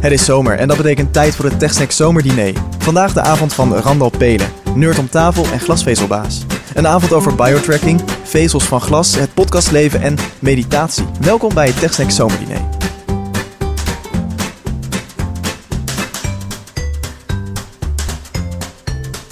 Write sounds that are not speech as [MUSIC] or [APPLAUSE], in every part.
Het is zomer en dat betekent tijd voor het TechSnack Zomerdiner. Vandaag de avond van Randal Pelen, nerd om tafel en glasvezelbaas. Een avond over biotracking, vezels van glas, het podcastleven en meditatie. Welkom bij het TechSnack Zomerdiner.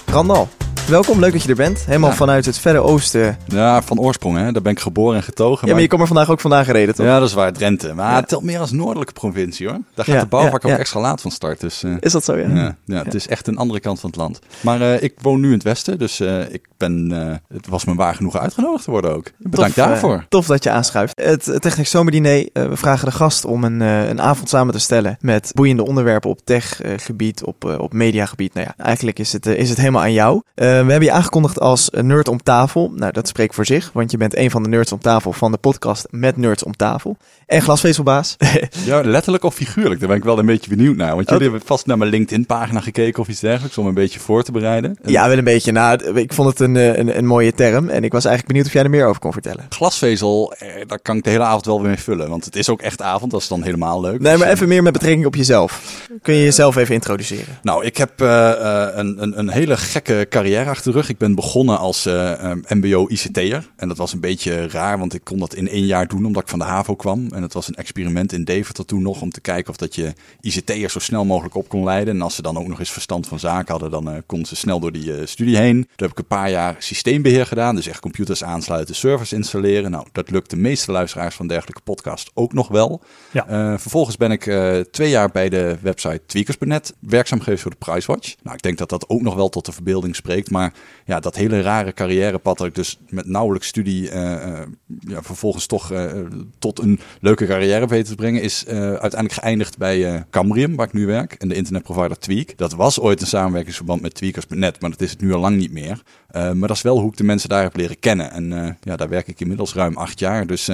Randal, welkom, leuk dat je er bent. Helemaal Ja. vanuit het verre oosten. Ja, van oorsprong, hè. Daar ben ik geboren en getogen. Ja, maar je komt er vandaag ook vandaan gereden, toch? Ja, dat is waar, Drenthe. Maar Ja. het telt meer als noordelijke provincie, hoor. Daar gaat Ja, de bouwvak ook extra laat van start. Dus eh, Is dat zo, ja? ja, ja, het is echt een andere kant van het land. Maar eh, ik woon nu in het westen, dus eh, ik ben, het was me waar genoeg uitgenodigd te worden ook. Bedankt Tof, daarvoor. tof dat je aanschuift. Het Technisch Zomerdiner, we vragen de gast om een, een avond samen te stellen met boeiende onderwerpen op techgebied, op, op mediagebied. Nou ja, eigenlijk is het, is het helemaal aan jou. Eh, we hebben je aangekondigd als nerd om tafel. Nou, dat spreekt voor zich, want je bent een van de nerds om tafel van de podcast met nerds om tafel. En glasvezelbaas. [LAUGHS] Ja, letterlijk of figuurlijk, daar ben ik wel een beetje benieuwd naar. Want jullie hebben vast naar mijn LinkedIn-pagina gekeken of iets dergelijks, om een beetje voor te bereiden. En ja, wel een beetje. Nou, ik vond het een, eh, een, een mooie term en ik was eigenlijk benieuwd of jij er meer over kon vertellen. Glasvezel, eh, daar kan ik de hele avond wel weer mee vullen. Want het is ook echt avond, dat is dan helemaal leuk. Nee, Dus, maar eh, even meer met betrekking op jezelf. Kun je jezelf even introduceren? Nou, ik heb een, een, een hele gekke carrière achter de rug. Ik ben begonnen als eh, eh, MBO-ICT'er. En dat was een beetje raar, want ik kon dat in één jaar doen omdat ik van de HAVO kwam. En het was een experiment in Deventer toen nog om te kijken of dat je ICT'ers zo snel mogelijk op kon leiden. En als ze dan ook nog eens verstand van zaken hadden, dan eh, konden ze snel door die eh, studie heen. Toen heb ik een paar jaar systeembeheer gedaan. Dus echt computers aansluiten, servers installeren. Nou, dat lukt de meeste luisteraars van dergelijke podcast ook nog wel. Ja. Vervolgens ben ik twee jaar bij de website tweakers.net werkzaam geweest voor de Pricewatch. Nou, ik denk dat dat ook nog wel tot de verbeelding spreekt. Maar ja, dat hele rare carrièrepad dat ik dus met nauwelijks studie eh, eh, ja, vervolgens toch eh, tot een leuke carrière weten te brengen, is uiteindelijk geëindigd bij Cambrium, waar ik nu werk, en de internetprovider Tweak. Dat was ooit een samenwerkingsverband met Tweakers.net, maar dat is het nu al lang niet meer. Maar dat is wel hoe ik de mensen daar heb leren kennen. En ja, daar werk ik inmiddels ruim acht jaar. Dus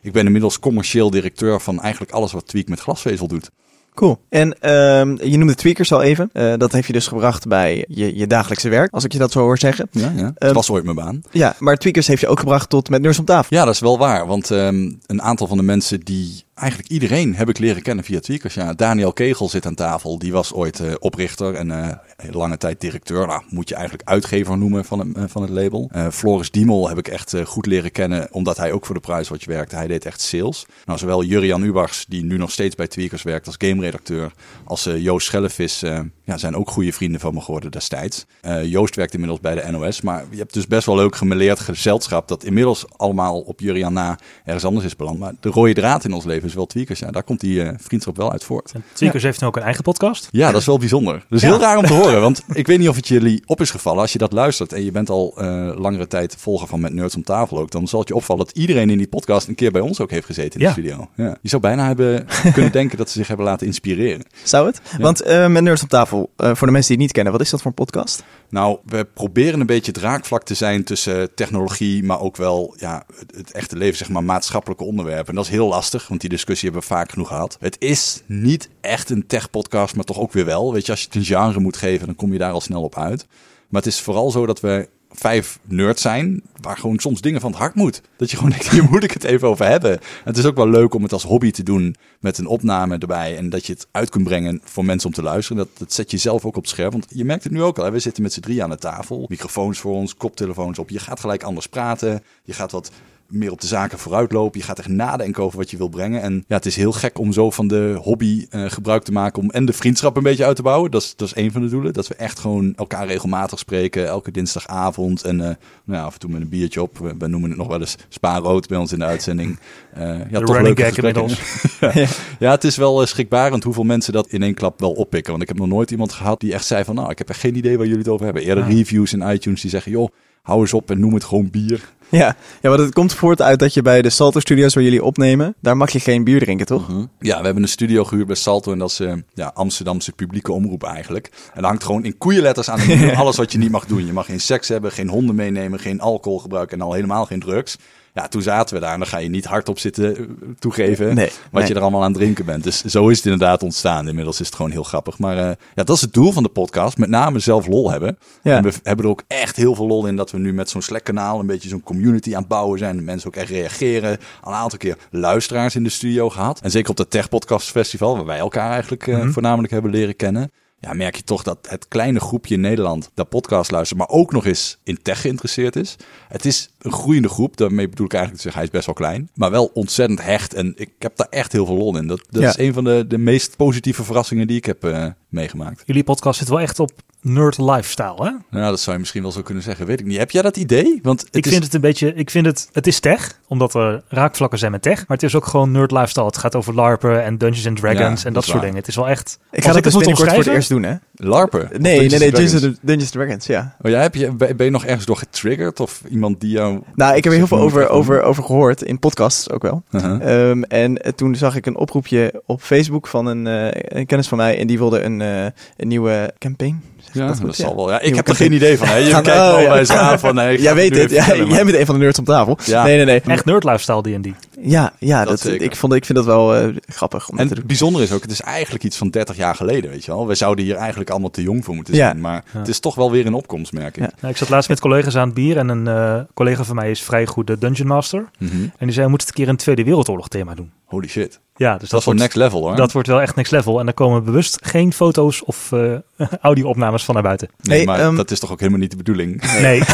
ik ben inmiddels commercieel directeur van eigenlijk alles wat Tweak met glasvezel doet. Cool. En ehm, je noemde tweakers al even. Eh, dat heeft je dus gebracht bij je, je dagelijkse werk, als ik je dat zo hoor zeggen. Ja, ja. Het Ehm, was ooit mijn baan. Ja, maar tweakers heeft je ook gebracht tot met Nurs om tafel. Ja, dat is wel waar. Want ehm, een aantal van de mensen die... Eigenlijk iedereen heb ik leren kennen via Tweakers. Ja, Daniel Kegel zit aan tafel. Die was ooit eh, oprichter en eh, lange tijd directeur. Nou, moet je eigenlijk uitgever noemen van het, eh, van het label. Floris Diemel heb ik echt goed leren kennen. Omdat hij ook voor de Prijswatch werkte. Hij deed echt sales. Nou, zowel Jurian Ubachs, die nu nog steeds bij Tweakers werkt als game-redacteur. Als Joost Schellevis ja, zijn ook goede vrienden van me geworden destijds. Joost werkt inmiddels bij de NOS. Maar je hebt dus best wel leuk gemeleerd gezelschap. Dat inmiddels allemaal op Jurian na ergens anders is beland. Maar de rode draad in ons leven is wel Tweakers. Ja, daar komt die eh, vriendschap wel uit voort. En Tweakers heeft nu ook een eigen podcast. Ja, dat is wel bijzonder. Ja. heel raar om te [LAUGHS] horen. Want ik weet niet of het jullie op is gevallen. Als je dat luistert en je bent al eh, langere tijd volger van Met Nerds om tafel ook. Dan zal het je opvallen dat iedereen in die podcast een keer bij ons ook heeft gezeten in Ja. de studio. Ja. Je zou bijna hebben [LAUGHS] kunnen denken dat ze zich hebben laten inspireren. Zou het? Want eh, met Nerds op tafel, voor de mensen die het niet kennen, wat is dat voor een podcast? Nou, we proberen een beetje draakvlak te zijn tussen technologie, maar ook wel ja, het, het echte leven, zeg maar, maatschappelijke onderwerpen. En dat is heel lastig, want die discussie hebben we vaak genoeg gehad. Het is niet echt een tech-podcast, maar toch ook weer wel. Weet je, als je het een genre moet geven, dan kom je daar al snel op uit. Maar het is vooral zo dat we vijf nerds zijn, waar gewoon soms dingen van het hart moet. Dat je gewoon denkt, [LAUGHS] hier moet ik het even over hebben. En het is ook wel leuk om het als hobby te doen met een opname erbij. En dat je het uit kunt brengen voor mensen om te luisteren. Dat, zet je zelf ook op het scherm. Want je merkt het nu ook al. We zitten met z'n drie aan de tafel. Microfoons voor ons, koptelefoons op. Je gaat gelijk anders praten. Je gaat wat meer op de zaken vooruitlopen. Je gaat echt nadenken over wat je wil brengen. En ja, het is heel gek om zo van de hobby eh, gebruik te maken om en de vriendschap een beetje uit te bouwen. Dat is, dat is een van de doelen. Dat we echt gewoon elkaar regelmatig spreken. Elke dinsdagavond. En eh, nou ja, af en toe met een biertje op. We, we noemen het nog wel eens spaarrood bij ons in de uitzending. Eh, ja, De toch running gag inmiddels. [LAUGHS] Ja, het is wel schrikbarend hoeveel mensen dat in één klap wel oppikken. Want ik heb nog nooit iemand gehad die echt zei van... nou, ik heb echt geen idee waar jullie het over hebben. Eerder Ja. reviews in iTunes die zeggen... joh, hou eens op en noem het gewoon bier. Ja, ja maar het komt voort uit dat je bij de Salto Studios waar jullie opnemen, daar mag je geen bier drinken, toch? Ja, we hebben een studio gehuurd bij Salto en dat is eh, ja, Amsterdamse publieke omroep eigenlijk. En dat hangt gewoon in koeienletters aan de [LAUGHS] alles wat je niet mag doen. Je mag geen seks hebben, geen honden meenemen, geen alcohol gebruiken en al helemaal geen drugs. Ja, toen zaten we daar en dan ga je niet hardop zitten eh, toegeven Nee, wat nee. je er allemaal aan het drinken bent. Dus zo is het inderdaad ontstaan. Inmiddels is het gewoon heel grappig. Maar eh, ja, dat is het doel van de podcast. Met name zelf lol hebben. Ja. En we hebben er ook echt heel veel lol in dat we nu met zo'n Slack-kanaal een beetje zo'n community aan het bouwen zijn. Mensen ook echt reageren. Al een aantal keer luisteraars in de studio gehad. En zeker op het Tech Podcast Festival, waar wij elkaar eigenlijk eh, voornamelijk hebben leren kennen. Ja, merk je toch dat het kleine groepje in Nederland dat podcast luistert, maar ook nog eens in tech geïnteresseerd is. Het is een groeiende groep. Daarmee bedoel ik eigenlijk te zeggen, hij is best wel klein. Maar wel ontzettend hecht. En ik heb daar echt heel veel lol in. Dat, dat Ja. is een van de, de meest positieve verrassingen die ik heb eh, meegemaakt. Jullie podcast zit wel echt op nerd lifestyle, hè? Nou, dat zou je misschien wel zo kunnen zeggen. Weet ik niet. Heb jij dat idee? Want het ik is... vind het een beetje, ik vind het, het is tech, omdat er raakvlakken zijn met tech, maar het is ook gewoon nerd lifestyle. Het gaat over LARPen en Dungeons and Dragons Ja, en dat soort waar. dingen. Het is wel echt. Ik ga dat dus het moet binnenkort voor het eerst doen, hè? LARPen? Nee, nee, Dungeons nee, Dungeons Dungeons Dragons, ja. Oh, jij heb je, ben je nog ergens door getriggerd? Of iemand die jou... Nou, ik heb er heel veel over, over, over gehoord, in podcasts ook wel. Ehm, en eh, toen zag ik een oproepje op Facebook van een, eh, een kennis van mij. En die wilde een, eh, een nieuwe campaign. Zeg Ja, dat dat, zal Ja. wel. Ja, ik Nieuwe heb er geen idee van. Hè. Je [LAUGHS] kijkt oh, wel ja. bij ze aan van... Nee, [LAUGHS] Jij weet het. Ja, jij bent een van de nerds op tafel. Ja. Nee, nee, nee. Echt nerd lifestyle D&D. Ja, ja Dat ik, vond, ik vind dat wel eh, grappig om En te het bijzondere is ook, het is eigenlijk iets van 30 jaar geleden, weet je wel. We zouden hier eigenlijk allemaal te jong voor moeten Ja. zijn. Maar Ja. het is toch wel weer in opkomst, merk ik. Ja. Nou, ik zat laatst met collega's aan het bier en een eh, collega van mij is vrij goed de Dungeon Master. Mhm. En die zei, we moeten het een keer een Tweede Wereldoorlog thema doen. Holy shit. Ja, dus Dat, dat, is wel wordt, next level, hoor. dat wordt wel echt next level. En daar komen bewust geen foto's of eh [LAUGHS] audio-opnames van naar buiten. Nee, Hey, maar ehm, dat is toch ook helemaal niet de bedoeling. Nee. [LAUGHS]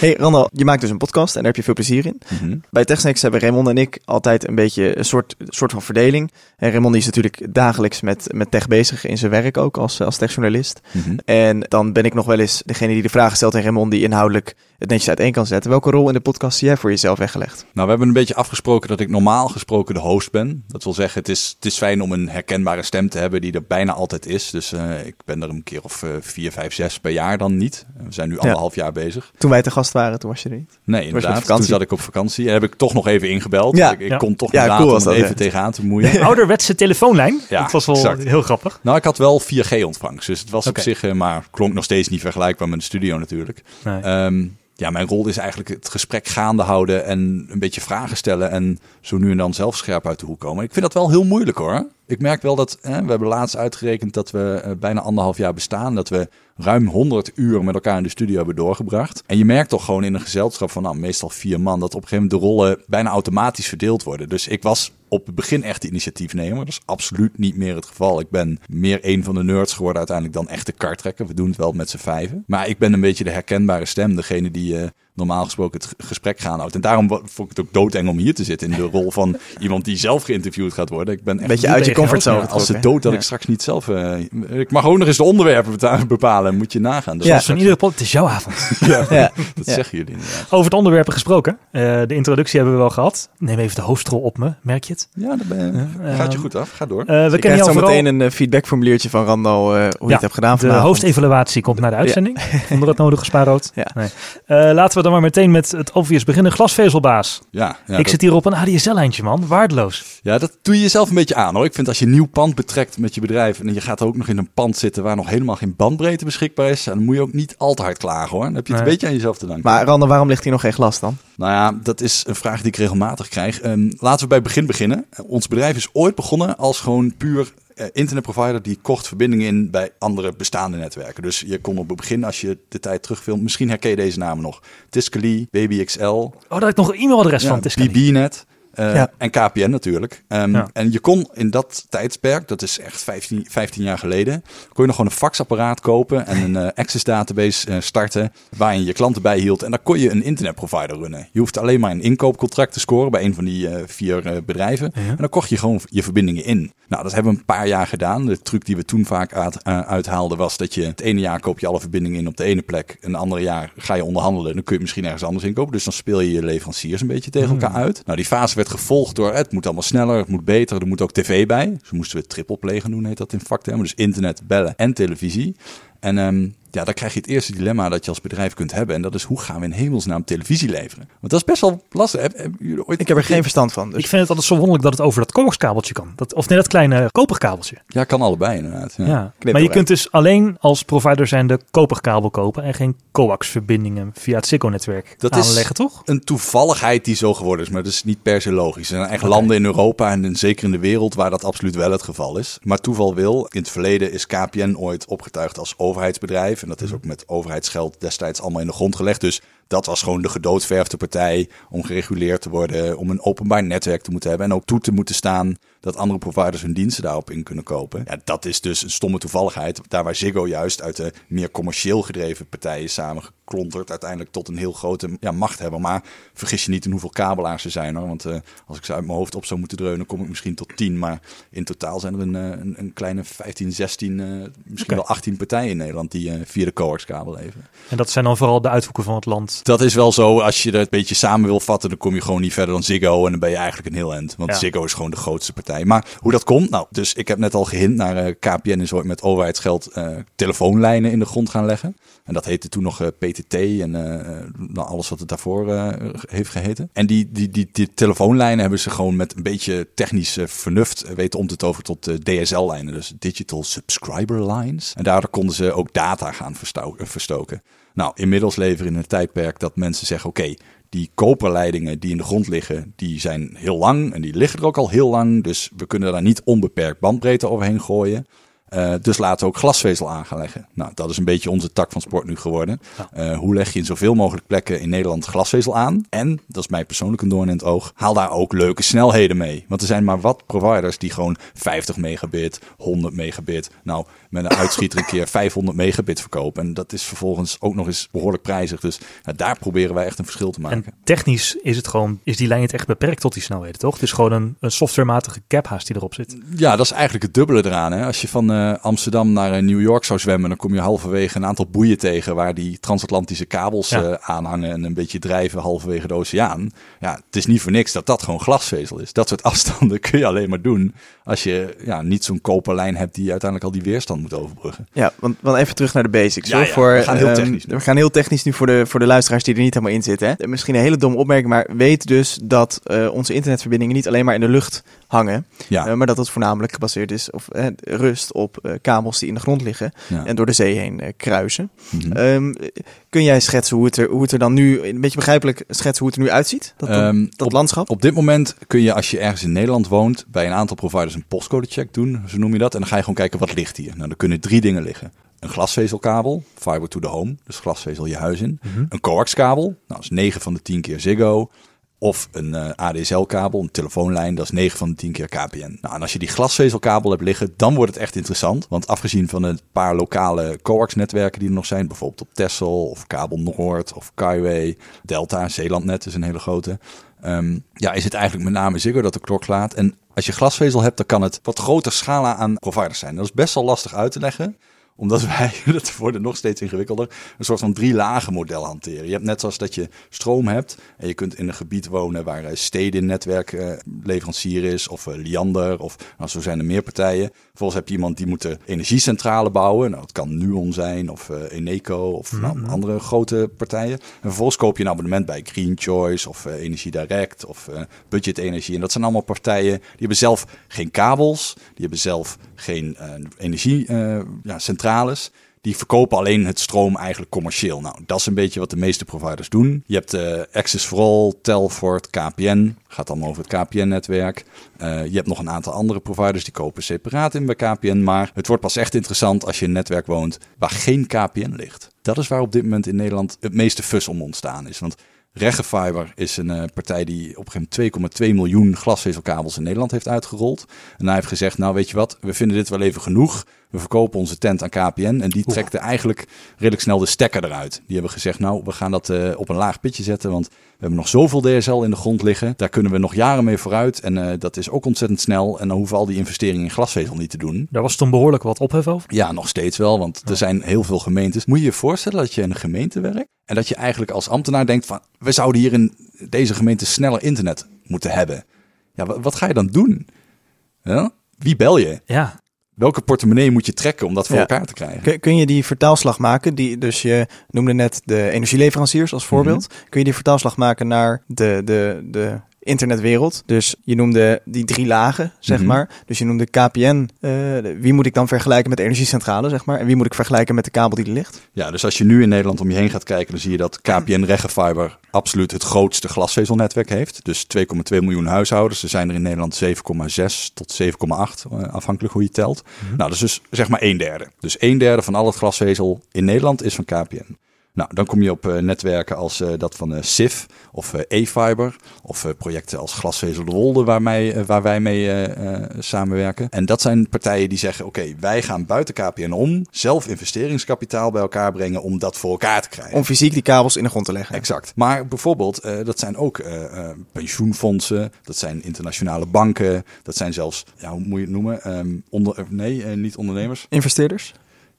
Hey Randal, je maakt dus een podcast en daar heb je veel plezier in. Mhm. Bij TechSnacks hebben Raymond en ik altijd een beetje een soort, soort van verdeling. En Raymond is natuurlijk dagelijks met, met tech bezig in zijn werk ook als, als techjournalist. Mhm. En dan ben ik nog wel eens degene die de vragen stelt en Raymond die inhoudelijk het netjes uiteen kan zetten. Welke rol in de podcast zie jij voor jezelf weggelegd? Nou, we hebben een beetje afgesproken dat ik normaal gesproken de host ben. Dat wil zeggen, het is, het is fijn om een herkenbare stem te hebben die er bijna altijd is. Dus eh, ik ben er een keer of eh, vier, vijf, zes per jaar dan niet. We zijn nu anderhalf jaar bezig. Toen wij te gast waren, toen was je er niet. Nee, inderdaad. Toen vakantie. zat ik op vakantie. En heb ik toch nog even ingebeld. Ja. Ik, ik Ja. kon toch Ja, cool om dat, even ja. tegenaan te moeien. [LAUGHS] Ouderwetse telefoonlijn. Ja, dat was wel exact. heel grappig. Nou, ik had wel 4G-ontvangst. Dus het was op zich, eh, maar klonk nog steeds niet vergelijkbaar met de studio natuurlijk. Nee. Ehm, ja, mijn rol is eigenlijk het gesprek gaande houden en een beetje vragen stellen en zo nu en dan zelf scherp uit de hoek komen. Ik vind dat wel heel moeilijk hoor. Ik merk wel dat, hè, we hebben laatst uitgerekend dat we eh, bijna anderhalf jaar bestaan, dat we ruim 100 uur met elkaar in de studio hebben doorgebracht. En je merkt toch gewoon in een gezelschap van nou, meestal vier man, dat op een gegeven moment de rollen bijna automatisch verdeeld worden. Dus ik was op het begin echt de initiatiefnemer. Dat is absoluut niet meer het geval. Ik ben meer een van de nerds geworden uiteindelijk dan echt de kartrekker. We doen het wel met z'n vijven. Maar ik ben een beetje de herkenbare stem. Degene die eh, normaal gesproken het gesprek gaan houdt. En daarom vond ik het ook doodeng om hier te zitten. In de rol van [LAUGHS] iemand die zelf geïnterviewd gaat worden. Ik ben echt Een beetje uit je comfortzone ja. als de getrokken. dood dat Ja. ik straks niet zelf... eh, ik mag ook nog eens de onderwerpen bepalen. Moet je nagaan. Dus Ja. Van iedere pot, het is jouw avond. [LAUGHS] ja, [LAUGHS] Ja. dat Ja. zeggen jullie inderdaad. Over het onderwerpen gesproken. Eh, de introductie hebben we wel gehad. Neem even de hoofdrol op me, merk je het? Ja, dat ben, Ja, gaat je ehm, goed af. Ga door. Eh, we Je kennen krijgt jou zo vooral... meteen een feedbackformuliertje van Randal eh, hoe je het hebt gedaan De vanavond. hoofdevaluatie komt naar de uitzending. Onder het nodige spaarrood. Ja. Nee. Eh, laten we dan maar meteen met het obvious beginnen. Glasvezelbaas. ja, ja, ik dat- zit hier op een ADSL-lijntje, man. Waardeloos. Ja, dat doe je jezelf een beetje aan hoor. Ik vind als je een nieuw pand betrekt met je bedrijf en je gaat ook nog in een pand zitten waar nog helemaal geen bandbreedte beschikbaar is, dan moet je ook niet al te hard klagen hoor. Dan heb je het Nee. een beetje aan jezelf te danken. Maar Randal, waarom ligt hier nog geen glas dan? Nou ja, dat is een vraag die ik regelmatig krijg. Ehm, laten we bij het begin beginnen. Ons bedrijf is ooit begonnen als gewoon puur internetprovider die kocht verbindingen in bij andere bestaande netwerken. Dus je kon op het begin, als je de tijd terugfilmt, misschien herken je deze namen nog. Tiscali, BabyXL, Oh, daar heb ik nog een e-mailadres van. Tiscali. BBNet. Eh, Ja. En KPN natuurlijk. Ehm, Ja. En je kon in dat tijdsperk, dat is echt 15, 15 jaar geleden, kon je nog gewoon een faxapparaat kopen en een eh, Access database eh, starten waarin je je klanten bijhield. En dan kon je een internetprovider runnen. Je hoeft alleen maar een inkoopcontract te scoren bij een van die eh, vier eh, bedrijven. Ja. En dan kocht je gewoon je verbindingen in. Nou, dat hebben we een paar jaar gedaan. De truc die we toen vaak uit, eh, uithaalden was dat je het ene jaar koop je alle verbindingen in op de ene plek. En het andere jaar ga je onderhandelen. Dan kun je misschien ergens anders inkopen. Dus dan speel je je leveranciers een beetje tegen elkaar uit. Nou, die fase gevolgd door het moet allemaal sneller, het moet beter, er moet ook tv bij. Dus moesten we triple play doen, heet dat in vaktermen. Dus internet, bellen en televisie. En ehm, Ja, dan krijg je het eerste dilemma dat je als bedrijf kunt hebben. En dat is hoe gaan we in hemelsnaam televisie leveren? Want dat is best wel lastig. Heb, hebben jullie ooit... Ik heb er geen verstand van. Dus. Ik vind het altijd zo wonderlijk dat het over dat coaxkabeltje kan. Dat, of nee, dat kleine koperkabeltje. Ja, kan allebei inderdaad. Ja. Maar je kunt dus alleen als provider zijn de koperkabel kopen en geen coax-verbindingen via het Ziggo-netwerk Dat is- aanleggen, toch? Een toevalligheid die zo geworden is, maar dat is niet per se logisch. Er zijn echt landen in Europa en in- zeker in de wereld waar dat absoluut wel het geval is. Maar toeval wil, in het verleden is KPN ooit opgetuigd als overheidsbedrijf. En dat is ook met overheidsgeld destijds allemaal in de grond gelegd. Dus dat was gewoon de gedoodverfde partij om gereguleerd te worden, om een openbaar netwerk te moeten hebben en ook toe te moeten staan dat andere providers hun diensten daarop in kunnen kopen. Ja, dat is dus een stomme toevalligheid. Daar waar Ziggo juist uit de meer commercieel gedreven partijen samengeklonterd uiteindelijk tot een heel grote ja, macht hebben. Maar vergis je niet in hoeveel kabelaars er zijn hoor. Want eh, als ik ze uit mijn hoofd op zou moeten dreunen, kom ik misschien tot 10. Maar in totaal zijn er een, eh, een, een kleine 15, 16, eh, misschien wel 18 partijen in Nederland die via de coaxkabel leveren. En dat zijn dan vooral de uithoeken van het land. Dat is wel zo. Als je dat een beetje samen wil vatten, dan kom je gewoon niet verder dan Ziggo. En dan ben je eigenlijk een heel end. Want Ja. Ziggo is gewoon de grootste partij. Maar hoe dat komt? Nou, dus ik heb net al gehint naar eh, KPN is ooit met overheidsgeld eh, telefoonlijnen in de grond gaan leggen. En dat heette toen nog eh, PTT en nou, alles wat het daarvoor heeft geheten. En die, die, die, die telefoonlijnen hebben ze gewoon met een beetje technisch vernuft weten om te toveren tot DSL-lijnen. Dus Digital Subscriber Lines. En daardoor konden ze ook data gaan verstoken. Nou, inmiddels leven we in een tijdperk dat mensen zeggen: oké, die koperleidingen die in de grond liggen, die zijn heel lang en die liggen er ook al heel lang. Dus we kunnen daar niet onbeperkt bandbreedte overheen gooien. Eh, dus laten we ook glasvezel aan gaan leggen. Nou, dat is een beetje onze tak van sport nu geworden. Eh, hoe leg je in zoveel mogelijk plekken in Nederland glasvezel aan? En, dat is mij persoonlijk een doorn in het oog, haal daar ook leuke snelheden mee. Want er zijn maar wat providers die gewoon 50 megabit, 100 megabit, nou, met een uitschieter een keer 500 megabit verkopen. En dat is vervolgens ook nog eens behoorlijk prijzig. Dus nou, daar proberen wij echt een verschil te maken. En technisch is het gewoon, is die lijn niet echt beperkt tot die snelheden, toch? Het is gewoon een, een softwarematige caphaast die erop zit. Ja, dat is eigenlijk het dubbele eraan. Hè? Als je van eh, Amsterdam naar eh, New York zou zwemmen, dan kom je halverwege een aantal boeien tegen waar die transatlantische kabels Ja. eh, aan hangen en een beetje drijven halverwege de oceaan. Ja, het is niet voor niks dat dat gewoon glasvezel is. Dat soort [LAUGHS] afstanden kun je alleen maar doen als je ja, niet zo'n koperlijn hebt die uiteindelijk al die weerstand moet overbruggen. Ja, want, want even terug naar de basics. Ja, hoor. ja, voor, we gaan heel ehm, technisch nu. We gaan heel technisch nu voor de, voor de luisteraars die er niet helemaal in zitten. Hè. Misschien een hele domme opmerking, maar weet dus dat eh, onze internetverbindingen niet alleen maar in de lucht hangen. Ja, maar dat het voornamelijk gebaseerd is of rust op eh, kabels die in de grond liggen ja. en door de zee heen eh, kruisen. Mhm. Ehm, kun jij schetsen hoe het, er, hoe het er dan nu, een beetje begrijpelijk schetsen hoe het er nu uitziet? Dat, Ehm, dat op- landschap? Op dit moment kun je als je ergens in Nederland woont bij een aantal providers een postcodecheck doen, zo noem je dat. En dan ga je gewoon kijken wat ligt hier. Nou, dan kunnen drie dingen liggen. Een glasvezelkabel, fiber to the home, dus glasvezel je huis in. Mhm. Een coaxkabel, nou dat is 9 van de 10 keer Ziggo. Of een eh, ADSL-kabel, een telefoonlijn, dat is 9 van de 10 keer KPN. Nou, en als je die glasvezelkabel hebt liggen, dan wordt het echt interessant. Want afgezien van een paar lokale coax-netwerken die er nog zijn, bijvoorbeeld op Texel of Kabel Noord of Skyway, Delta, Zeelandnet is een hele grote. Ehm, ja, is het eigenlijk met name Ziggo dat de klok slaat. En als je glasvezel hebt, dan kan het wat groter scala aan providers zijn. Dat is best wel lastig uit te leggen omdat wij, [LAUGHS] dat wordt nog steeds ingewikkelder, een soort van drie lagen model hanteren. Je hebt net zoals dat je stroom hebt en je kunt in een gebied wonen waar eh, Stedin netwerk eh, leverancier is of eh, Liander of nou, zo zijn er meer partijen. Vervolgens heb je iemand die moet de energiecentrale bouwen. Nou, het kan Nuon zijn of Eneco of nou, andere grote partijen. En vervolgens koop je een abonnement bij Green Choice of Energie Direct of Budget Energie. En dat zijn allemaal partijen die hebben zelf geen kabels, die hebben zelf geen eh, die verkopen alleen het stroom eigenlijk commercieel. Nou, dat is een beetje wat de meeste providers doen. Je hebt eh, Access for All, Telfort, KPN. Gaat allemaal over het KPN-netwerk. Eh, je hebt nog een aantal andere providers die kopen separaat in bij KPN. Maar het wordt pas echt interessant als je in een netwerk woont waar geen KPN ligt. Dat is waar op dit moment in Nederland het meeste fus om ontstaan is. Want Regefiber is een eh, partij die op een gegeven moment 2,2 miljoen glasvezelkabels in Nederland heeft uitgerold. En hij heeft gezegd, nou weet je wat, we vinden dit wel even genoeg. We verkopen onze tent aan KPN. En die trekte eigenlijk redelijk snel de stekker eruit. Die hebben gezegd, nou we gaan dat eh, op een laag pitje zetten. Want we hebben nog zoveel DSL in de grond liggen. Daar kunnen we nog jaren mee vooruit. En eh, dat is ook ontzettend snel. En dan hoeven al die investeringen in glasvezel niet te doen. Daar was toen behoorlijk wat ophef over. Ja, nog steeds wel, want er zijn heel veel gemeentes. Moet je je voorstellen dat je in een gemeente werkt en dat je eigenlijk als ambtenaar denkt van, we zouden hier in deze gemeente sneller internet moeten hebben. Ja, wa- wat ga je dan doen? Ja? Wie bel je? Ja, Welke portemonnee moet je trekken om dat voor Ja. elkaar te krijgen? Kun, kun je die vertaalslag maken? Die, dus je noemde net de energieleveranciers als voorbeeld. Kun je die vertaalslag maken naar de, de, de internetwereld? Dus je noemde die drie lagen, zeg Mhm. maar. Dus je noemde KPN. eh, wie moet ik dan vergelijken met de energiecentrale, zeg maar? En wie moet ik vergelijken met de kabel die er ligt? Ja, dus als je nu in Nederland om je heen gaat kijken, dan zie je dat KPN Regenfiber absoluut het grootste glasvezelnetwerk heeft. Dus 2,2 miljoen huishoudens. Er zijn er in Nederland 7,6 tot 7,8, eh, afhankelijk hoe je telt. Nou, dat is dus zeg maar een derde. Dus een derde van al het glasvezel in Nederland is van KPN. Nou, dan kom je op eh, netwerken als eh, dat van SIF of eh, E-Fiber of projecten als Glasvezel de Wolde waar, mij, waar wij mee samenwerken. En dat zijn partijen die zeggen, oké, wij gaan buiten KPN om, zelf investeringskapitaal bij elkaar brengen om dat voor elkaar te krijgen. Om fysiek die kabels in de grond te leggen. Exact. Maar bijvoorbeeld, dat zijn ook pensioenfondsen, dat zijn internationale banken, dat zijn zelfs, ja, hoe moet je het noemen? Ehm, onder, nee, niet ondernemers. Investeerders?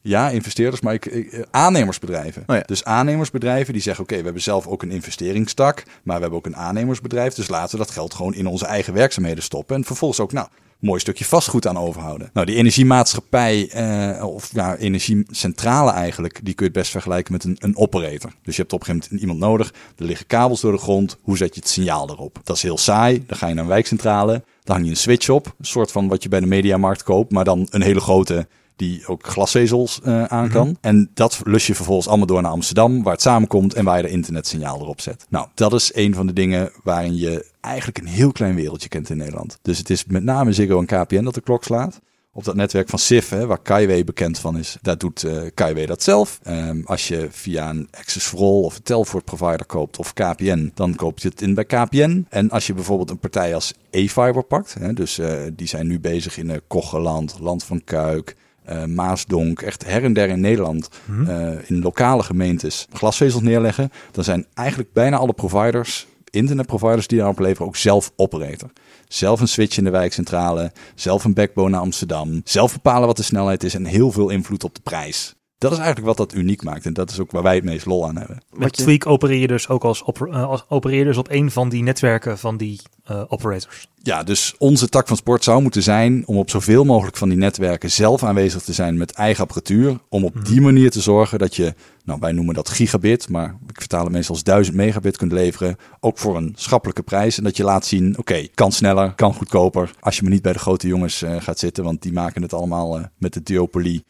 Ja, investeerders, maar ik, ik- eh, aannemersbedrijven. Oh ja. Dus aannemersbedrijven die zeggen: Oké, we hebben zelf ook een investeringstak, maar we hebben ook een aannemersbedrijf. Dus laten we dat geld gewoon in onze eigen werkzaamheden stoppen. En vervolgens ook, nou, mooi stukje vastgoed aan overhouden. Nou, die energiemaatschappij, eh, of ja, energiecentrale eigenlijk, die kun je het best vergelijken met een, een operator. Dus je hebt op een gegeven moment iemand nodig. Er liggen kabels door de grond. Hoe zet je het signaal erop? Dat is heel saai. Dan ga je naar een wijkcentrale. Dan hang je een switch op. Een soort van wat je bij de mediamarkt koopt, maar dan een hele grote die ook glasvezels eh, aan kan. En dat lus je vervolgens allemaal door naar Amsterdam, waar het samenkomt en waar je de internetsignaal erop zet. Nou, dat is een van de dingen waarin je eigenlijk een heel klein wereldje kent in Nederland. Dus het is met name Ziggo en KPN dat de klok slaat. Op dat netwerk van SIF, hè, waar Kaiway bekend van is, daar doet Kaiway dat zelf. Ehm, als je via een Access for All of een Telfort provider koopt of KPN, dan koop je het in bij KPN. En als je bijvoorbeeld een partij als E-Fiber pakt, hè, dus eh, die zijn nu bezig in uh, Kocheland, Land van Kuik, eh, Maasdonk, echt her en der in Nederland, eh, in lokale gemeentes glasvezels neerleggen, dan zijn eigenlijk bijna alle providers, internetproviders die daarop leveren, ook zelf operator. Zelf een switch in de wijkcentrale, zelf een backbone naar Amsterdam, zelf bepalen wat de snelheid is en heel veel invloed op de prijs. Dat is eigenlijk wat dat uniek maakt en dat is ook waar wij het meest lol aan hebben. Met je- Tweak opereer je dus ook als, oper- eh, als opereer je dus op een van die netwerken van die eh, operators. Ja, dus onze tak van sport zou moeten zijn om op zoveel mogelijk van die netwerken zelf aanwezig te zijn met eigen apparatuur. Om op die manier te zorgen dat je, nou wij noemen dat gigabit, maar ik vertaal het meestal als 1000 megabit kunt leveren. Ook voor een schappelijke prijs. En dat je laat zien, oké, kan sneller, kan goedkoper. Als je maar niet bij de grote jongens eh, gaat zitten, want die maken het allemaal met de duopolie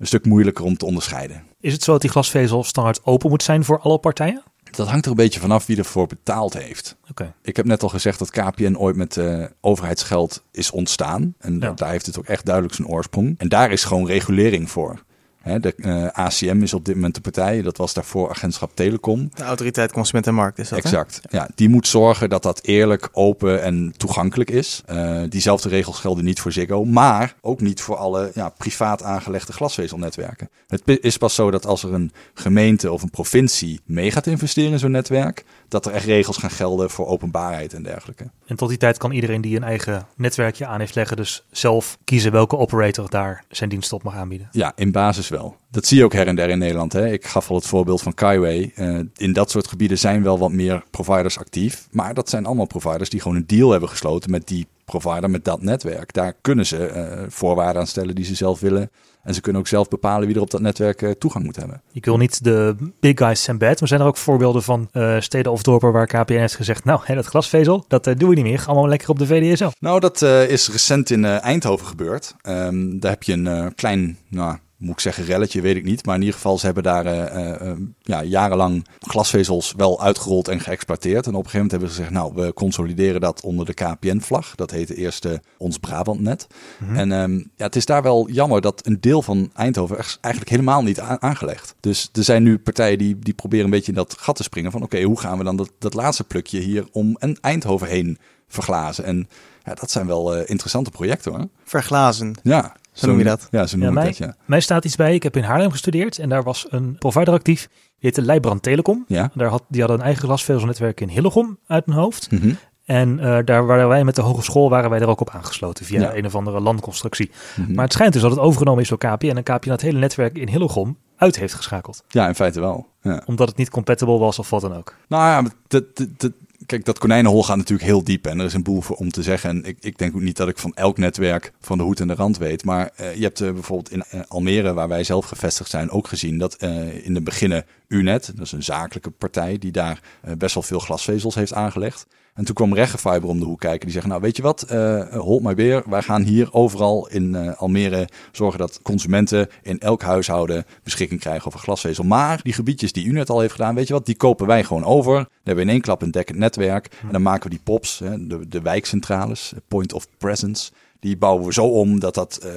een stuk moeilijker om te onderscheiden. Is het zo dat die glasvezel standaard open moet zijn voor alle partijen? Dat hangt er een beetje vanaf wie ervoor betaald heeft. Oké. Ik heb net al gezegd dat KPN ooit met eh, overheidsgeld is ontstaan. En Ja. daar heeft het ook echt duidelijk zijn oorsprong. En daar is gewoon regulering voor. Hè, de eh, ACM is op dit moment de partij. Dat was daarvoor Agentschap Telecom. De autoriteit Consument en Markt is dat, hè? Exact. Ja, die moet zorgen dat dat eerlijk, open en toegankelijk is. Eh, diezelfde regels gelden niet voor Ziggo, maar ook niet voor alle ja, privaat aangelegde glasvezelnetwerken. Het is pas zo dat als er een gemeente of een provincie mee gaat investeren in zo'n netwerk, dat er echt regels gaan gelden voor openbaarheid en dergelijke. En tot die tijd kan iedereen die een eigen netwerkje aan heeft leggen, dus zelf kiezen welke operator daar zijn dienst op mag aanbieden. Ja, in basis wel. Dat zie je ook her en der in Nederland. Hè. Ik gaf al het voorbeeld van Kaiway. Eh, in dat soort gebieden zijn wel wat meer providers actief. Maar dat zijn allemaal providers die gewoon een deal hebben gesloten met die provider, met dat netwerk. Daar kunnen ze eh, voorwaarden aan stellen die ze zelf willen. En ze kunnen ook zelf bepalen wie er op dat netwerk eh, toegang moet hebben. Ik wil niet de big guys zijn bad, maar zijn er ook voorbeelden van steden of dorpen waar KPN heeft gezegd, nou, hè, dat glasvezel, dat doen we niet meer, allemaal lekker op de VDSL. Nou, dat is recent in Eindhoven gebeurd. Ehm, daar heb je een klein, nou, moet ik zeggen, relletje, weet ik niet. Maar in ieder geval, ze hebben daar eh, eh, eh, ja, jarenlang glasvezels wel uitgerold en geëxploiteerd. En op een gegeven moment hebben ze gezegd, nou, we consolideren dat onder de KPN-vlag. Dat heette eerst Ons Brabantnet. En ehm, ja, het is daar wel jammer dat een deel van Eindhoven eigenlijk helemaal niet aangelegd. Dus er zijn nu partijen die, die proberen een beetje in dat gat te springen van, oké, hoe gaan we dan dat, dat laatste plukje hier om een Eindhoven heen verglazen? En ja, dat zijn wel interessante projecten hoor. Verglazen. Ja, Zo noem je dat? Ja, zo Ja, noem ik mij, dat, ja. mij staat iets bij, ik heb in Haarlem gestudeerd en daar was een provider actief, die heette Leibbrand Telecom. Ja. Daar had, die hadden een eigen glasvezelnetwerk in Hillegom uit mijn hoofd. Mhm. En eh, daar waren wij met de hogeschool waren wij er ook op aangesloten via Ja. een of andere landconstructie. Mhm. Maar het schijnt dus dat het overgenomen is door KPN en KPN het hele netwerk in Hillegom uit heeft geschakeld. Ja, in feite wel. Ja. Omdat het niet compatible was of wat dan ook. Nou ja, maar dat, dat, dat- kijk, dat konijnenhol gaat natuurlijk heel diep en er is een boel voor om te zeggen. En ik, ik denk ook niet dat ik van elk netwerk van de hoed en de rand weet. Maar uh, je hebt uh, bijvoorbeeld in uh, Almere, waar wij zelf gevestigd zijn, ook gezien dat in de beginnen UNET, dat is een zakelijke partij, die daar best wel veel glasvezels heeft aangelegd. En toen kwam Reggefiber om de hoek kijken. Die zeggen, nou weet je wat, uh, hold maar weer. Wij gaan hier overal in Almere zorgen dat consumenten in elk huishouden beschikking krijgen over glasvezel. Maar die gebiedjes die u net al heeft gedaan, weet je wat, die kopen wij gewoon over. Dan hebben we in één klap een dekkend netwerk. En dan maken we die POPs, hè, de, de wijkcentrales, point of presence die bouwen we zo om dat dat uh,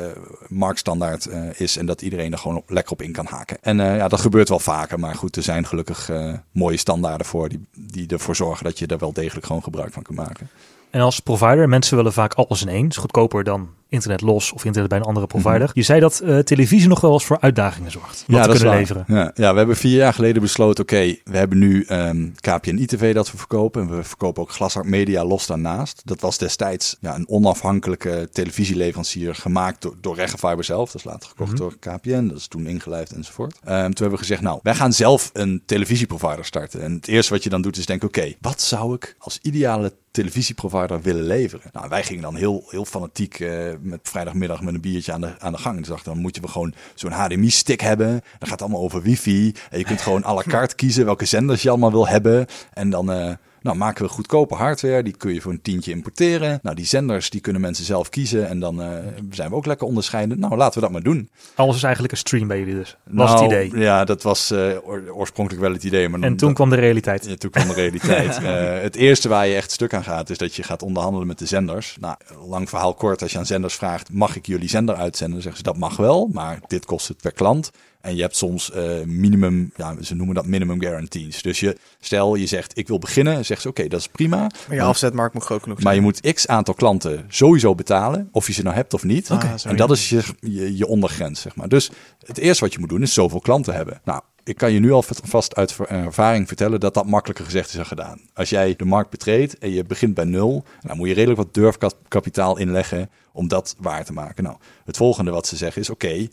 marktstandaard uh, is en dat iedereen er gewoon lekker op in kan haken. En uh, ja, dat gebeurt wel vaker, maar goed, er zijn gelukkig mooie standaarden voor die, die ervoor zorgen dat je er wel degelijk gewoon gebruik van kan maken. En als provider, mensen willen vaak alles in één. is goedkoper dan internet los of internet bij een andere provider. Mm -hmm. Je zei dat uh, televisie nog wel eens voor uitdagingen zorgt. Wat ja, te kunnen leveren. Ja, ja, we hebben vier jaar geleden besloten, oké, okay, we hebben nu um, KPN ITV dat we verkopen. En we verkopen ook Glashart Media los daarnaast. Dat was destijds ja, een onafhankelijke televisieleverancier gemaakt door, door Reggefiber zelf. Dat is later gekocht mm -hmm. door KPN. Dat is toen ingelijfd enzovoort. Um, toen hebben we gezegd, nou, wij gaan zelf een televisieprovider starten. En het eerste wat je dan doet is denken, oké, okay, wat zou ik als ideale televisieprovider willen leveren? Nou, wij gingen dan heel, heel fanatiek uh, met vrijdagmiddag met een biertje aan de, aan de gang. Dus dacht, dan moet je gewoon zo'n HDMI-stick hebben. Dan gaat allemaal over wifi. En je kunt gewoon à la carte kiezen welke zenders je allemaal wil hebben. En dan... Nou, maken we goedkope hardware, die kun je voor een tientje importeren. Nou, die zenders, die kunnen mensen zelf kiezen en dan uh, zijn we ook lekker onderscheiden. Nou, laten we dat maar doen. Alles is eigenlijk een stream bij jullie dus, was nou, het idee? Ja, dat was uh, oorspronkelijk wel het idee. Maar en toen dat, kwam de realiteit. Ja, toen kwam de realiteit. uh, [LAUGHS] het eerste waar je echt stuk aan gaat, is dat je gaat onderhandelen met de zenders. Nou, lang verhaal kort, als je aan zenders vraagt, mag ik jullie zender uitzenden? Dan zeggen ze, dat mag wel, maar dit kost het per klant. En je hebt soms uh, minimum, ja, ze noemen dat minimum guarantees. Dus je, stel je zegt, ik wil beginnen, zegt ze, oké, okay, dat is prima. Maar je afzetmarkt moet groot genoeg zijn. Maar je moet x aantal klanten sowieso betalen, of je ze nou hebt of niet. Okay. Ah, en dat is je, je, je ondergrens, zeg maar. Dus het eerste wat je moet doen, is zoveel klanten hebben. Nou, ik kan je nu al vast uit ervaring vertellen dat dat makkelijker gezegd is dan gedaan. Als jij de markt betreedt en je begint bij nul, dan moet je redelijk wat durfkapitaal inleggen om dat waar te maken. Nou, het volgende wat ze zeggen is: oké, uh,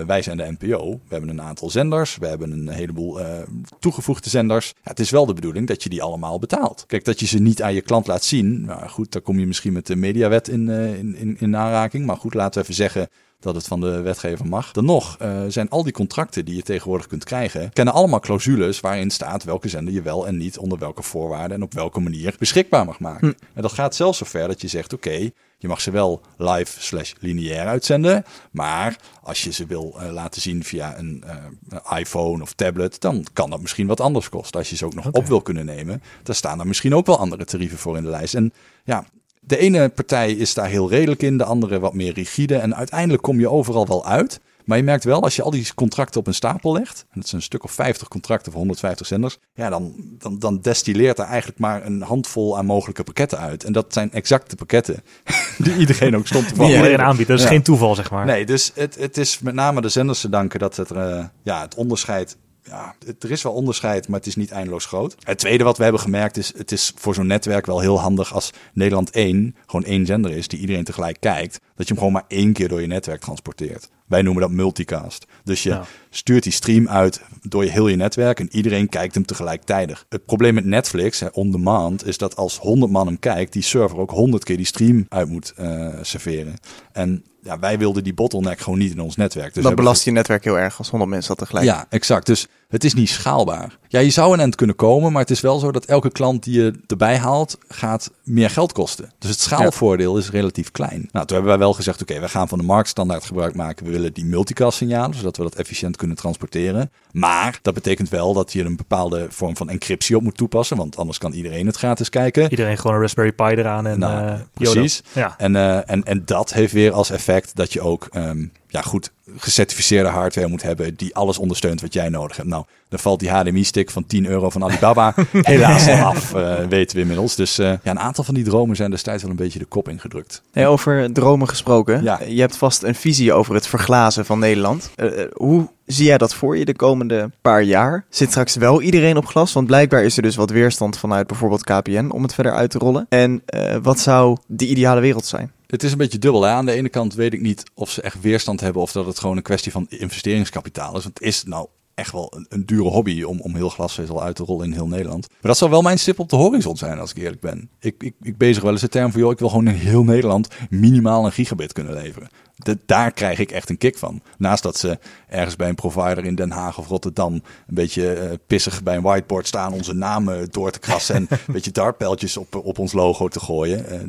wij zijn de NPO. We hebben een aantal zenders. We hebben een heleboel uh, toegevoegde zenders. Ja, het is wel de bedoeling dat je die allemaal betaalt. Kijk, dat je ze niet aan je klant laat zien. Nou goed, daar kom je misschien met de mediawet in, in, in, in aanraking. Maar goed, laten we even zeggen dat het van de wetgever mag. Dan nog uh, zijn al die contracten die je tegenwoordig kunt krijgen, kennen allemaal clausules waarin staat welke zender je wel en niet onder welke voorwaarden en op welke manier beschikbaar mag maken. Hm. En dat gaat zelfs zover dat je zegt, oké, okay, je mag ze wel live slash lineair uitzenden, maar als je ze wil uh, laten zien via een uh, iPhone of tablet, dan kan dat misschien wat anders kosten. Als je ze ook nog okay. op wil kunnen nemen, dan staan er misschien ook wel andere tarieven voor in de lijst. En ja, de ene partij is daar heel redelijk in, de andere wat meer rigide. En uiteindelijk kom je overal wel uit. Maar je merkt wel, als je al die contracten op een stapel legt, en dat zijn een stuk of 50 contracten voor 150 zenders, ja, dan, dan, dan destilleert er eigenlijk maar een handvol aan mogelijke pakketten uit. En dat zijn exacte pakketten [LAUGHS] die iedereen ook stond te Die iedereen aanbiedt, dat is ja. geen toeval, zeg maar. Nee, dus het, het is met name de zenders te danken dat het, uh, ja, het onderscheid ja, er is wel onderscheid, maar het is niet eindeloos groot. Het tweede wat we hebben gemerkt is, het is voor zo'n netwerk wel heel handig als Nederland 1 gewoon één zender is die iedereen tegelijk kijkt, dat je hem gewoon maar één keer door je netwerk transporteert. Wij noemen dat multicast. Dus je. Stuurt die stream uit door je heel je netwerk en iedereen kijkt hem tegelijkertijd. Het probleem met Netflix, hè, on demand, is dat als 100 man hem kijkt, die server ook 100 keer die stream uit moet uh, serveren. En ja, wij wilden die bottleneck gewoon niet in ons netwerk. Dus dat belast je netwerk heel erg als 100 mensen dat tegelijk. Ja, exact. Dus het is niet schaalbaar. Ja, je zou een end kunnen komen, maar het is wel zo dat elke klant die je erbij haalt, gaat meer geld kosten. Dus het schaalvoordeel ja. is relatief klein. Nou, toen hebben wij wel gezegd, oké, okay, we gaan van de marktstandaard gebruik maken. We willen die multicast signalen, zodat we dat efficiënt kunnen transporteren. Maar dat betekent wel dat je een bepaalde vorm van encryptie op moet toepassen, want anders kan iedereen het gratis kijken. Iedereen gewoon een Raspberry Pi eraan en nou, uh, precies. Ja. En, uh, en, en dat heeft weer als effect dat je ook um, ja, goed gecertificeerde hardware moet hebben die alles ondersteunt wat jij nodig hebt. Nou, dan valt die HDMI-stick van 10 euro van Alibaba [LAUGHS] helaas al af, uh, weten we inmiddels. Dus uh, ja, een aantal van die dromen zijn destijds wel een beetje de kop ingedrukt. Hey, over dromen gesproken, ja. je hebt vast een visie over het verglazen van Nederland. Uh, hoe zie jij dat voor je de komende paar jaar? Zit straks wel iedereen op glas? Want blijkbaar is er dus wat weerstand vanuit bijvoorbeeld KPN om het verder uit te rollen. En wat zou de ideale wereld zijn? Het is een beetje dubbel. Hè? Aan de ene kant weet ik niet of ze echt weerstand hebben of dat het gewoon een kwestie van investeringskapitaal is. Want het is nou echt wel een, een dure hobby om, om heel glasvezel uit te rollen in heel Nederland. Maar dat zou wel mijn stip op de horizon zijn, als ik eerlijk ben. Ik, ik, ik bezig wel eens de term van, joh, ik wil gewoon in heel Nederland minimaal een gigabit kunnen leveren. De, daar krijg ik echt een kick van. Naast dat ze ergens bij een provider in Den Haag of Rotterdam een beetje uh, pissig bij een whiteboard staan onze namen door te krassen en [LAUGHS] een beetje dartpijltjes op, op ons logo te gooien. Uh,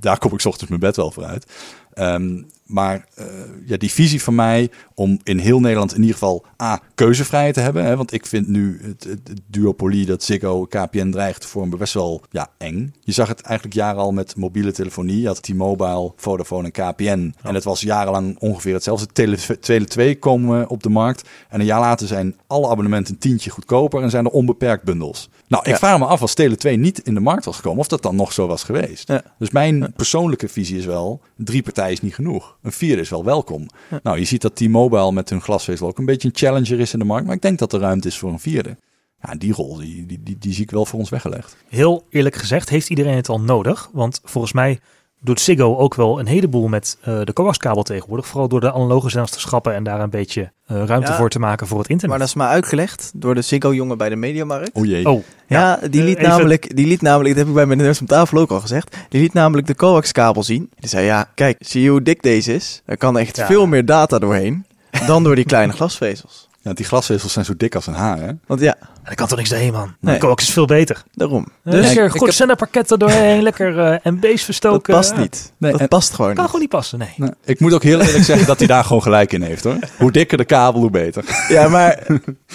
daar kom ik 's ochtends mijn bed wel voor uit. Um, maar uh, ja, die visie van mij om in heel Nederland in ieder geval A, keuzevrijheid te hebben. Hè, want ik vind nu het, het, het duopolie dat Ziggo KPN dreigt te vormen best wel ja, eng. Je zag het eigenlijk jaren al met mobiele telefonie. Je had T-Mobile, Vodafone en KPN. En het was jarenlang ongeveer hetzelfde. Tele, Tele 2 komen op de markt. En een jaar later zijn alle abonnementen een tientje goedkoper en zijn er onbeperkt bundels. Nou, ik ja. vraag me af als Tele 2 niet in de markt was gekomen, of dat dan nog zo was geweest. Ja. Dus mijn persoonlijke visie is wel, drie partijen is niet genoeg. Een vierde is wel welkom. Nou, je ziet dat T-Mobile met hun glasvezel ook een beetje een challenger is in de markt, maar ik denk dat er ruimte is voor een vierde. Ja, die rol, die, die, die, die zie ik wel voor ons weggelegd. Heel eerlijk gezegd, heeft iedereen het al nodig? Want volgens mij doet Ziggo ook wel een heleboel met uh, de coaxkabel tegenwoordig. Vooral door de analoge zenders te schrappen en daar een beetje uh, ruimte ja, voor te maken voor het internet. Maar dat is maar uitgelegd door de Ziggo-jongen bij de Mediamarkt. O jee. Oh, ja, ja die, liet uh, namelijk, die liet namelijk, dat heb ik bij mijn neus om tafel ook al gezegd, die liet namelijk de coaxkabel zien. Die zei, ja, kijk, zie je hoe dik deze is? Er kan echt ja. veel meer data doorheen dan door die kleine glasvezels. Ja, die glasvezels zijn zo dik als een haar, hè? Want ja. Dat kan toch niks heen, man? Nee. Coax is veel beter. Daarom. Dus lekker goed heb... zenderpakketten doorheen, [LAUGHS] lekker uh, MB's verstoken. Dat past niet. Nee, dat en, past gewoon kan niet. gewoon niet passen, nee. nee. Ik moet ook heel eerlijk zeggen dat hij daar gewoon gelijk in heeft, hoor. Hoe dikker de kabel, hoe beter. Ja, maar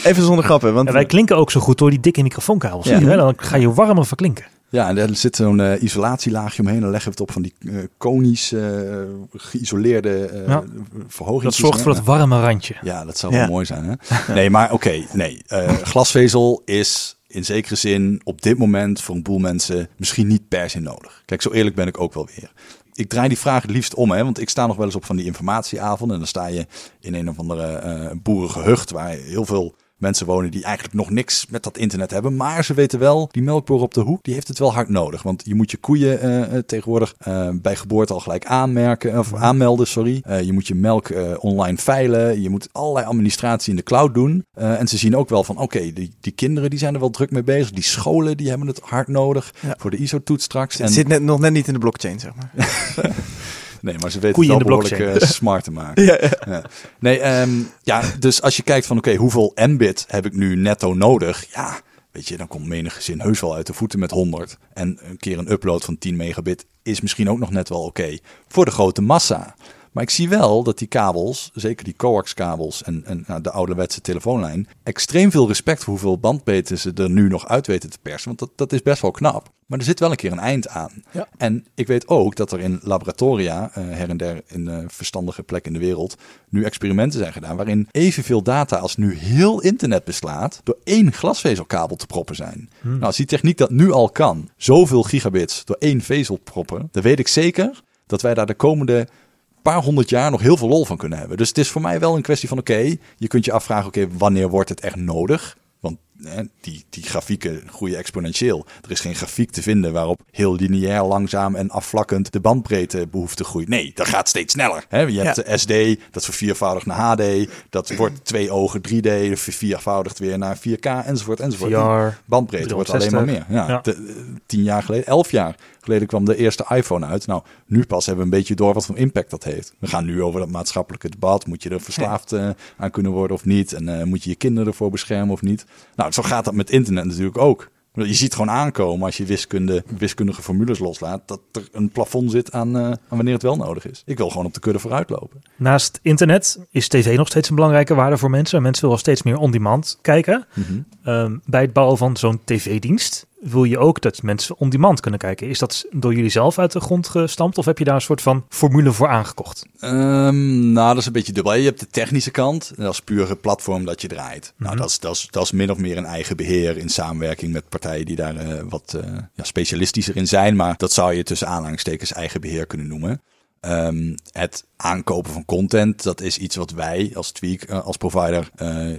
even zonder grappen. Want en wij klinken ook zo goed door die dikke microfoonkabels. Ja. Zie je, dan ga je warmer verklinken. Ja, en er zit zo'n uh, isolatielaagje omheen. Dan leggen we het op van die uh, konisch uh, geïsoleerde uh, ja. verhoging. Dat zorgt voor het warme randje. Ja, dat zou wel mooi zijn. Hè? [LAUGHS] nee, maar oké. Okay, nee, glasvezel is in zekere zin op dit moment voor een boel mensen misschien niet per se nodig. Kijk, zo eerlijk ben ik ook wel weer. Ik draai die vraag het liefst om, hè, want ik sta nog wel eens op van die informatieavonden. En dan sta je in een of andere boerengehucht waar heel veel mensen wonen die eigenlijk nog niks met dat internet hebben. Maar ze weten wel, die melkboer op de hoek, die heeft het wel hard nodig. Want je moet je koeien uh, tegenwoordig uh, bij geboorte al gelijk aanmerken, of aanmelden, sorry. Uh, je moet je melk online veilen. Je moet allerlei administratie in de cloud doen. en ze zien ook wel van, oké, okay, die, die kinderen die zijn er wel druk mee bezig. Die scholen die hebben het hard nodig ja. voor de ISO-toets straks. Het zit net, nog net niet in de blockchain, zeg maar. [LAUGHS] Nee, maar ze weten het wel behoorlijk uh, smart te maken. [LAUGHS] ja, ja. Ja. Nee, um, ja, dus als je kijkt van oké, okay, hoeveel Mbit heb ik nu netto nodig? Ja, weet je, dan komt menig gezin heus wel uit de voeten met 100. En een keer een upload van 10 megabit is misschien ook nog net wel oké okay voor de grote massa. Maar ik zie wel dat die kabels, zeker die coax-kabels en, en nou, de ouderwetse telefoonlijn, extreem veel respect voor hoeveel bandbreedte ze er nu nog uit weten te persen. Want dat, dat is best wel knap. Maar er zit wel een keer een eind aan. Ja. En ik weet ook dat er in laboratoria, uh, her en der in uh, verstandige plekken in de wereld, nu experimenten zijn gedaan waarin evenveel data als nu heel internet beslaat, door één glasvezelkabel te proppen zijn. Hmm. Nou, als die techniek dat nu al kan, zoveel gigabits door één vezel proppen, dan weet ik zeker dat wij daar de komende paar honderd jaar nog heel veel lol van kunnen hebben. Dus het is voor mij wel een kwestie van: oké, je kunt je afvragen, oké, wanneer wordt het echt nodig? Want die, die grafieken groeien exponentieel. Er is geen grafiek te vinden waarop heel lineair, langzaam en afvlakkend de bandbreedtebehoefte groeit. Nee, dat gaat steeds sneller. Hè? Je hebt ja. SD, dat verviervoudigt naar HD. Dat wordt [CLEARS THROAT] twee ogen 3D, verviervoudigt weer naar 4K, enzovoort, enzovoort. VR, bandbreedte wordt alleen maar meer. Ja, ja. De, tien jaar geleden, elf jaar geleden kwam de eerste iPhone uit. Nou, nu pas hebben we een beetje door wat voor impact dat heeft. We gaan nu over dat maatschappelijke debat. Moet je er verslaafd uh, aan kunnen worden of niet? En uh, moet je je kinderen ervoor beschermen of niet? Nou, zo gaat dat met internet natuurlijk ook. Je ziet gewoon aankomen als je wiskunde, wiskundige formules loslaat, dat er een plafond zit aan, uh, aan wanneer het wel nodig is. Ik wil gewoon op de kudde vooruitlopen. Naast internet is tv nog steeds een belangrijke waarde voor mensen. Mensen willen steeds meer on-demand kijken. Mm -hmm. um, bij het bouwen van zo'n tv-dienst wil je ook dat mensen on-demand kunnen kijken. Is dat door jullie zelf uit de grond gestampt of heb je daar een soort van formule voor aangekocht? Um, nou, dat is een beetje dubbel. Je hebt de technische kant, dat is puur het platform dat je draait. Mm -hmm. Nou, dat is, dat, is, dat is min of meer een eigen beheer in samenwerking met partijen die daar uh, wat uh, ja, specialistischer in zijn. Maar dat zou je tussen aanhalingstekens eigen beheer kunnen noemen. Um, het aankopen van content, dat is iets wat wij als Tweak, uh, als provider,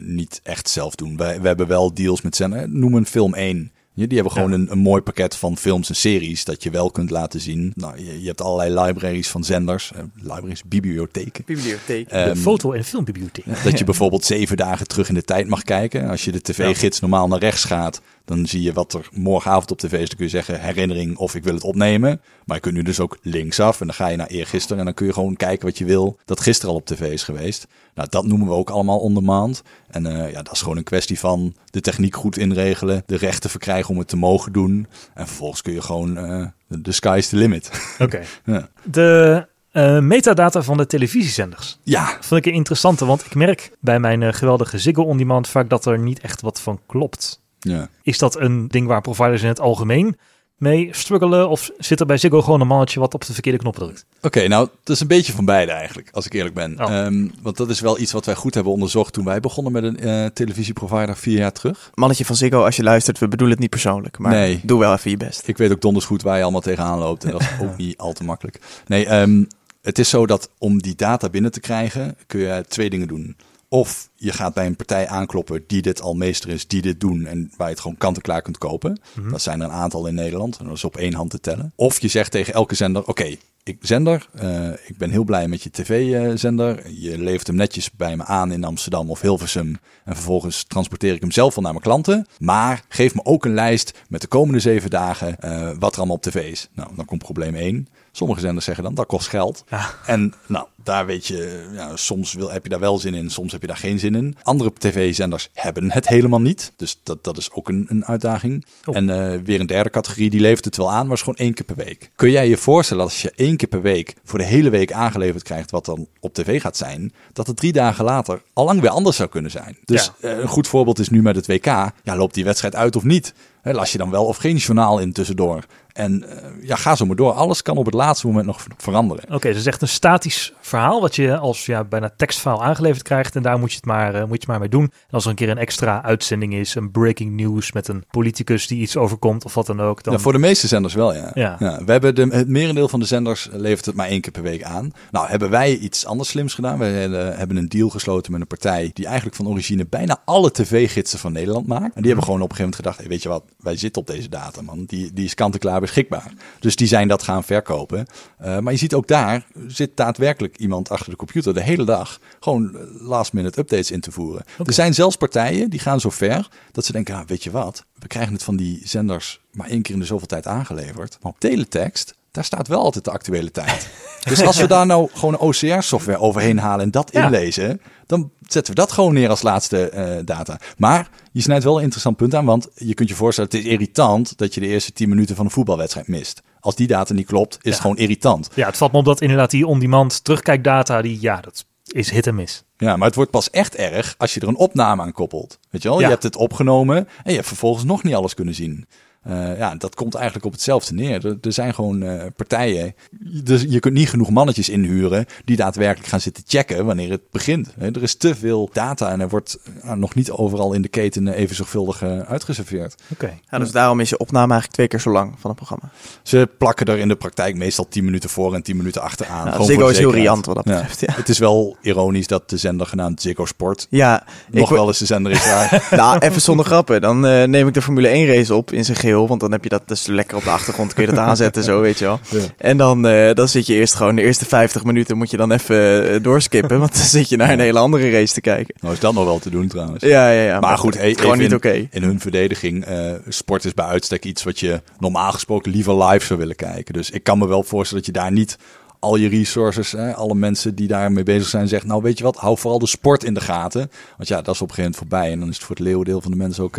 niet echt zelf doen. Wij, we hebben wel deals met zender. Noem een film 1 Ja, die hebben gewoon Ja. een, een mooi pakket van films en series dat je wel kunt laten zien. Nou, je, je hebt allerlei libraries van zenders, eh, libraries, bibliotheken. Bibliotheek. De Ehm, foto- en filmbibliotheek. [LAUGHS] Dat je bijvoorbeeld zeven dagen terug in de tijd mag kijken. Als je de tv-gids normaal naar rechts gaat, dan zie je wat er morgenavond op tv is. Dan kun je zeggen herinnering of ik wil het opnemen. Maar je kunt nu dus ook linksaf en dan ga je naar eergisteren en dan kun je gewoon kijken wat je wil dat gisteren al op tv is geweest. Nou, dat noemen we ook allemaal on demand. En eh, ja, dat is gewoon een kwestie van de techniek goed inregelen, de rechten verkrijgen om het te mogen doen. En vervolgens kun je gewoon, eh de sky is the limit. Oké. [LAUGHS] ja. De eh, metadata van de televisiezenders. ja, Vond ik een interessante, want ik merk bij mijn eh, geweldige Ziggo On Demand vaak dat er niet echt wat van klopt. ja. Is dat een ding waar providers in het algemeen mee struggelen? Of zit er bij Ziggo gewoon een mannetje wat op de verkeerde knop drukt? Oké, nou, dat is een beetje van beide eigenlijk, als ik eerlijk ben. Oh. Ehm, want dat is wel iets wat wij goed hebben onderzocht toen wij begonnen met een eh, televisieprovider vier jaar terug. Mannetje van Ziggo, als je luistert, we bedoelen het niet persoonlijk. Maar Nee. doe wel even je best. Ik weet ook donders goed waar je allemaal tegenaan loopt en dat is [LAUGHS] ook niet al te makkelijk. Nee, ehm, het is zo dat om die data binnen te krijgen, kun je twee dingen doen. Of je gaat bij een partij aankloppen die dit al meester is, die dit doen en waar je het gewoon kant-en-klaar kunt kopen. Dat zijn er een aantal in Nederland en dat is op één hand te tellen. Of je zegt tegen elke zender, oké, ik zender, eh, ik ben heel blij met je tv-zender. Je levert hem netjes bij me aan in Amsterdam of Hilversum en vervolgens transporteer ik hem zelf wel naar mijn klanten. Maar geef me ook een lijst met de komende zeven dagen eh, wat er allemaal op tv is. Nou, dan komt probleem één. Sommige zenders zeggen dan, dat kost geld. Ja. En nou, daar weet je, ja, soms wil, heb je daar wel zin in, soms heb je daar geen zin in. Andere tv-zenders hebben het helemaal niet. Dus dat, dat is ook een, een uitdaging. Oh. En eh, weer een derde categorie, die levert het wel aan, maar is gewoon één keer per week. Kun jij je voorstellen dat als je één keer per week voor de hele week aangeleverd krijgt wat dan op tv gaat zijn, dat het drie dagen later al lang weer anders zou kunnen zijn. Dus Ja. eh, een goed voorbeeld is nu met het WK. Ja, loopt die wedstrijd uit of niet? Las je dan wel of geen journaal in tussendoor? En eh, ja, ga zo maar door. Alles kan op het laatste moment nog ver- veranderen. Oké, dus het is echt een statisch verhaal wat je als ja, bijna tekstfile aangeleverd krijgt. En daar moet je het maar, eh, moet je het maar mee doen. En als er een keer een extra uitzending is, een breaking news met een politicus die iets overkomt of wat dan ook. Dan... Ja, voor de meeste zenders wel, ja. Ja. we hebben de, het merendeel van de zenders levert het maar één keer per week aan. Nou, hebben wij iets anders slims gedaan. Wij eh, hebben een deal gesloten met een partij die eigenlijk van origine bijna alle tv-gidsen van Nederland maakt. En die hebben gewoon op een gegeven moment gedacht, hey, weet je wat, wij zitten op deze data, man. Die, die is kant-en-klaar beschikbaar. Dus die zijn dat gaan verkopen. Eh, maar je ziet ook daar zit daadwerkelijk iemand achter de computer de hele dag gewoon last-minute updates in te voeren. Er zijn zelfs partijen die gaan zo ver dat ze denken, ah, weet je wat, we krijgen het van die zenders maar één keer in de zoveel tijd aangeleverd. Maar op teletext, daar staat wel altijd de actuele tijd. [LAUGHS] Dus als we daar nou gewoon OCR-software overheen halen en dat Ja. inlezen, zetten we dat gewoon neer als laatste eh, data. Maar je snijdt wel een interessant punt aan, want je kunt je voorstellen, het is irritant dat je de eerste 10 minuten van een voetbalwedstrijd mist. Als die data niet klopt, is het gewoon irritant. Ja, het valt me op dat inderdaad die on-demand terugkijkdata, die ja, dat is hit en miss. Ja, maar het wordt pas echt erg als je er een opname aan koppelt. Weet je wel, Ja. je hebt het opgenomen en je hebt vervolgens nog niet alles kunnen zien. Eh, ja, dat komt eigenlijk op hetzelfde neer. Er, er zijn gewoon eh, partijen. Dus je kunt niet genoeg mannetjes inhuren die daadwerkelijk gaan zitten checken wanneer het begint. Hè, Er is te veel data en er wordt eh, nog niet overal in de keten even zorgvuldig eh, uitgeserveerd. Oké. Ja, dus daarom is je opname eigenlijk twee keer zo lang van het programma. Ze plakken er in de praktijk meestal 10 minuten voor en 10 minuten achteraan. Gewoon Ziggo is heel riant wat dat betreft, ja. Het is wel ironisch dat de zender genaamd Ziggo Sport Ja, nog ik, wel eens de zender is waar. [LAUGHS] nou, even zonder grappen. Dan eh, neem ik de Formule 1 race op in zijn Want dan heb je dat dus lekker op de achtergrond. Kun je dat [LAUGHS] aanzetten, zo weet je wel. Ja. En dan, eh, dan zit je eerst gewoon de eerste 50 minuten moet je dan even eh, doorskippen. Want dan zit je naar een hele andere race te kijken. Nou is dat nog wel te doen trouwens. Ja, ja, ja. Maar goed, gewoon niet oké. in, in hun verdediging, eh, sport is bij uitstek iets wat je normaal gesproken liever live zou willen kijken. Dus ik kan me wel voorstellen dat je daar niet al je resources, hè, alle mensen die daarmee bezig zijn, zegt, nou weet je wat, hou vooral de sport in de gaten. Want ja, dat is op een gegeven moment voorbij en dan is het voor het leeuwendeel van de mensen ook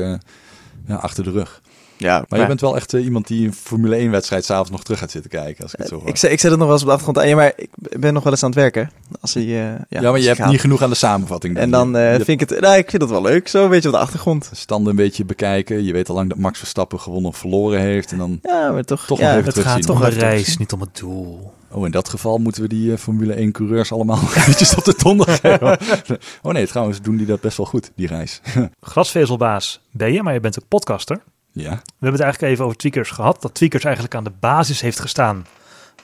ja, achter de rug. Ja, Maar je bent wel echt eh, iemand die een Formule 1 wedstrijd s'avonds nog terug gaat zitten kijken, als ik het zo hoor. ik, zet- ik zet het nog wel eens op de achtergrond aan. Ja, maar ik ben nog wel eens aan het werken. Als hij, eh, ja, ja, maar je hebt gaat. niet genoeg aan de samenvatting. En dan eh, Je- je vind ik het... Nou, ik vind het wel leuk. Zo een beetje op de achtergrond. standen een beetje bekijken. Je weet al lang dat Max Verstappen gewonnen of verloren heeft. En dan, Ja, maar toch... Toch ja, nog even Het gaat toch een reis, niet om het doel. oh, in dat geval moeten we die eh, Formule 1 coureurs allemaal [LAUGHS] eventjes op de donder geven. oh nee, trouwens doen die dat best wel goed, die reis. [LAUGHS] Glasvezelbaas ben je, maar je bent ook podcaster. Ja, We hebben het eigenlijk even over Tweakers gehad. Dat Tweakers eigenlijk aan de basis heeft gestaan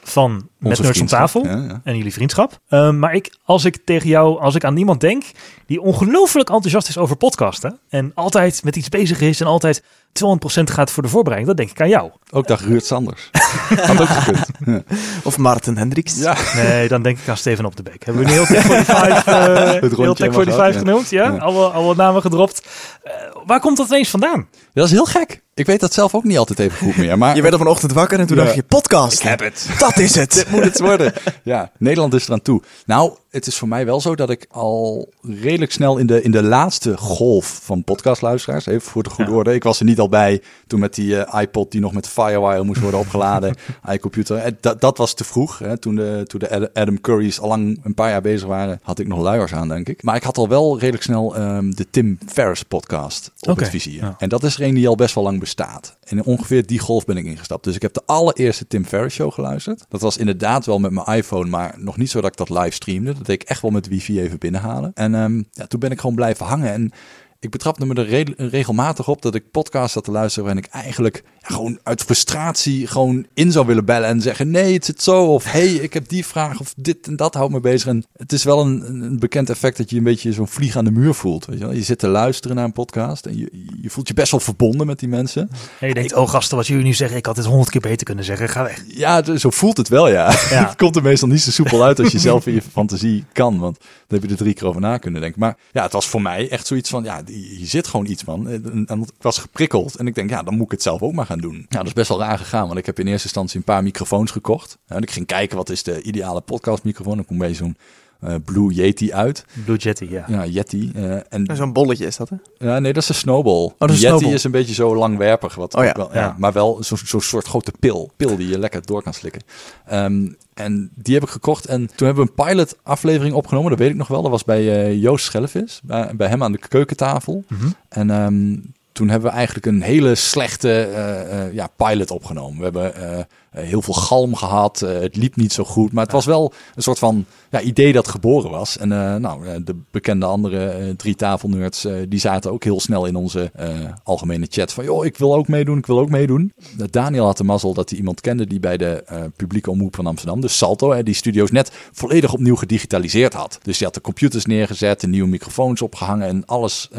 van Met onze Nerds om tafel. Ja, ja. En jullie vriendschap. Ehm, maar ik, als ik tegen jou, als ik aan iemand denk die ongelooflijk enthousiast is over podcasten. En altijd met iets bezig is en altijd 200% gaat voor de voorbereiding, dan denk ik aan jou. Ook dag Ruud Sanders. [LAUGHS] Had ook gekund. Ja. Of Maarten Hendricks. Ja. Nee, dan denk ik aan Steven op de Beek. Hebben we nu heel Tech [LAUGHS] 45, eh rondje heel Tech helemaal 45 gehad, ja. genoemd? Ja, Ja. Alle, alle namen gedropt. Eh, waar komt dat ineens vandaan? Dat is heel gek. Ik weet dat zelf ook niet altijd even goed meer. Maar Je werd op een ochtend wakker en toen Ja. dacht je, podcast. heb het. Dat is het. [LAUGHS] Dit moet het worden. Ja, Nederland is eraan toe. Nou, het is voor mij wel zo dat ik al redelijk snel in de, in de laatste golf van podcastluisteraars, even voor de goede Ja. orde. Ik was er niet al bij toen met die eh, iPod die nog met Firewire moest worden opgeladen, [LAUGHS] iComputer. Dat, dat was te vroeg. Hè. Toen, de, toen de Ad- Adam Curry's al lang een paar jaar bezig waren, had ik nog luiers aan, denk ik. Maar ik had al wel redelijk snel ehm, de Tim Ferriss podcast op het vizier. ja. En dat is er een die al best wel lang bestaat. En ongeveer die golf ben ik ingestapt. Dus ik heb de allereerste Tim Ferriss show geluisterd. Dat was inderdaad wel met mijn iPhone, maar nog niet zo dat ik dat live streamde. Ik echt wel met wifi even binnenhalen. En ehm, ja, toen ben ik gewoon blijven hangen. En ik betrapte me er re- regelmatig op dat ik podcasts zat te luisteren waarin ik eigenlijk ja, gewoon uit frustratie gewoon in zou willen bellen en zeggen nee, het zit zo. Of hey, ik heb die vraag of dit en dat houdt me bezig. En het is wel een, een bekend effect dat je een beetje zo'n vlieg aan de muur voelt. Weet je, wel? je zit te luisteren naar een podcast en je, je voelt je best wel verbonden met die mensen. En je denkt, oh gasten, wat jullie nu zeggen, ik had dit honderd keer beter kunnen zeggen. Ga weg. Ja, zo voelt het wel, ja. Ja. [LAUGHS] het komt er meestal niet zo soepel uit als je zelf in je fantasie kan. Want dan heb je er drie keer over na kunnen denken. Maar ja, het was voor mij echt zoiets van, ja, hier zit gewoon iets, man. En, en ik was geprikkeld. En ik denk, ja, dan moet ik het zelf ook maar gaan doen. Ja, dat is best wel raar gegaan. Want ik heb in eerste instantie een paar microfoons gekocht. En ik ging kijken, wat is de ideale podcastmicrofoon? Dan kom bij zo'n eh, Blue Yeti uit. Blue Jetty, ja. Ja, Yeti. eh, en Zo'n bolletje is dat, hè? ja, nee, dat is een snowball. dat is een Yeti snowball. is een beetje zo langwerpig. Wat Oh ja, ook wel, ja. ja. Maar wel zo'n zo soort grote pil. Pil die je lekker door kan slikken. Ehm, en die heb ik gekocht. En toen hebben we een pilot aflevering opgenomen. Dat weet ik nog wel. Dat was bij eh, Joost Schellevis. Bij, bij hem aan de keukentafel. Mhm. En ehm, toen hebben we eigenlijk een hele slechte eh, eh, ja, pilot opgenomen. We hebben eh, heel veel galm gehad. eh, het liep niet zo goed. Maar het was wel een soort van ja, idee dat geboren was. En nou, de bekende andere drie tafelnerds, die zaten ook heel snel in onze algemene chat van... joh, ik wil ook meedoen, ik wil ook meedoen. Daniel had de mazzel dat hij iemand kende die bij de publieke omroep van Amsterdam... dus Salto, hè, die studio's net volledig opnieuw gedigitaliseerd had. Dus die had de computers neergezet, de nieuwe microfoons opgehangen... en alles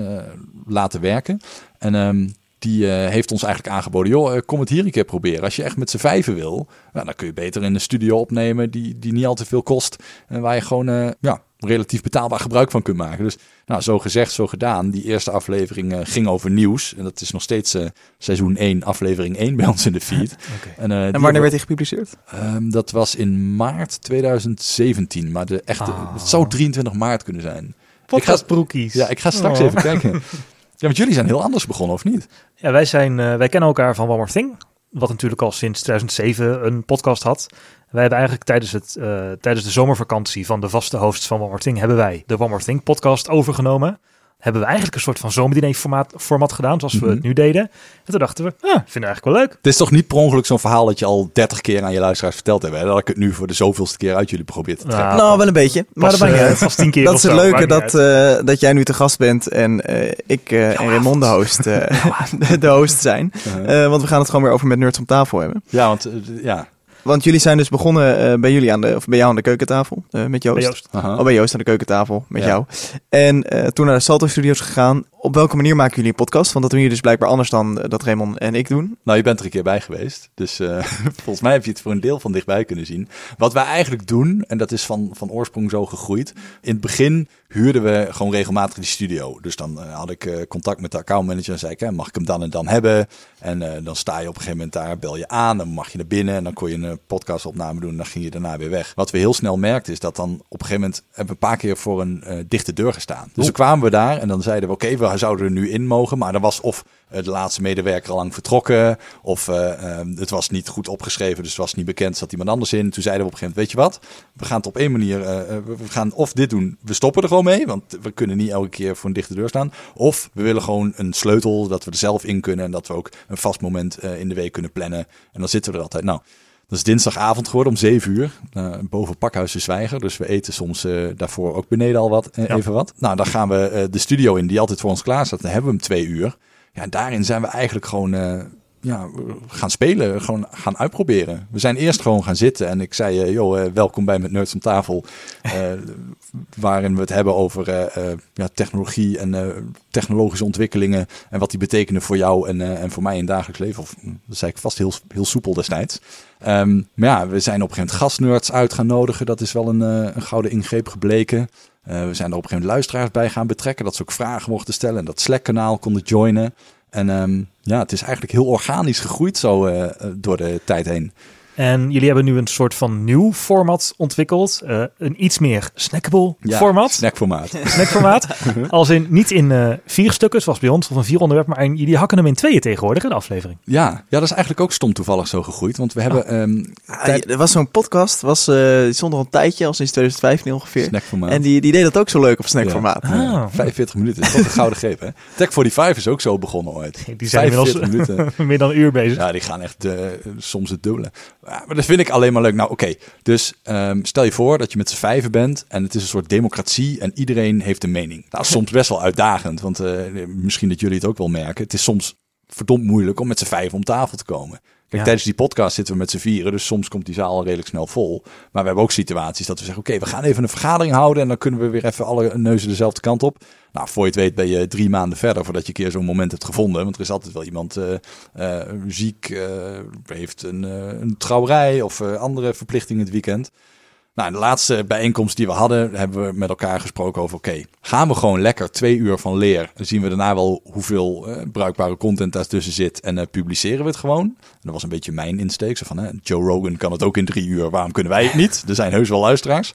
laten werken. En ehm, die eh, heeft ons eigenlijk aangeboden, joh, eh, kom het hier een keer proberen. Als je echt met z'n vijven wil, nou, dan kun je beter in een studio opnemen die, die niet al te veel kost. En waar je gewoon eh, ja, relatief betaalbaar gebruik van kunt maken. Dus nou, zo gezegd, zo gedaan. Die eerste aflevering ging over nieuws. En dat is nog steeds seizoen 1, aflevering 1 bij ons in de feed. [LAUGHS] En, wanneer werd die gepubliceerd? Ehm, dat was in maart 2017. Maar de echte, Ah. het zou 23 maart kunnen zijn. Podcastbroekies. Ja, ik ga straks Oh. even kijken. [LAUGHS] Ja, want jullie zijn heel anders begonnen, of niet? Ja, wij, zijn, eh, wij kennen elkaar van One More Thing. Wat natuurlijk al sinds 2007 een podcast had. Wij hebben eigenlijk tijdens, het, eh, tijdens de zomervakantie van de vaste hosts van One More Thing... hebben wij de One More Thing podcast overgenomen. Hebben we eigenlijk een soort van zomerdiner formaat, format gedaan, zoals we Mhm. het nu deden. En toen dachten we, ah, vinden we eigenlijk wel leuk. Het is toch niet per ongeluk zo'n verhaal dat je al 30 keer aan je luisteraars verteld hebt. Hè? Dat ik het nu voor de zoveelste keer uit jullie probeer te trekken. Nou, nou, wel een beetje. Maar dat pas, maakt niet eh, uit. pas tien keer Dat of is het zo, leuke dat, eh, dat jij nu te gast bent en eh, ik eh, en Raymond de host, eh, [LAUGHS] de, host zijn. Want we gaan het gewoon weer over met Nerds om tafel hebben. ja, want ja. Want jullie zijn dus begonnen eh, bij jullie aan de, of bij jou aan de keukentafel eh, met Joost. Bij Joost. Oh, bij Joost aan de keukentafel met Ja. jou. En eh, toen naar de Salto Studios gegaan. Op welke manier maken jullie een podcast? Want dat doen jullie dus blijkbaar anders dan dat Raymond en ik doen. Nou, je bent er een keer bij geweest. Dus eh, [LAUGHS] volgens mij heb je het voor een deel van dichtbij kunnen zien. Wat wij eigenlijk doen, en dat is van, van oorsprong zo gegroeid. In het begin huurden we gewoon regelmatig die studio. Dus dan eh, had ik eh, contact met de accountmanager en zei ik, hè, mag ik hem dan en dan hebben? En eh, dan sta je op een gegeven moment daar, bel je aan, dan mag je naar binnen. En dan kon je een podcastopname doen en dan ging je daarna weer weg. Wat we heel snel merkten is dat dan op een gegeven moment hebben we een paar keer voor een dichte deur gestaan. Dus dan kwamen we daar en dan zeiden we, oké, we zouden er nu in mogen. Maar dan was of de laatste medewerker al lang vertrokken. Of eh, ehm, het was niet goed opgeschreven, dus het was niet bekend. Zat iemand anders in. Toen zeiden we op een gegeven moment, weet je wat? We gaan het op één manier, we we gaan of dit doen. We stoppen er gewoon mee, want we kunnen niet elke keer voor een dichte deur staan. Of we willen gewoon een sleutel, dat we er zelf in kunnen. En dat we ook een vast moment eh, in de week kunnen plannen. En dan zitten we er altijd. Nou, dat is dinsdagavond geworden om 7 uur. eh, boven Pakhuis de Zwijger. Dus we eten soms eh, daarvoor ook beneden al wat, Ja. even wat. Nou, dan gaan we de studio in die altijd voor ons klaar staat. Dan hebben we hem twee uur. Ja, en daarin zijn we eigenlijk gewoon ja, gaan spelen, gewoon gaan uitproberen. We zijn eerst gewoon gaan zitten en ik zei, uh, joh, uh, welkom bij Met Nerds om tafel. Uh, [LAUGHS] waarin we het hebben over ja, technologie en technologische ontwikkelingen en wat die betekenen voor jou en, en voor mij in dagelijks leven. Of, dat zei ik vast heel, heel soepel destijds. Um, maar ja, we zijn op een gegeven moment gastnerds uit gaan nodigen. Dat is wel een, een gouden ingreep gebleken. we zijn er op een gegeven moment luisteraars bij gaan betrekken, dat ze ook vragen mochten stellen en dat Slack-kanaal konden joinen. En um, ja, het is eigenlijk heel organisch gegroeid zo uh, door de tijd heen. En jullie hebben nu een soort van nieuw format ontwikkeld. Uh, een iets meer snackable ja, format. Snackformaat. [LAUGHS] Snackformaat. Als in niet in uh, vier stukken, zoals bij ons, of een vier onderwerp, maar in, jullie hakken hem in tweeën tegenwoordig in de aflevering. Ja, ja, dat is eigenlijk ook stom toevallig zo gegroeid. Want we hebben. Oh. Um, tijd... er was zo'n podcast, was, uh, die stond al een tijdje, al sinds 2015 ongeveer. Snackformaat. En die, die deed dat ook zo leuk op snackformaat. Ja. Ah. 45 minuten, dat is een gouden greep. Hè? Tech 45 is ook zo begonnen ooit. Die zijn inmiddels minuten. [LAUGHS] meer dan een uur bezig. Ja, die gaan echt soms het dubbele. Ja, maar dat vind ik alleen maar leuk. Nou, oké. Dus um, stel je voor dat je met z'n vijven bent en het is een soort democratie en iedereen heeft een mening. Nou, [LAUGHS] soms best wel uitdagend, want uh, misschien dat jullie het ook wel merken. Het is soms verdomd moeilijk om met z'n vijf om tafel te komen. Kijk, tijdens die podcast zitten we met z'n vieren, dus soms komt die zaal redelijk snel vol. Maar we hebben ook situaties dat we zeggen, oké, we gaan even een vergadering houden en dan kunnen we weer even alle neuzen dezelfde kant op. Nou, voor je het weet ben je drie maanden verder voordat je een keer zo'n moment hebt gevonden. Want er is altijd wel iemand uh, uh, ziek, uh, heeft een, een trouwerij of andere verplichtingen het weekend. Nou, de laatste bijeenkomst die we hadden, hebben we met elkaar gesproken over: oké, gaan we gewoon lekker twee uur van leer. Dan zien we daarna wel hoeveel uh, bruikbare content daartussen zit en uh, publiceren we het gewoon. En dat was een beetje mijn insteek. Zo van: Joe Rogan kan het ook in drie uur, waarom kunnen wij het niet? Er zijn heus wel luisteraars.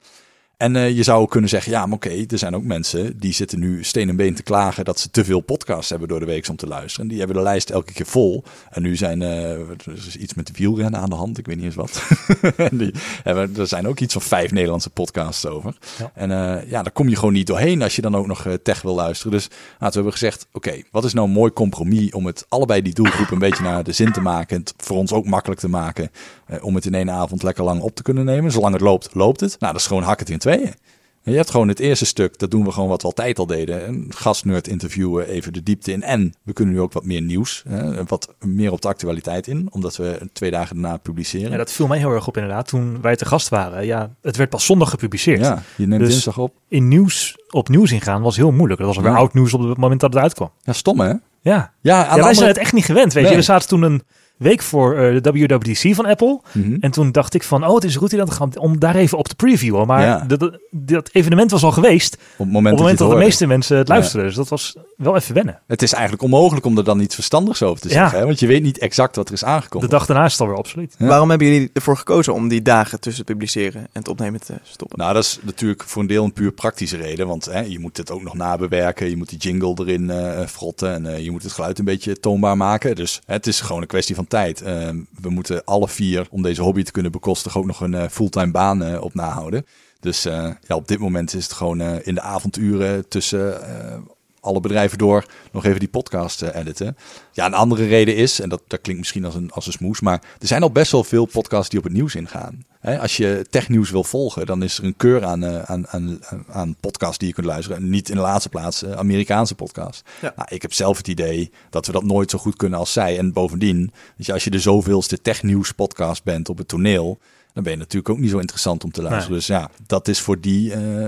En uh, je zou kunnen zeggen, ja, maar oké, okay, er zijn ook mensen die zitten nu steen en been te klagen dat ze te veel podcasts hebben door de week om te luisteren. En die hebben de lijst elke keer vol. En nu zijn uh, er is iets met de wielrennen aan de hand, ik weet niet eens wat. [LAUGHS] en die hebben, er zijn ook iets van vijf Nederlandse podcasts over. Ja. En uh, ja, daar kom je gewoon niet doorheen als je dan ook nog tech wil luisteren. Dus nou, we hebben gezegd, oké, okay, wat is nou een mooi compromis om het allebei die doelgroep een beetje naar de zin te maken. En het voor ons ook makkelijk te maken om het in één avond lekker lang op te kunnen nemen. Zolang het loopt, loopt het. Nou, dat is gewoon hak het in twee tweeën. Je hebt gewoon het eerste stuk, dat doen we gewoon wat we altijd al deden. Een gastnerd interviewen, even de diepte in. En we kunnen nu ook wat meer nieuws, hè, wat meer op de actualiteit in, omdat we twee dagen daarna publiceren. Ja, dat viel mij heel erg op inderdaad, toen wij te gast waren. Ja, het werd pas zondag gepubliceerd. Ja, je neemt dus dinsdag op. in nieuws, op nieuws ingaan was heel moeilijk. Dat was weer ja. oud nieuws op het moment dat het uitkwam. Ja, stom hè? Ja, ja, ja wij andere... zijn het echt niet gewend, weet nee. je. We zaten toen een week voor uh, de WWDC van Apple. Mm -hmm. En toen dacht ik van, oh, het is goed dat gaan om daar even op te previewen. Maar ja. dat, dat evenement was al geweest. Op het moment, op het moment dat, dat, de meeste mensen het luisteren. Ja. Dus dat was wel even wennen. Het is eigenlijk onmogelijk om er dan iets verstandigs over te zeggen. Hè? Want je weet niet exact wat er is aangekomen. De dag daarna is het alweer obsolet. Waarom hebben jullie ervoor gekozen om die dagen tussen het publiceren en het opnemen te stoppen? Nou, dat is natuurlijk voor een deel een puur praktische reden. Want hè, je moet het ook nog nabewerken. Je moet die jingle erin uh, frotten. En uh, je moet het geluid een beetje toonbaar maken. Dus hè, het is gewoon een kwestie van tijd. Uh, we moeten alle vier, om deze hobby te kunnen bekostigen, ook nog een uh, fulltime baan uh, op nahouden. Dus uh, ja, op dit moment is het gewoon in de avonduren tussen alle bedrijven door nog even die podcast editen. Ja, een andere reden is, en dat, dat klinkt misschien als een, als een smoes, maar er zijn al best wel veel podcasts die op het nieuws ingaan. He, als je technieuws wil volgen, dan is er een keur aan, aan, aan, aan podcasts die je kunt luisteren. Niet in de laatste plaats Amerikaanse podcasts. Ja. Nou, ik heb zelf het idee dat we dat nooit zo goed kunnen als zij. En bovendien, dus als je de zoveelste technieuws podcast bent op het toneel, dan ben je natuurlijk ook niet zo interessant om te luisteren. Nee. Dus ja, dat is voor die uh,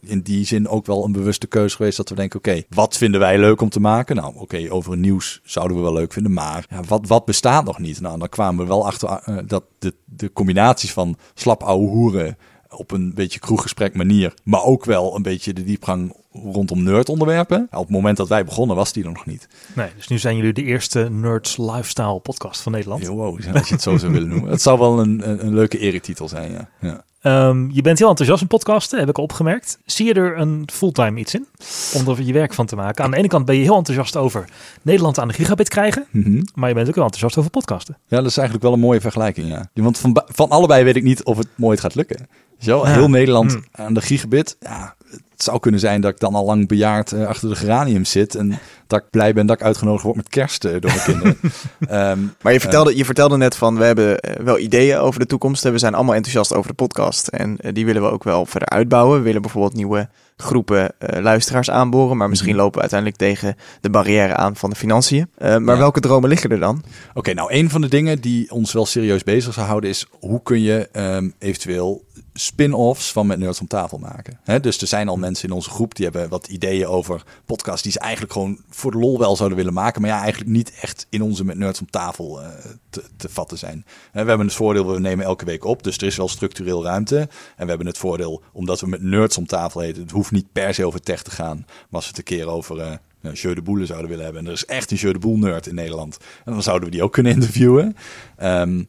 in die zin ook wel een bewuste keuze geweest. Dat we denken, oké, okay, wat vinden wij leuk om te maken? Nou, oké, okay, over nieuws zouden we wel leuk vinden. Maar ja, wat, wat bestaat nog niet? Nou, dan kwamen we wel achter uh, dat de, de combinaties van slap ouwe hoeren op een beetje kroeggesprek manier, maar ook wel een beetje de diepgang rondom nerd-onderwerpen. Op het moment dat wij begonnen was die er nog niet. Nee, dus nu zijn jullie de eerste Nerds Lifestyle podcast van Nederland. Yo, wow, als je het zo zou willen noemen. Het zou wel een, een, een leuke eretitel zijn, ja. ja. Um, je bent heel enthousiast in podcasten, heb ik opgemerkt. Zie je er een fulltime iets in om er je werk van te maken? Aan de ene kant ben je heel enthousiast over Nederland aan de gigabit krijgen, mm -hmm. maar je bent ook heel enthousiast over podcasten. Ja, dat is eigenlijk wel een mooie vergelijking, ja. Want van, van allebei weet ik niet of het nooit gaat lukken. Zo, heel. Nederland mm. aan de gigabit, ja, het zou kunnen zijn dat ik dan al lang bejaard uh, achter de geranium zit. En dat ik blij ben dat ik uitgenodigd word met kerst eh, door mijn kinderen. [LAUGHS] Ehm, Maar je vertelde, je vertelde net van, we hebben eh, wel ideeën over de toekomst. en We zijn allemaal enthousiast over de podcast. En eh, die willen we ook wel verder uitbouwen. We willen bijvoorbeeld nieuwe groepen eh, luisteraars aanboren. Maar misschien Mhm. lopen we uiteindelijk tegen de barrière aan van de financiën. Eh, maar Ja. welke dromen liggen er dan? Oké, nou een van de dingen die ons wel serieus bezig zou houden is hoe kun je ehm, eventueel spin-offs van Met Nerds om tafel maken. Dus er zijn al mensen in onze groep die hebben wat ideeën over podcasts die ze eigenlijk gewoon voor de lol wel zouden willen maken, maar ja, eigenlijk niet echt in onze Met Nerds om tafel eh, te, te vatten zijn. Hè, we hebben het voordeel, we nemen elke week op, dus er is wel structureel ruimte. En we hebben het voordeel, omdat we met Nerds om tafel heten, het hoeft niet per se over tech te gaan, maar als we het een keer over... eh Jeu de Boele zouden willen hebben. En er is echt een Jeu de Boel nerd in Nederland. En dan zouden we die ook kunnen interviewen. Ehm,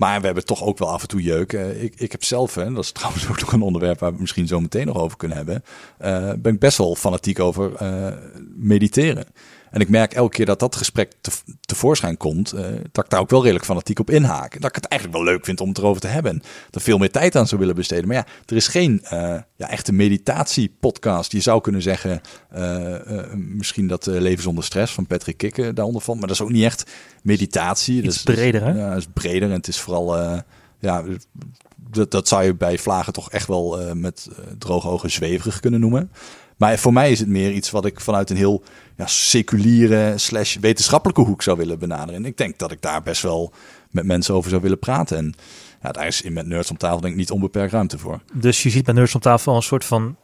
maar we hebben toch ook wel af en toe jeuk. Eh, ik, ik heb zelf, hè, dat is trouwens [LAUGHS] ook nog een onderwerp waar we misschien zo meteen nog over kunnen hebben. eh, ben ik best wel fanatiek over eh, mediteren. En ik merk elke keer dat dat gesprek te, tevoorschijn komt, eh, dat ik daar ook wel redelijk fanatiek op inhaak. Dat ik het eigenlijk wel leuk vind om het erover te hebben. En er veel meer tijd aan zou willen besteden. Maar ja, er is geen eh, ja, echte meditatiepodcast. Je zou kunnen zeggen, eh, misschien dat Leven zonder stress van Patrick Kikken daaronder valt. Maar dat is ook niet echt meditatie. Iets Dat is- breder, hè? Ja, het is breder en het is vooral... ja, dat, dat zou je bij vlagen toch echt wel met droge ogen zweverig kunnen noemen. Maar voor mij is het meer iets wat ik vanuit een heel ja, seculiere slash wetenschappelijke hoek zou willen benaderen. En ik denk dat ik daar best wel met mensen over zou willen praten. En ja, daar is in met Nerds om tafel denk ik niet onbeperkt ruimte voor. Dus je ziet bij Nerds om tafel een soort van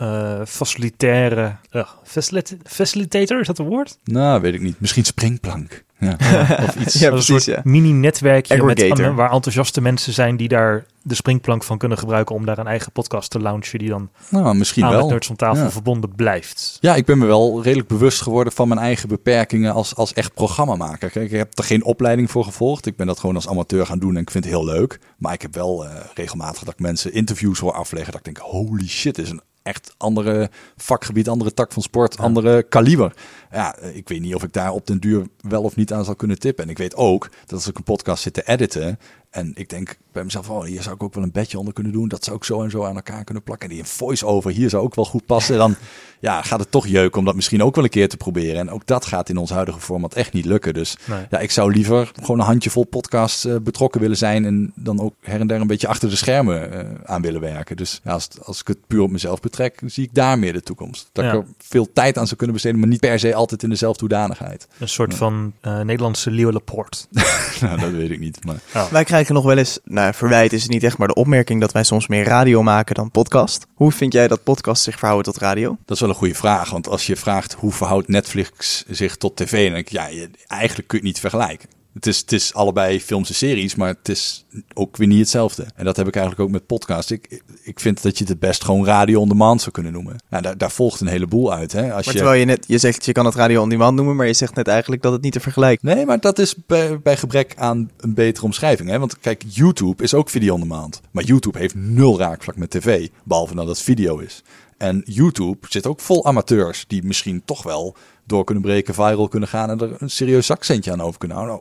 eh, facilitaire... facilit- facilitator, is dat een woord? Nou, weet ik niet. Misschien springplank. Ja. [LAUGHS] of iets. Ja, is een precies, soort ja. mini-netwerkje met, waar enthousiaste mensen zijn die daar de springplank van kunnen gebruiken om daar een eigen podcast te launchen die dan Nou, misschien aan met wel. Nerds om tafel Ja. verbonden blijft. Ja, ik ben me wel redelijk bewust geworden van mijn eigen beperkingen als, als echt programmamaker. Kijk, ik heb er geen opleiding voor gevolgd. Ik ben dat gewoon als amateur gaan doen en ik vind het heel leuk. Maar ik heb wel eh, regelmatig dat ik mensen interviews hoor afleggen. Dat ik denk, holy shit, is een echt andere vakgebied, andere tak van sport, andere kaliber. Ja, ik weet niet of ik daar op den duur wel of niet aan zal kunnen tippen. En ik weet ook dat als ik een podcast zit te editen en ik denk bij mezelf, oh, hier zou ik ook wel een bedje onder kunnen doen. Dat zou ik zo en zo aan elkaar kunnen plakken. En die een voice-over hier zou ook wel goed passen. Dan ja, gaat het toch jeuken om dat misschien ook wel een keer te proberen. En ook dat gaat in ons huidige format echt niet lukken. Dus Nee. ja, ik zou liever gewoon een handjevol podcasts eh, betrokken willen zijn. En dan ook her en der een beetje achter de schermen eh, aan willen werken. Dus ja, als, het- als ik het puur op mezelf betrek, zie ik daar meer de toekomst. Dat Ja. ik er veel tijd aan zou kunnen besteden, maar niet per se altijd in dezelfde hoedanigheid. Een soort Ja. van eh, Nederlandse Leo Laporte. [LAUGHS] nou, dat weet ik niet. Maar Wij krijgen nog wel eens, nou verwijt is het niet echt, maar de opmerking dat wij soms meer radio maken dan podcast. Hoe vind jij dat podcast zich verhouden tot radio? Dat is wel een goede vraag. Want als je vraagt hoe verhoudt Netflix zich tot tv, dan ik, ja, eigenlijk kun je het niet vergelijken. Het is, het is allebei films en series, maar het is ook weer niet hetzelfde. En dat heb ik eigenlijk ook met podcast. Ik, ik vind dat je het het best gewoon radio on demand zou kunnen noemen. Nou, daar, daar volgt een heleboel uit. Hè? Als Maar je... terwijl je net, je zegt je kan het radio on demand noemen, maar je zegt net eigenlijk dat het niet te vergelijken. Nee, maar dat is bij, bij gebrek aan een betere omschrijving. Hè? Want kijk, YouTube is ook video on demand. Maar YouTube heeft nul raakvlak met tv, behalve dat het video is. En YouTube zit ook vol amateurs die misschien toch wel door kunnen breken, viral kunnen gaan en er een serieus zakcentje aan over kunnen houden.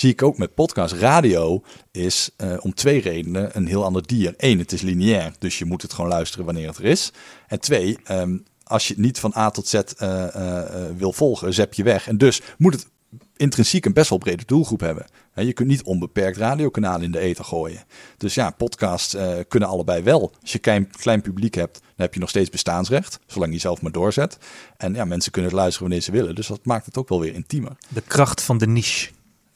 Zie ik ook met podcast. Radio is eh, om twee redenen een heel ander dier. Eén, het is lineair, dus je moet het gewoon luisteren wanneer het er is. En twee, ehm, als je het niet van A tot Z eh, eh, wil volgen, zep je weg. En dus moet het intrinsiek een best wel brede doelgroep hebben. Je kunt niet onbeperkt radiokanalen in de ether gooien. Dus ja, podcasts kunnen allebei wel. Als je klein, klein publiek hebt, dan heb je nog steeds bestaansrecht. Zolang je zelf maar doorzet. En ja, mensen kunnen het luisteren wanneer ze willen. Dus dat maakt het ook wel weer intiemer. De kracht van de niche,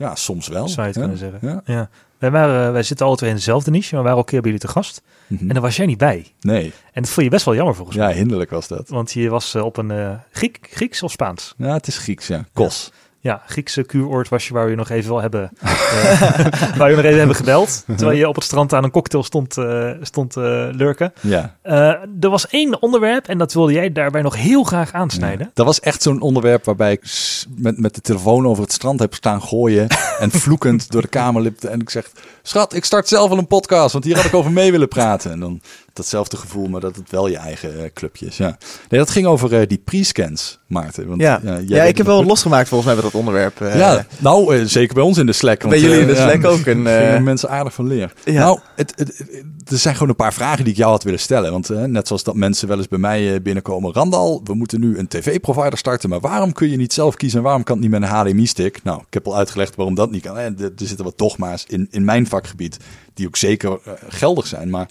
Ja, soms wel. zou je het kunnen zeggen. Ja. Ja. Wij, waren, wij zitten alle twee in dezelfde niche, maar we waren ook een keer bij jullie te gast. Mhm. En daar was jij niet bij. Nee, En dat vond je best wel jammer volgens mij. ja, hinderlijk was dat. Want je was eh, op een eh, Griek, Grieks of Spaans? Ja, het is Grieks, ja. Kos. Ja, Griekse kuuroord was je waar we nog even wel hebben, eh, [LAUGHS] waar we nog even hebben gebeld. Terwijl je op het strand aan een cocktail stond, eh, stond eh, lurken. Ja. Er was één onderwerp en dat wilde jij daarbij nog heel graag aansnijden. Ja. Dat was echt zo'n onderwerp waarbij ik met, met de telefoon over het strand heb staan gooien. [LAUGHS] en vloekend door de kamer lipte. En ik zeg, schat, ik start zelf al een podcast. Want hier had ik over mee willen praten. En dan datzelfde gevoel, maar dat het wel je eigen eh, clubje is. Ja. Nee, dat ging over eh, die pre-scans, Maarten. Want, Ja, ja ik heb wel goed. losgemaakt volgens mij met dat onderwerp. eh, ja, nou, zeker bij ons in de Slack. Bij want, jullie in de Slack ook [LAUGHS] eh, mensen aardig van leer. Ja. Nou, het, het, het- er zijn gewoon een paar vragen die ik jou had willen stellen. Want net zoals dat mensen wel eens bij mij binnenkomen. Randal, we moeten nu een tv-provider starten. Maar waarom kun je niet zelf kiezen en waarom kan het niet met een HDMI-stick? Nou, ik heb al uitgelegd waarom dat niet kan. Er zitten wat dogma's in, in mijn vakgebied die ook zeker geldig zijn. Maar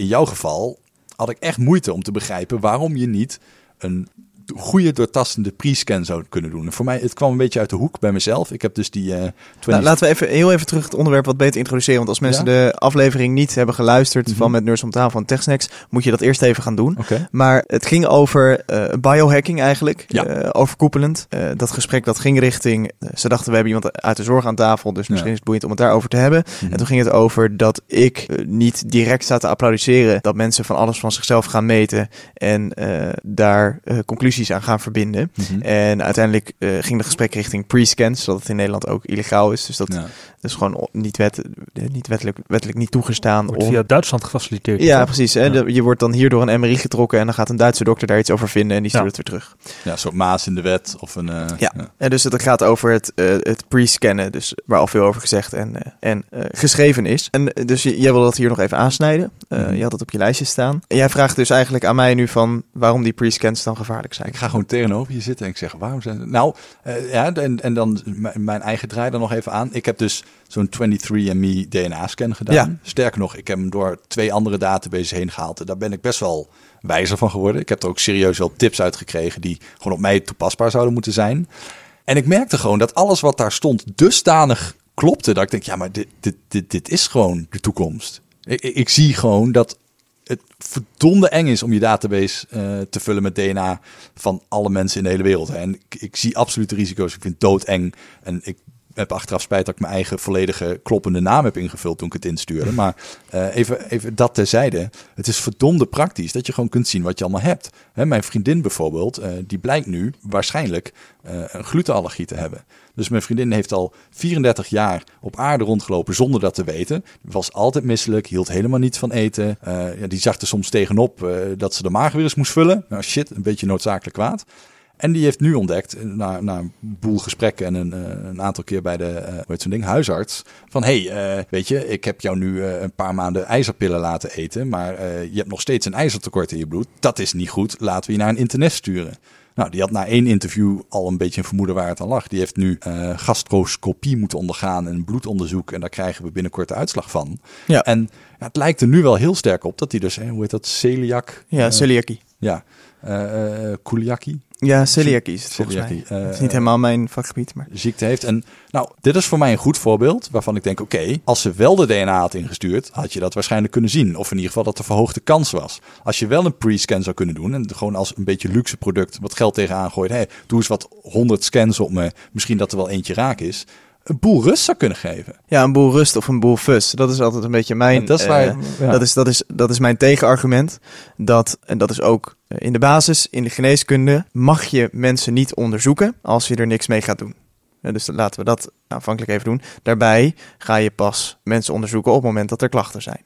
in jouw geval had ik echt moeite om te begrijpen waarom je niet een goede doortastende pre-scan zou kunnen doen. En voor mij, het kwam een beetje uit de hoek bij mezelf. Ik heb dus die eh 20... Nou, laten we even, heel even terug het onderwerp wat beter introduceren. Want als mensen de aflevering niet hebben geluisterd Mhm. van Met Nurse om tafel en TechSnacks, moet je dat eerst even gaan doen. Maar het ging over eh, biohacking eigenlijk, Ja. eh, overkoepelend. Dat gesprek dat ging richting, ze dachten we hebben iemand uit de zorg aan tafel, dus misschien is het boeiend om het daarover te hebben. Mhm. En toen ging het over dat ik niet direct sta te applaudisseren dat mensen van alles van zichzelf gaan meten en daar eh, conclusies aan gaan verbinden. Mhm. En uiteindelijk eh, ging het gesprek richting pre-scans, zodat het in Nederland ook illegaal is. Dus dat Ja. is gewoon niet, wet, eh, niet wettelijk, wettelijk niet toegestaan. Wordt om- via Duitsland gefaciliteerd. ja, toch? precies. Ja. De- je wordt dan hier door een MRI getrokken en dan gaat een Duitse dokter daar iets over vinden en die stuurt Ja. het weer terug. Ja, een soort maas in de wet of een... eh, Ja. En dus het gaat over het, eh, het pre-scannen, dus waar al veel over gezegd en, en eh, geschreven is. En dus jij wil dat hier nog even aansnijden. Eh, Mhm. Je had het op je lijstje staan. En jij vraagt dus eigenlijk aan mij nu van waarom die pre-scans dan gevaarlijk zijn. Ik ga gewoon tegenover je zitten en ik zeg, waarom zijn. Nou, eh, ja, en, en dan mijn eigen draai er nog even aan. Ik heb dus zo'n 23andMe DNA-scan gedaan. Ja. Sterker nog, ik heb hem door twee andere databases heen gehaald. En daar ben ik best wel wijzer van geworden. Ik heb er ook serieus wel tips uit gekregen die gewoon op mij toepasbaar zouden moeten zijn. En ik merkte gewoon dat alles wat daar stond dusdanig klopte. Dat ik denk, ja, maar dit, dit, dit, dit is gewoon de toekomst. Ik, ik, ik zie gewoon dat het verdomde eng is om je database eh, te vullen met DNA van alle mensen in de hele wereld. En ik, zie absolute risico's. Ik vind het doodeng. En ik heb achteraf spijt dat ik mijn eigen volledige kloppende naam heb ingevuld toen ik het instuurde. Maar eh, even, even dat terzijde. Het is verdomde praktisch dat je gewoon kunt zien wat je allemaal hebt. Hè, mijn vriendin bijvoorbeeld, eh, die blijkt nu waarschijnlijk een glutenallergie te hebben. Dus mijn vriendin heeft al 34 jaar op aarde rondgelopen zonder dat te weten. Was altijd misselijk, hield helemaal niet van eten. Eh, ja, die zag er soms tegenop eh, dat ze de maag weer eens moest vullen. Nou shit, een beetje noodzakelijk kwaad. En die heeft nu ontdekt, eh, na, na een boel gesprekken en een, een aantal keer bij de hoe zo'n ding, huisarts. Van hey, weet je, ik heb jou nu een paar maanden ijzerpillen laten eten. Maar je hebt nog steeds een ijzertekort in je bloed. Dat is niet goed. Laten we je naar een internist sturen. Nou, die had na één interview al een beetje een vermoeden waar het aan lag. Die heeft nu eh gastroscopie moeten ondergaan en een bloedonderzoek. En daar krijgen we binnenkort de uitslag van. Ja. En ja, het lijkt er nu wel heel sterk op dat hij dus, hè, hoe heet dat, celiac? Ja, eh, celiakie. ja, eh eh, celiakie Ja, celiakie is het volgens Celiakie, mij. eh, het is niet helemaal mijn vakgebied, maar... ziekte heeft. En nou, dit is voor mij een goed voorbeeld waarvan ik denk, oké, als ze wel de DNA had ingestuurd, had je dat waarschijnlijk kunnen zien. Of in ieder geval dat er verhoogde kans was. Als je wel een pre-scan zou kunnen doen en gewoon als een beetje luxe product wat geld tegenaan gooit, hey, doe eens wat 100 scans op me, misschien dat er wel eentje raak is, een boel rust zou kunnen geven. Ja, een boel rust of een boel fus. Dat is altijd een beetje mijn... Dat is eh, ja. dat, is, dat, is, dat is mijn tegenargument. Dat, en dat is ook eh, in de basis, in de geneeskunde, mag je mensen niet onderzoeken als je er niks mee gaat doen. Eh, Dus laten we dat aanvankelijk even doen. Daarbij ga je pas mensen onderzoeken op het moment dat er klachten zijn.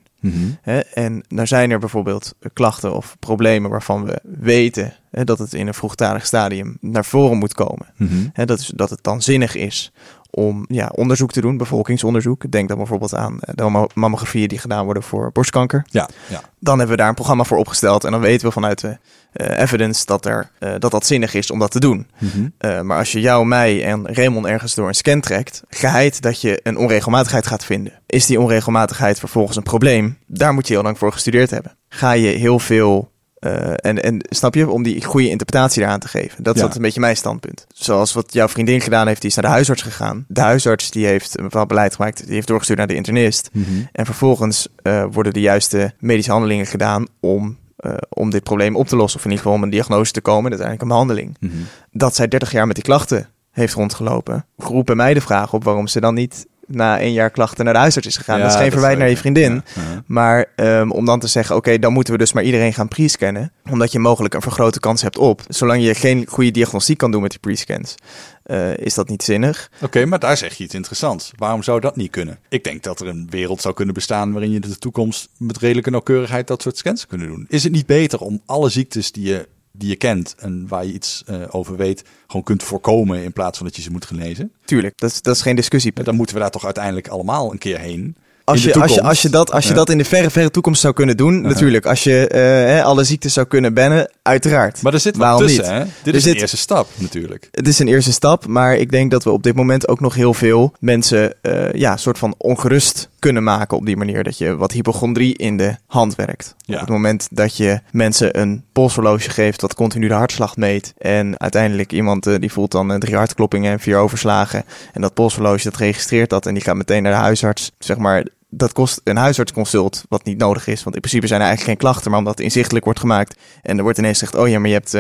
Hè, en nou zijn er bijvoorbeeld klachten of problemen waarvan we weten dat het in een vroegtadig stadium naar voren moet komen. Mhm. Hè, dat, is, dat het dan zinnig is om ja, onderzoek te doen, bevolkingsonderzoek. Denk dan bijvoorbeeld aan eh, de mammo- mammografieën die gedaan worden voor borstkanker. Ja, ja. Dan hebben we daar een programma voor opgesteld en dan weten we vanuit de eh, evidence dat, er, eh, dat dat zinnig is om dat te doen. Mhm. Maar als je jou, mij en Raymond ergens door een scan trekt, geheid dat je een onregelmatigheid gaat vinden. Is die onregelmatigheid vervolgens een probleem? Daar moet je heel lang voor gestudeerd hebben. Ga je heel veel. Eh, en, en snap je, om die goede interpretatie eraan te geven. Dat is Ja. een beetje mijn standpunt. Zoals wat jouw vriendin gedaan heeft, die is naar de huisarts gegaan. De huisarts die heeft een bepaald beleid gemaakt, die heeft doorgestuurd naar de internist. Mhm. En vervolgens eh, worden de juiste medische handelingen gedaan om, eh, om dit probleem op te lossen. Of in ieder geval om een diagnose te komen en uiteindelijk een behandeling Mhm. dat zij 30 jaar met die klachten heeft rondgelopen, roepen mij de vraag op waarom ze dan niet na één jaar klachten naar de huisarts is gegaan. Ja, dat is geen dat verwijt is naar je vriendin. ja. Ja. Maar ehm, om dan te zeggen, oké, dan moeten we dus maar iedereen gaan pre-scannen. Omdat je mogelijk een vergrote kans hebt op. Zolang je geen goede diagnostiek kan doen met die pre-scans, eh, is dat niet zinnig. Oké, maar daar zeg je iets interessants. Waarom zou dat niet kunnen? Ik denk dat er een wereld zou kunnen bestaan waarin je in de toekomst met redelijke nauwkeurigheid dat soort scans kunnen doen. Is het niet beter om alle ziektes die je, die je kent en waar je iets eh, over weet, gewoon kunt voorkomen in plaats van dat je ze moet genezen? Tuurlijk, dat is, dat is geen discussie. Dan moeten we daar toch uiteindelijk allemaal een keer heen. Als je, als, je, als, je dat, als je Ja. dat in de verre, verre toekomst zou kunnen doen, natuurlijk. Als je eh, hè, alle ziektes zou kunnen bannen, uiteraard. Maar er zit Waarom tussen, niet? hè? Dit Er is de zit- eerste stap natuurlijk. Het is een eerste stap, maar ik denk dat we op dit moment ook nog heel veel mensen eh ja, soort van ongerust kunnen maken op die manier. Dat je wat hypochondrie in de hand werkt. Ja. Op het moment dat je mensen een polshorloge geeft dat continu de hartslag meet. En uiteindelijk iemand eh, die voelt dan eh, drie hartkloppingen en vier overslagen. En dat polshorloge dat registreert dat en die gaat meteen naar de huisarts. Zeg maar, dat kost een huisartsconsult, wat niet nodig is. Want in principe zijn er eigenlijk geen klachten, maar omdat het inzichtelijk wordt gemaakt. En er wordt ineens gezegd, oh ja, maar je hebt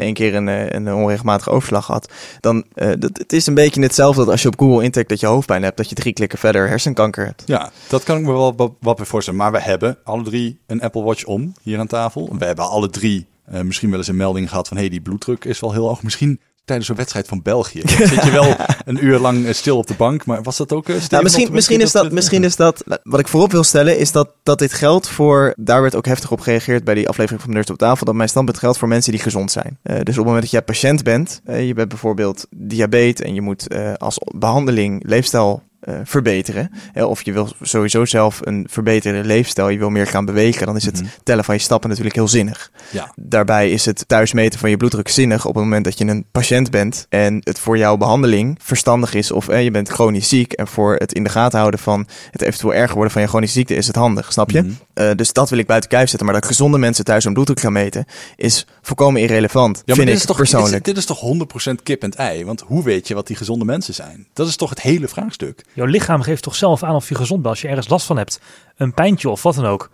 één keer een, eh, een onregelmatige overslag gehad. Dan, eh, dat, het is een beetje hetzelfde dat als je op Google intikt dat je hoofdpijn hebt, dat je drie klikken verder hersenkanker hebt. Ja, dat kan ik me wel wat, wat bij voorstellen. Maar we hebben alle drie een Apple Watch om hier aan tafel. We hebben alle drie misschien wel eens een melding gehad van... hé, hey, die bloeddruk is wel heel hoog. Misschien tijdens een wedstrijd van België. Dan zit je wel [LAUGHS] een uur lang eh, stil op de bank. Maar was dat ook uh, Nou, misschien, misschien, is dat, misschien is dat, wat ik voorop wil stellen, is dat, dat dit geldt voor, daar werd ook heftig op gereageerd bij die aflevering van Nurse op tafel, dat mijn standpunt geldt voor mensen die gezond zijn. Eh, dus op het moment dat jij patiënt bent, eh, je bent bijvoorbeeld diabetes en je moet eh, als behandeling leefstijl eh, verbeteren. Eh, of je wil sowieso zelf een verbeterde leefstijl, je wil meer gaan bewegen, dan is het Mhm. tellen van je stappen natuurlijk heel zinnig. Ja, Daarbij is het thuismeten van je bloeddruk zinnig op het moment dat je een patiënt bent en het voor jouw behandeling verstandig is of eh, je bent chronisch ziek en voor het in de gaten houden van het eventueel erger worden van je chronische ziekte is het handig, snap je? Mhm. Eh, dus dat wil ik buiten kijf zetten, maar dat gezonde mensen thuis een bloeddruk gaan meten is volkomen irrelevant, ja vind dit ik is, toch, persoonlijk. dit, is, dit is toch 100% kip en ei? Want hoe weet je wat die gezonde mensen zijn? Dat is toch het hele vraagstuk? Jouw lichaam geeft toch zelf aan of je gezond bent. Als je ergens last van hebt, een pijntje of wat dan ook.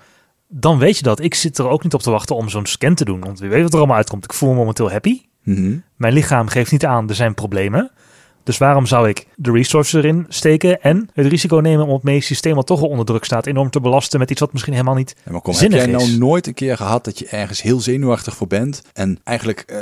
Dan weet je dat. Ik zit er ook niet op te wachten om zo'n scan te doen. Want wie weet wat er allemaal uitkomt. Ik voel me momenteel happy. Mhm. Mijn lichaam geeft niet aan, er zijn problemen. Dus waarom zou ik de resources erin steken en het risico nemen om het medisch systeem wat toch al onder druk staat enorm te belasten met iets wat misschien helemaal niet Ja, maar kom, heb jij nou nooit een keer gehad dat je ergens heel zenuwachtig voor bent en eigenlijk eh,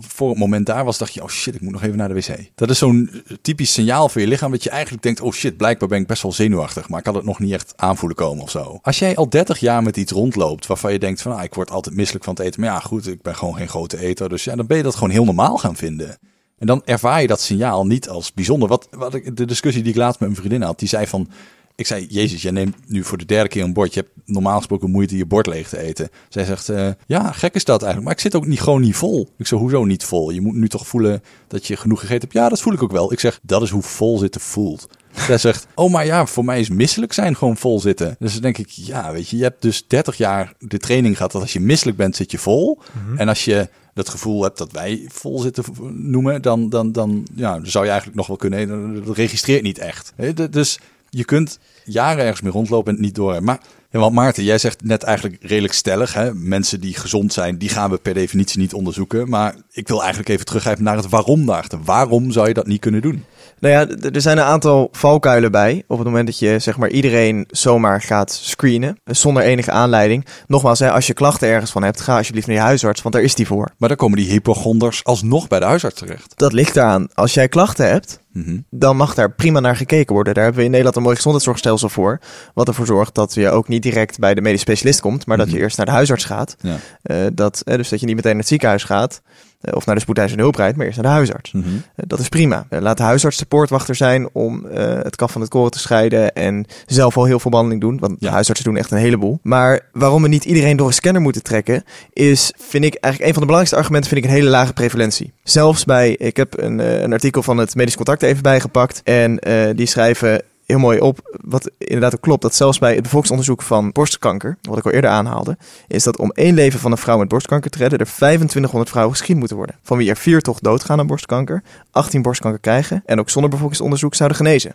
voor het moment daar was, dacht je, oh shit, ik moet nog even naar de wc. Dat is zo'n eh, typisch signaal voor je lichaam dat je eigenlijk denkt, oh shit, blijkbaar ben ik best wel zenuwachtig, maar ik had het nog niet echt aanvoelen komen of zo. Als jij al 30 jaar met iets rondloopt waarvan je denkt van, ah, ik word altijd misselijk van het eten, maar ja, goed, ik ben gewoon geen grote eter, dus ja, dan ben je dat gewoon heel normaal gaan vinden. En dan ervaar je dat signaal niet als bijzonder. Wat, wat ik, de discussie die ik laatst met mijn vriendin had, die zei van... Ik zei, Jezus, jij neemt nu voor de derde keer een bord. Je hebt normaal gesproken moeite je bord leeg te eten. Zij zegt, eh, ja, gek is dat eigenlijk. Maar ik zit ook niet gewoon niet vol. Ik zeg, hoezo niet vol? Je moet nu toch voelen dat je genoeg gegeten hebt. Ja, dat voel ik ook wel. Ik zeg, dat is hoe vol zitten voelt. Zij zegt, oh, maar ja, voor mij is misselijk zijn gewoon vol zitten. Dus dan denk ik, ja, weet je, je hebt dus 30 jaar de training gehad dat als je misselijk bent, zit je vol. En als je dat gevoel hebt dat wij vol zitten noemen, dan, dan, dan, ja, zou je eigenlijk nog wel kunnen. Dat registreert niet echt. Dus je kunt jaren ergens mee rondlopen en het niet door. Maar ja, want Maarten, jij zegt net eigenlijk redelijk stellig. Hè? Mensen die gezond zijn, die gaan we per definitie niet onderzoeken. Maar ik wil eigenlijk even teruggrijpen naar het waarom daarachter. Waarom zou je dat niet kunnen doen? Nou ja, er zijn een aantal valkuilen bij. Op het moment dat je zeg maar iedereen zomaar gaat screenen, eh, zonder enige aanleiding. Nogmaals, hè, als je klachten ergens van hebt, ga alsjeblieft naar je huisarts, want daar is die voor. Maar dan komen die hypochonders alsnog bij de huisarts terecht. Dat ligt eraan. Als jij klachten hebt, Mhm. dan mag daar prima naar gekeken worden. Daar hebben we in Nederland een mooi gezondheidszorgstelsel voor. Wat ervoor zorgt dat je ook niet direct bij de medisch specialist komt, maar dat je Mhm. eerst naar de huisarts gaat. Ja. Eh, dat, eh, dus dat je niet meteen naar het ziekenhuis gaat of naar de spoedeisende hulp rijdt, maar eerst naar de huisarts. Mhm. Eh, dat is prima. Eh, laat de huisarts de poortwachter zijn om eh, het kaf van het koren te scheiden en zelf al heel veel behandeling doen. Want Ja. de huisartsen doen echt een heleboel. Maar waarom we niet iedereen door een scanner moeten trekken, is, vind ik eigenlijk een van de belangrijkste argumenten, vind ik een hele lage prevalentie. Zelfs bij, ik heb een, eh, een artikel van het Medisch Contact even bijgepakt en eh, die schrijven heel mooi op, wat inderdaad ook klopt, dat zelfs bij het bevolkingsonderzoek van borstkanker, wat ik al eerder aanhaalde, is dat om één leven van een vrouw met borstkanker te redden, er 2500 vrouwen geschied moeten worden. Van wie er vier toch doodgaan aan borstkanker, 18 borstkanker krijgen en ook zonder bevolkingsonderzoek zouden genezen.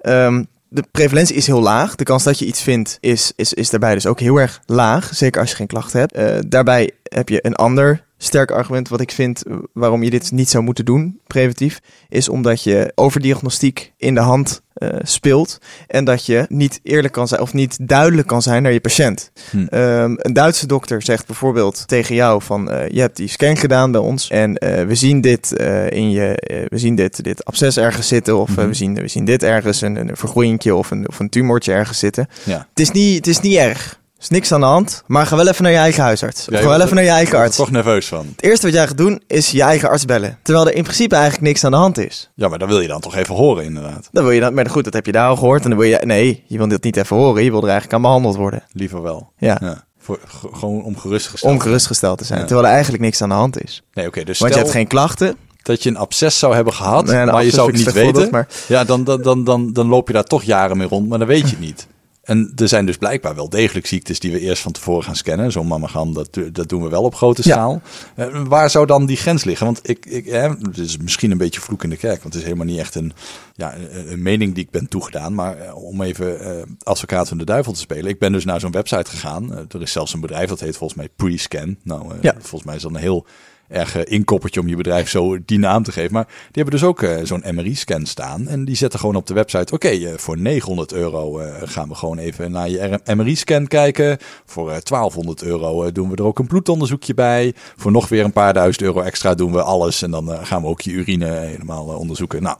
Ehm, de prevalentie is heel laag. De kans dat je iets vindt is, is, is daarbij dus ook heel erg laag. Zeker als je geen klachten hebt. Eh, daarbij heb je een ander sterk argument wat ik vind eh, waarom je dit niet zou moeten doen, preventief, is omdat je overdiagnostiek in de hand uh, speelt en dat je niet eerlijk kan zijn of niet duidelijk kan zijn naar je patiënt. Hm. Um, een Duitse dokter zegt bijvoorbeeld tegen jou van uh, je hebt die scan gedaan bij ons en uh, we zien dit in je we zien dit dit absces ergens zitten of Mhm. we zien we zien dit ergens een, een vergroeiingje of een of een tumortje ergens zitten. Ja. Het is niet het is niet erg. Is niks aan de hand, maar ga wel even naar je eigen huisarts. Ja, ga wel even naar je eigen Ik arts. ben er toch nerveus van. Het eerste wat jij gaat doen is je eigen arts bellen. Terwijl er in principe eigenlijk niks aan de hand is. Ja, maar dat wil je dan toch even horen, inderdaad. Dan wil je dat, maar goed, dat heb je daar al gehoord. En dan wil je, nee, je wil dit niet even horen. Je wil er eigenlijk aan behandeld worden. Liever wel. Ja, Ja. Voor, ge- gewoon om gerustgesteld. om gerustgesteld te zijn. Ja. Terwijl er eigenlijk niks aan de hand is. Nee, oké. dus Want stel je hebt geen klachten. dat je een absces zou hebben gehad, Nee, maar je zou het niet ik weten. Ja, dan, dan, dan, dan, dan loop je daar toch jaren mee rond, maar dan weet je het niet. En er zijn dus blijkbaar wel degelijk ziektes die we eerst van tevoren gaan scannen. Zo'n mammagam, dat, dat doen we wel op grote Ja. schaal. Eh, waar zou dan die grens liggen? Want ik, ik, hè, het is misschien een beetje vloek in de kerk. Want het is helemaal niet echt een, ja, een, mening die ik ben toegedaan. Maar eh, om even eh, advocaat van de duivel te spelen. Ik ben dus naar zo'n website gegaan. Er is zelfs een bedrijf dat heet volgens mij Pre-Scan. Nou, Ja. volgens mij is dat een heel erg eh, inkoppertje om je bedrijf zo die naam te geven. Maar die hebben dus ook eh, zo'n MRI-scan staan. En die zetten gewoon op de website: oké, eh, voor 900 euro gaan we gewoon even naar je MRI-scan kijken. Voor eh, 1200 euro doen we er ook een bloedonderzoekje bij. Voor nog weer een paar duizend euro extra doen we alles. En dan gaan we ook je urine helemaal onderzoeken. Nou.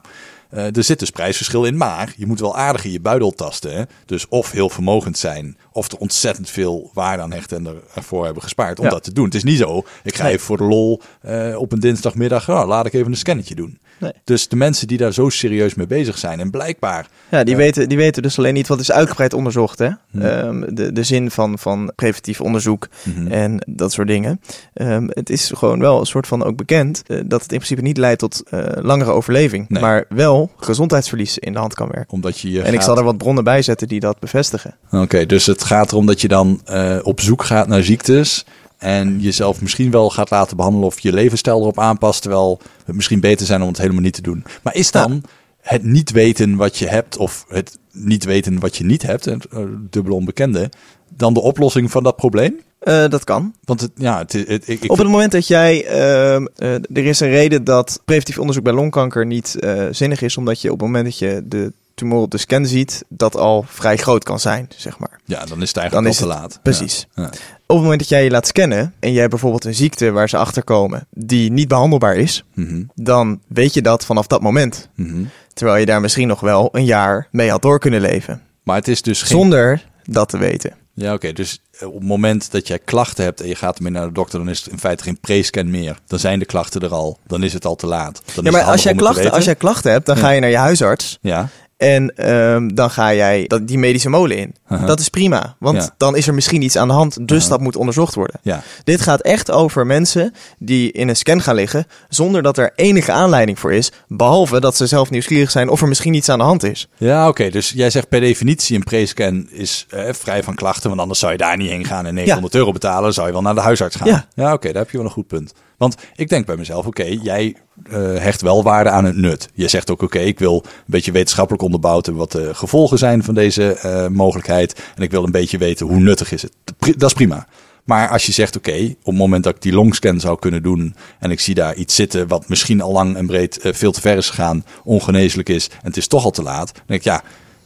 er zit dus prijsverschil in, maar je moet wel aardig in je buidel tasten. Hè? Dus of heel vermogend zijn, of er ontzettend veel waarde aan hechten en er- ervoor hebben gespaard om Ja. dat te doen. Het is niet zo, ik ga Nee. even voor de lol eh, op een dinsdagmiddag, nou, laat ik even een scannetje doen. Nee. Dus de mensen die daar zo serieus mee bezig zijn en blijkbaar, Ja, die, Ja. Weten, die weten dus alleen niet wat is uitgebreid onderzocht. Hè? Hm. Ehm, de, de zin van, van preventief onderzoek Mhm. en dat soort dingen. Ehm, het is gewoon wel een soort van ook bekend eh, dat het in principe niet leidt tot eh, langere overleving. Nee. Maar wel gezondheidsverlies in de hand kan werken. omdat je je En ik zal er wat bronnen bij zetten die dat bevestigen. Oké, dus het gaat erom dat je dan eh, op zoek gaat naar ziektes en jezelf misschien wel gaat laten behandelen of je levensstijl erop aanpast, terwijl het misschien beter zijn om het helemaal niet te doen. Maar is dan het niet weten wat je hebt of het niet weten wat je niet hebt, het eh, dubbele onbekende, dan de oplossing van dat probleem? Eh, dat kan. Want het, ja, het, het, ik, ik Op het moment dat jij, ehm, eh, er is een reden dat preventief onderzoek bij longkanker niet zinnig is, omdat je op het moment dat je de tumor op de scan ziet, dat al vrij groot kan zijn, zeg maar. ja, dan is het Dan eigenlijk is al te het- laat. Precies. Ja. Ja. Op het moment dat jij je laat scannen en jij hebt bijvoorbeeld een ziekte waar ze achter komen die niet behandelbaar is, Mhm, dan weet je dat vanaf dat moment. mhm. Terwijl je daar misschien nog wel een jaar mee had door kunnen leven. Maar het is dus geen Zonder dat te weten. Ja, oké. Dus eh, op het moment dat jij klachten hebt en je gaat ermee naar de dokter, dan is het in feite geen pre-scan meer. Dan zijn de klachten er al. Dan is het al te laat. Dan Ja, maar als jij, klachten, als jij klachten hebt, dan Ja. ga je naar je huisarts. Ja, En ehm, dan ga jij dat, die medische molen in. Dat is prima, want Ja. dan is er misschien iets aan de hand, dus dat moet onderzocht worden. ja. Dit gaat echt over mensen die in een scan gaan liggen zonder dat er enige aanleiding voor is, behalve dat ze zelf nieuwsgierig zijn of er misschien iets aan de hand is. Ja, oké. Dus jij zegt per definitie een pre-scan is eh, vrij van klachten, want anders zou je daar niet heen gaan en 900 euro betalen. Zou je wel naar de huisarts gaan. Ja. oké, daar heb je wel een goed punt. Want ik denk bij mezelf, oké, jij eh, hecht wel waarde aan het nut. Je zegt ook, oké, ik wil een beetje wetenschappelijk onderbouwd hebben wat de gevolgen zijn van deze eh, mogelijkheid. En ik wil een beetje weten hoe nuttig is het. Dat is prima. Maar als je zegt, oké, op het moment dat ik die longscan zou kunnen doen en ik zie daar iets zitten wat misschien al lang en breed eh, veel te ver is gegaan, ongeneeslijk is en het is toch al te laat, dan denk ik, ja,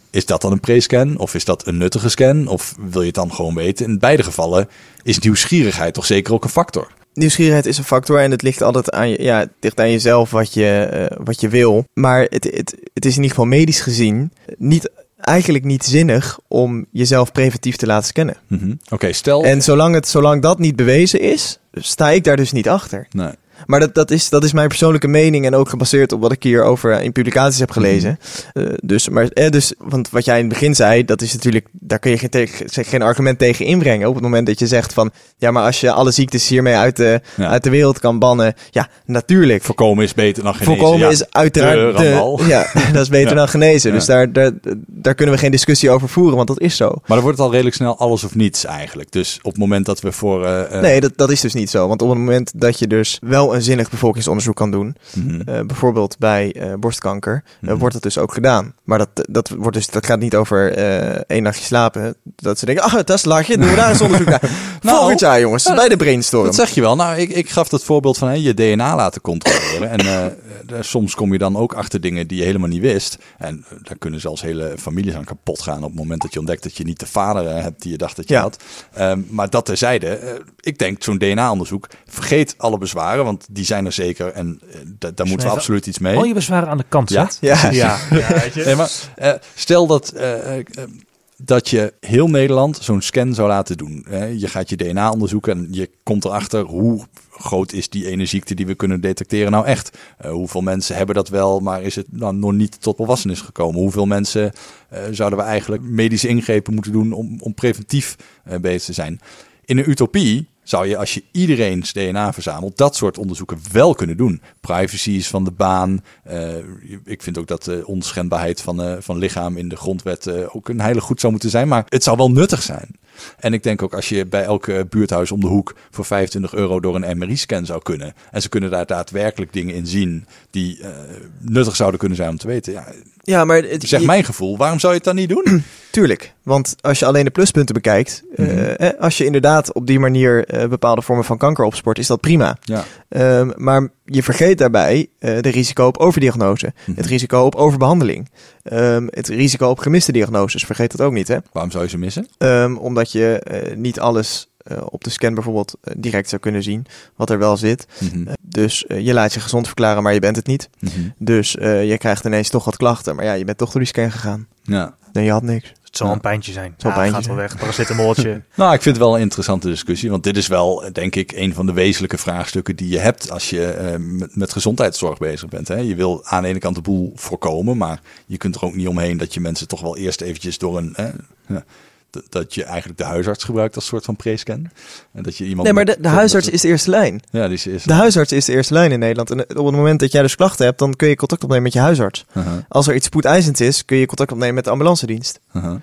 is dat dan een pre-scan of is dat een nuttige scan of wil je het dan gewoon weten? In beide gevallen is nieuwsgierigheid toch zeker ook een factor. Nieuwsgierigheid is een factor en het ligt altijd aan, je, ja, ligt aan jezelf wat je, eh, wat je wil. Maar het, het, het is in ieder geval medisch gezien niet, eigenlijk niet zinnig om jezelf preventief te laten scannen. Mhm. Oké, stel. En zolang, het, zolang dat niet bewezen is, sta ik daar dus niet achter. Nee. Maar dat, dat, is, dat is mijn persoonlijke mening en ook gebaseerd op wat ik hierover in publicaties heb gelezen. Eh, dus, maar, eh, dus, want wat jij in het begin zei, dat is natuurlijk, daar kun je geen, tegen, geen argument tegen inbrengen. Op het moment dat je zegt van, ja, maar als je alle ziektes hiermee uit de, Ja. uit de wereld kan bannen, ja, natuurlijk. Voorkomen is beter dan genezen. Voorkomen ja. is uiteraard, de ja, [LAUGHS] dat is beter Ja. dan genezen. Dus daar, daar, daar kunnen we geen discussie over voeren, want dat is zo. Maar dan wordt het al redelijk snel alles of niets eigenlijk. Dus op het moment dat we voor... eh, eh, Nee, dat, dat is dus niet zo. Want op het moment dat je dus wel een zinnig bevolkingsonderzoek kan doen, mhm. eh, bijvoorbeeld bij eh, borstkanker, Mhm. wordt dat dus ook gedaan. Maar dat, dat, wordt dus, dat gaat niet over één nachtje slapen. Dat ze denken, ah, dat is laagje, doen we daar eens onderzoek naar. [LAUGHS] Nou, Volgend jaar, jongens, bij de brainstorm. Dat zeg je wel. Nou, ik, ik gaf het voorbeeld van je DNA laten controleren. en soms kom je dan ook achter dingen die je helemaal niet wist. En daar kunnen zelfs hele families aan kapot gaan op het moment dat je ontdekt dat je niet de vader hebt die je dacht dat je Ja. had. Ehm, maar dat terzijde, ik denk zo'n DNA-onderzoek, vergeet alle bezwaren, want die zijn er zeker. En eh, da- daar moeten we absoluut iets mee. Al je bezwaren aan de kant Ja? zet. Ja. ja. [LAUGHS] ja weet je. Nee, maar eh, stel dat, eh, dat je heel Nederland zo'n scan zou laten doen. Hè? Je gaat je DNA onderzoeken en je komt erachter hoe groot is die ene ziekte die we kunnen detecteren nou echt. Hoeveel mensen hebben dat wel, maar is het dan nog niet tot volwassenis gekomen? Hoeveel mensen eh, zouden we eigenlijk medische ingrepen moeten doen om, om preventief eh, bezig te zijn? In een utopie zou je, als je iedereen's DNA verzamelt, dat soort onderzoeken wel kunnen doen. Privacy is van de baan. Eh, ik vind ook dat de onschendbaarheid van, eh, van lichaam in de grondwet eh, ook een heilig goed zou moeten zijn. Maar het zou wel nuttig zijn. En ik denk ook als je bij elke buurthuis om de hoek voor 25 euro door een MRI-scan zou kunnen. En ze kunnen daar daadwerkelijk dingen in zien die nuttig zouden kunnen zijn om te weten. Ja, Ja, maar het, zeg mijn gevoel, waarom zou je het dan niet doen? [CLEARS THROAT] Tuurlijk, want als je alleen de pluspunten bekijkt, eh, Mhm. als je inderdaad op die manier eh, bepaalde vormen van kanker opsport, is dat prima. Ja. Ehm, maar je vergeet daarbij eh de risico op overdiagnose, Mhm. het risico op overbehandeling, Ehm, het risico op gemiste diagnoses. Vergeet dat ook niet, hè? Waarom zou je ze missen? Ehm, omdat je niet alles op de scan bijvoorbeeld direct zou kunnen zien wat er wel zit. Mhm. Eh, dus eh, je laat je gezond verklaren, maar je bent het niet. Mhm. Dus eh, je krijgt ineens toch wat klachten, maar ja, je bent toch door die scan gegaan. Ja. Nee, je had niks. Het zal Ja. een pijntje zijn. Zal een Ja, pijntje gaat wel weg. Paracetamolletje. [LAUGHS] Nou, ik vind het wel een interessante discussie. Want dit is wel, denk ik, een van de wezenlijke vraagstukken die je hebt als je eh, met, met gezondheidszorg bezig bent. Hè. Je wil aan de ene kant de boel voorkomen, maar je kunt er ook niet omheen dat je mensen toch wel eerst eventjes door een. Dat je eigenlijk de huisarts gebruikt als soort van pre-scan. En dat je iemand. Nee, maar de, de huisarts is de eerste lijn. Ja, die is. is De huisarts is de eerste lijn in Nederland. En op het moment dat jij dus klachten hebt, dan kun je contact opnemen met je huisarts. Als er iets spoedeisends is, kun je contact opnemen met de ambulance dienst.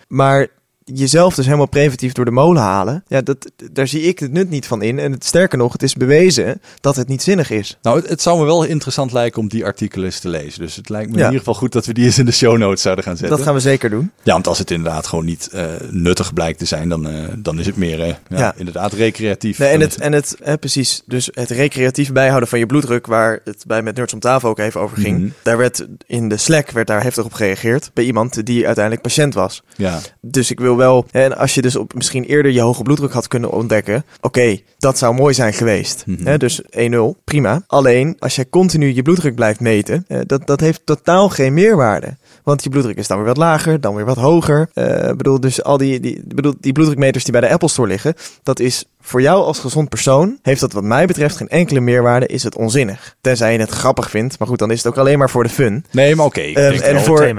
Maar jezelf dus helemaal preventief door de molen halen, ja, dat, daar zie ik het nut niet van in. En het, sterker nog, het is bewezen dat het niet zinnig is. Nou, het, het zou me wel interessant lijken om die artikelen eens te lezen. Dus het lijkt me Ja. in ieder geval goed dat we die eens in de show notes zouden gaan zetten. Dat gaan we zeker doen. Ja, want als het inderdaad gewoon niet eh, nuttig blijkt te zijn, dan, eh, dan is het meer eh, ja, Ja. inderdaad recreatief. Nee, en het, en het precies, dus het recreatief bijhouden van je bloeddruk, waar het bij met Nerds om tafel ook even over ging. Mhm. Daar werd in de Slack werd daar heftig op gereageerd bij iemand die uiteindelijk patiënt was. Ja, Dus ik wil wel, en als je dus op misschien eerder je hoge bloeddruk had kunnen ontdekken, oké, dat zou mooi zijn geweest. Mhm. Hè, dus 1-0, prima. Alleen, als jij continu je bloeddruk blijft meten, eh, dat, dat heeft totaal geen meerwaarde. Want je bloeddruk is dan weer wat lager, dan weer wat hoger. Eh, bedoel, dus al die, die, bedoel, die bloeddrukmeters die bij de Apple Store liggen, dat is voor jou als gezond persoon, heeft dat wat mij betreft geen enkele meerwaarde, is het onzinnig. Tenzij je het grappig vindt, maar goed, dan is het ook alleen maar voor de fun. nee, maar oké. Ehm, en voor- [CLEARS THROAT]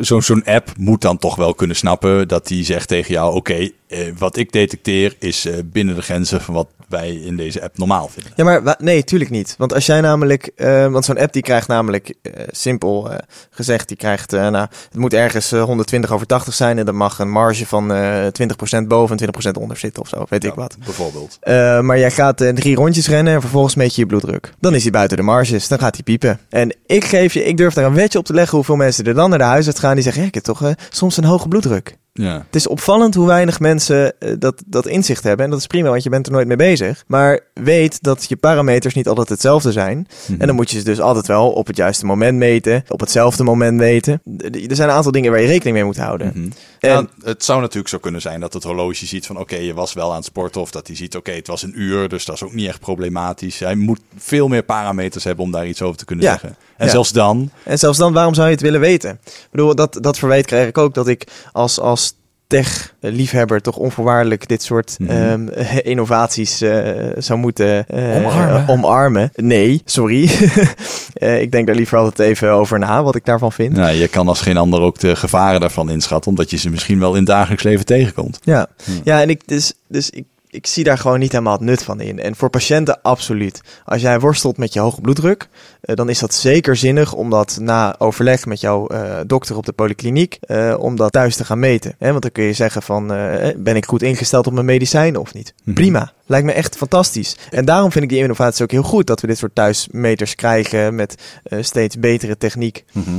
Zo'n app moet dan toch wel kunnen snappen dat die zegt tegen jou: Oké, eh, wat ik detecteer is eh, binnen de grenzen van wat wij in deze app normaal vinden. Ja, maar nee, tuurlijk niet. Want als jij namelijk, eh, want zo'n app die krijgt namelijk, simpel gezegd, die krijgt, nou, het moet ergens eh, 120 over 80 zijn en dan mag een marge van eh 20% boven en 20% onder zitten of zo, weet ik wat. Bijvoorbeeld. Maar jij gaat drie rondjes rennen en vervolgens meet je je bloeddruk. Dan is hij buiten de marges, dan gaat hij piepen. En ik geef je, ik durf daar een wetje op te leggen hoeveel mensen er dan naar de huisarts gaan die zeggen, ja, ik heb toch soms een hoge bloeddruk. Ja. Het is opvallend hoe weinig mensen eh, dat, dat inzicht hebben. En dat is prima, want je bent er nooit mee bezig. Maar weet dat je parameters niet altijd hetzelfde zijn. Mhm. En dan moet je ze dus altijd wel op het juiste moment meten. Op hetzelfde moment meten. Er zijn een aantal dingen waar je rekening mee moet houden. Mhm. En, Ja, het zou natuurlijk zo kunnen zijn dat het horloge ziet van oké, je was wel aan het sporten. Of dat hij ziet oké, het was een uur, dus dat is ook niet echt problematisch. Hij moet veel meer parameters hebben om daar iets over te kunnen Ja. zeggen. En Ja. zelfs dan, en zelfs dan, waarom zou je het willen weten? Ik bedoel, dat, dat verwijt krijg ik ook. Dat ik als, als tech-liefhebber toch onvoorwaardelijk dit soort Mhm. ehm, [LAUGHS] innovaties eh, zou moeten eh, Omarmen. omarmen. Nee, sorry. [LAUGHS] Eh, ik denk daar liever altijd even over na, wat ik daarvan vind. nou, je kan als geen ander ook de gevaren daarvan inschatten. Omdat je ze misschien wel in het dagelijks leven tegenkomt. Ja, Ja. ja en ik, dus, dus ik, ik zie daar gewoon niet helemaal het nut van in. En voor patiënten absoluut. Als jij worstelt met je hoge bloeddruk, eh, dan is dat zeker zinnig om dat na overleg met jouw eh, dokter op de polykliniek, eh, om dat thuis te gaan meten. Hè? Want dan kun je zeggen van, ben ik goed ingesteld op mijn medicijnen of niet? Mhm. Prima, Lijkt me echt fantastisch. En daarom vind ik die innovatie ook heel goed. Dat we dit soort thuismeters krijgen met steeds betere techniek. Mhm.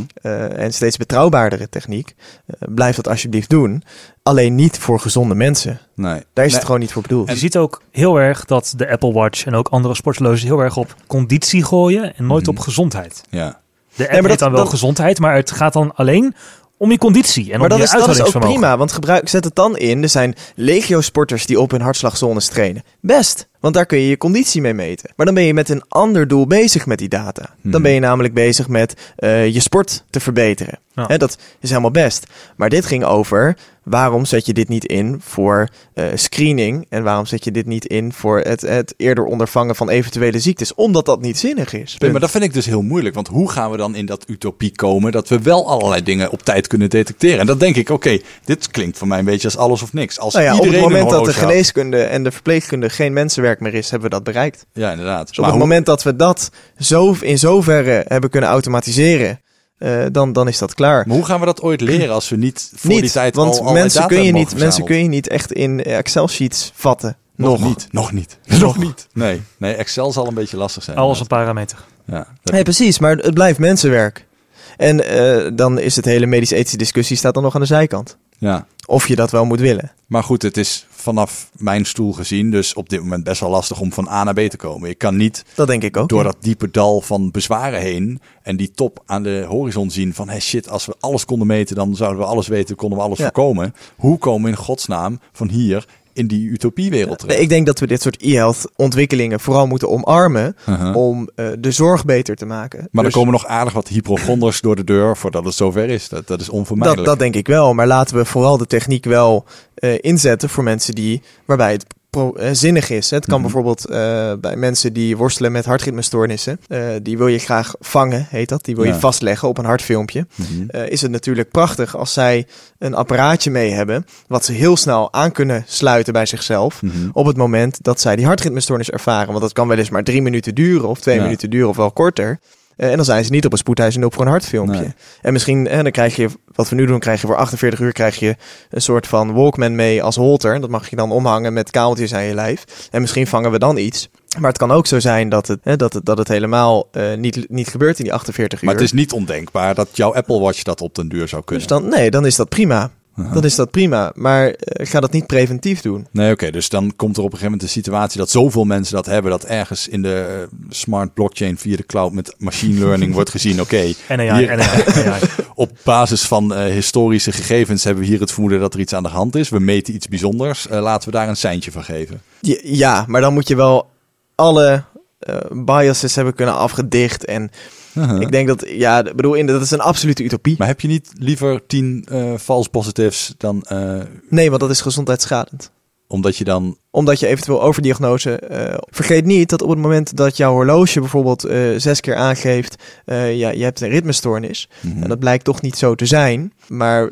en steeds betrouwbaardere techniek. Blijf dat alsjeblieft doen. Alleen niet voor gezonde mensen. Nee. Daar is Nee. het gewoon niet voor bedoeld. Je ziet ook heel erg dat de Apple Watch en ook andere sporthorloges heel erg op conditie gooien en nooit Mhm. op gezondheid. Ja. De app maar dat- dan wel dat- gezondheid, maar het gaat dan alleen om je conditie en maar om dat je is, dat is ook prima, want gebruik, zet het dan in. Er zijn legio-sporters die op hun hartslagzones trainen. Best, want daar kun je je conditie mee meten. Maar dan ben je met een ander doel bezig met die data. Dan Mhm. ben je namelijk bezig met eh, je sport te verbeteren. Ja. Dat is helemaal best. Maar dit ging over waarom zet je dit niet in voor eh, screening en waarom zet je dit niet in voor het, het eerder ondervangen van eventuele ziektes? Omdat dat niet zinnig is. Nee, maar dat vind ik dus heel moeilijk. Want hoe gaan we dan in dat utopie komen dat we wel allerlei dingen op tijd kunnen detecteren? En dan denk ik, oké, dit klinkt voor mij een beetje als alles of niks. Als Nou ja, op iedereen het moment dat de geneeskunde en de verpleegkunde geen mensenwerk meer is, hebben we dat bereikt. Ja, inderdaad. Dus op Maar het hoe- moment dat we dat zo in zoverre hebben kunnen automatiseren, eh, dan, dan is dat klaar. Maar hoe gaan we dat ooit leren als we niet voor die niet, tijd want al allerlei mensen data kun, je niet, mensen kun je niet echt in Excel-sheets vatten. Nog, Nog. niet. Nog niet. [LAUGHS] Nog niet. Nee. nee, Excel zal een beetje lastig zijn. Alles een parameter. Ja, dat- Nee, precies, maar het blijft mensenwerk. En eh, dan is het hele medisch-ethische discussie staat dan nog aan de zijkant. ja. Of je dat wel moet willen. Maar goed, het is vanaf mijn stoel gezien dus op dit moment best wel lastig om van A naar B te komen. Ik kan niet Dat denk ik ook. door dat diepe dal van bezwaren heen en die top aan de horizon zien van hey shit, als we alles konden meten, dan zouden we alles weten, konden we alles Ja. voorkomen. Hoe komen we in godsnaam van hier in die utopiewereld terecht? ik denk dat we dit soort e-health ontwikkelingen vooral moeten omarmen Uh-huh. om eh, de zorg beter te maken. Maar Dus er komen nog aardig wat hypochonders door de deur voordat het zover is. Dat, dat is dat, onvermijdelijk. dat denk ik wel. Maar laten we vooral de techniek wel eh, inzetten voor mensen die, waarbij het pro- eh, zinnig is. Het kan Mhm. bijvoorbeeld eh, bij mensen die worstelen met hartritmestoornissen. eh, die wil je graag vangen, heet dat. Die wil je vastleggen op een hartfilmpje. Mhm. is het natuurlijk prachtig als zij een apparaatje mee hebben. wat ze heel snel aan kunnen sluiten bij zichzelf. Mhm. op het moment dat zij die hartritmestoornis ervaren. Want dat kan wel eens maar drie minuten duren, of twee Ja. minuten duren, of wel korter. Eh, en dan zijn ze niet op een spoedhuis op voor een hartfilmpje. Nee. En misschien, eh, dan krijg je, wat we nu doen, krijg je voor 48 uur krijg je een soort van Walkman mee als holter. Dat mag je dan omhangen met kabeltjes aan je lijf. En misschien vangen we dan iets. Maar het kan ook zo zijn dat het, hè, dat het, dat het helemaal eh, niet, niet gebeurt in die 48 uur. Maar het is niet ondenkbaar dat jouw Apple Watch dat op den duur zou kunnen. dus dan, nee, dan is dat prima. Aha. Dan is dat prima. Maar eh, ga dat niet preventief doen. Nee, oké. dus dan komt er op een gegeven moment een situatie dat zoveel mensen dat hebben, dat ergens in de eh, smart blockchain via de cloud met machine learning wordt gezien, oké, [LAUGHS] jaar. [LAUGHS] op basis van eh, historische gegevens hebben we hier het vermoeden dat er iets aan de hand is. We meten iets bijzonders. Eh, laten we daar een seintje van geven. Ja, ja, maar dan moet je wel alle eh, biases hebben kunnen afgedicht. En ik denk dat, ja, bedoel, dat is een absolute utopie. Maar heb je niet liever tien eh false positives dan eh, Nee, want dat is gezondheidsschadend. omdat je dan... Omdat je eventueel overdiagnose. eh, vergeet niet dat op het moment dat jouw horloge bijvoorbeeld zes keer aangeeft. ja, je hebt een ritmestoornis. Mhm. En dat blijkt toch niet zo te zijn. Maar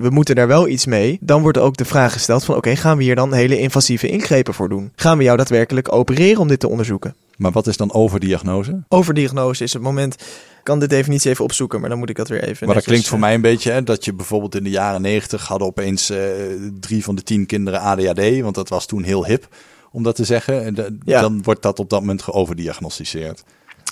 we moeten daar wel iets mee. Dan wordt ook de vraag gesteld: van oké, gaan we hier dan hele invasieve ingrepen voor doen? Gaan we jou daadwerkelijk opereren om dit te onderzoeken? Maar wat is dan overdiagnose? Overdiagnose is het moment. Ik kan de definitie even opzoeken, maar dan moet ik dat weer even. Maar dat klinkt voor eh, mij een beetje hè, dat je bijvoorbeeld in de jaren negentig hadden opeens eh, drie van de tien kinderen ADHD, want dat was toen heel hip om dat te zeggen. En de- Ja. Dan wordt dat op dat moment geoverdiagnosticeerd.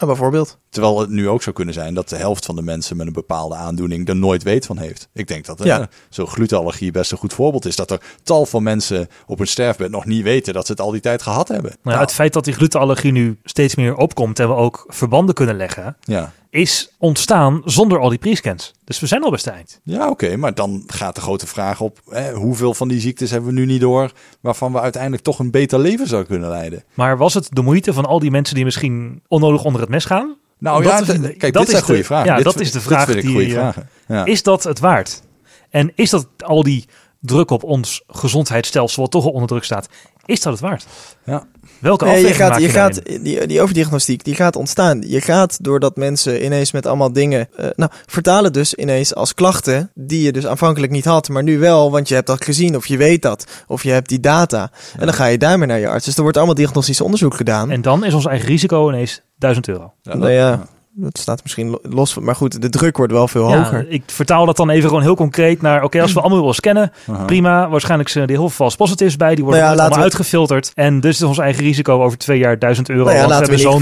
ah, bijvoorbeeld. Terwijl het nu ook zou kunnen zijn dat de helft van de mensen met een bepaalde aandoening er nooit weet van heeft. Ik denk dat eh, Ja. zo'n glutenallergie best een goed voorbeeld is. Dat er tal van mensen op hun sterfbed nog niet weten dat ze het al die tijd gehad hebben. Nou, het feit dat die glutenallergie nu steeds meer opkomt en we ook verbanden kunnen leggen, ja. is ontstaan zonder al die pre-scans. Dus we zijn al best eind. Ja, oké, maar dan gaat de grote vraag op: hè, hoeveel van die ziektes hebben we nu niet door, waarvan we uiteindelijk toch een beter leven zouden kunnen leiden? Maar was het de moeite van al die mensen die misschien onnodig onder het mes gaan? Nou Dat ja, kijk, dat dit zijn is goede de- vragen. ja, Dit dat is de vraag die, goede eh, vragen. Ja. Is dat het waard? En is dat al die druk op ons gezondheidsstelsel, wat toch al onder druk staat, is dat het waard? Ja. Welke Nee, je afweging gaat, maak je je gaat, die, die overdiagnostiek die gaat ontstaan. Je gaat doordat mensen ineens met allemaal dingen. eh, nou, vertalen dus ineens als klachten. die je dus aanvankelijk niet had, maar nu wel, want je hebt dat gezien of je weet dat. Of je hebt die data. En dan ga je daarmee naar je arts. Dus er wordt allemaal diagnostisch onderzoek gedaan. En dan is ons eigen risico ineens 1000 euro. Ja, nou ja, Dat staat misschien lo- los van, maar goed, de druk wordt wel veel Ja, hoger. ik vertaal dat dan even gewoon heel concreet naar... Oké, als we allemaal willen scannen, prima. Waarschijnlijk zijn er heel veel false positives bij. Die worden Nou ja, allemaal we- uitgefilterd. En dus is ons eigen risico over twee jaar duizend euro. Nou ja, want laten we hebben zo'n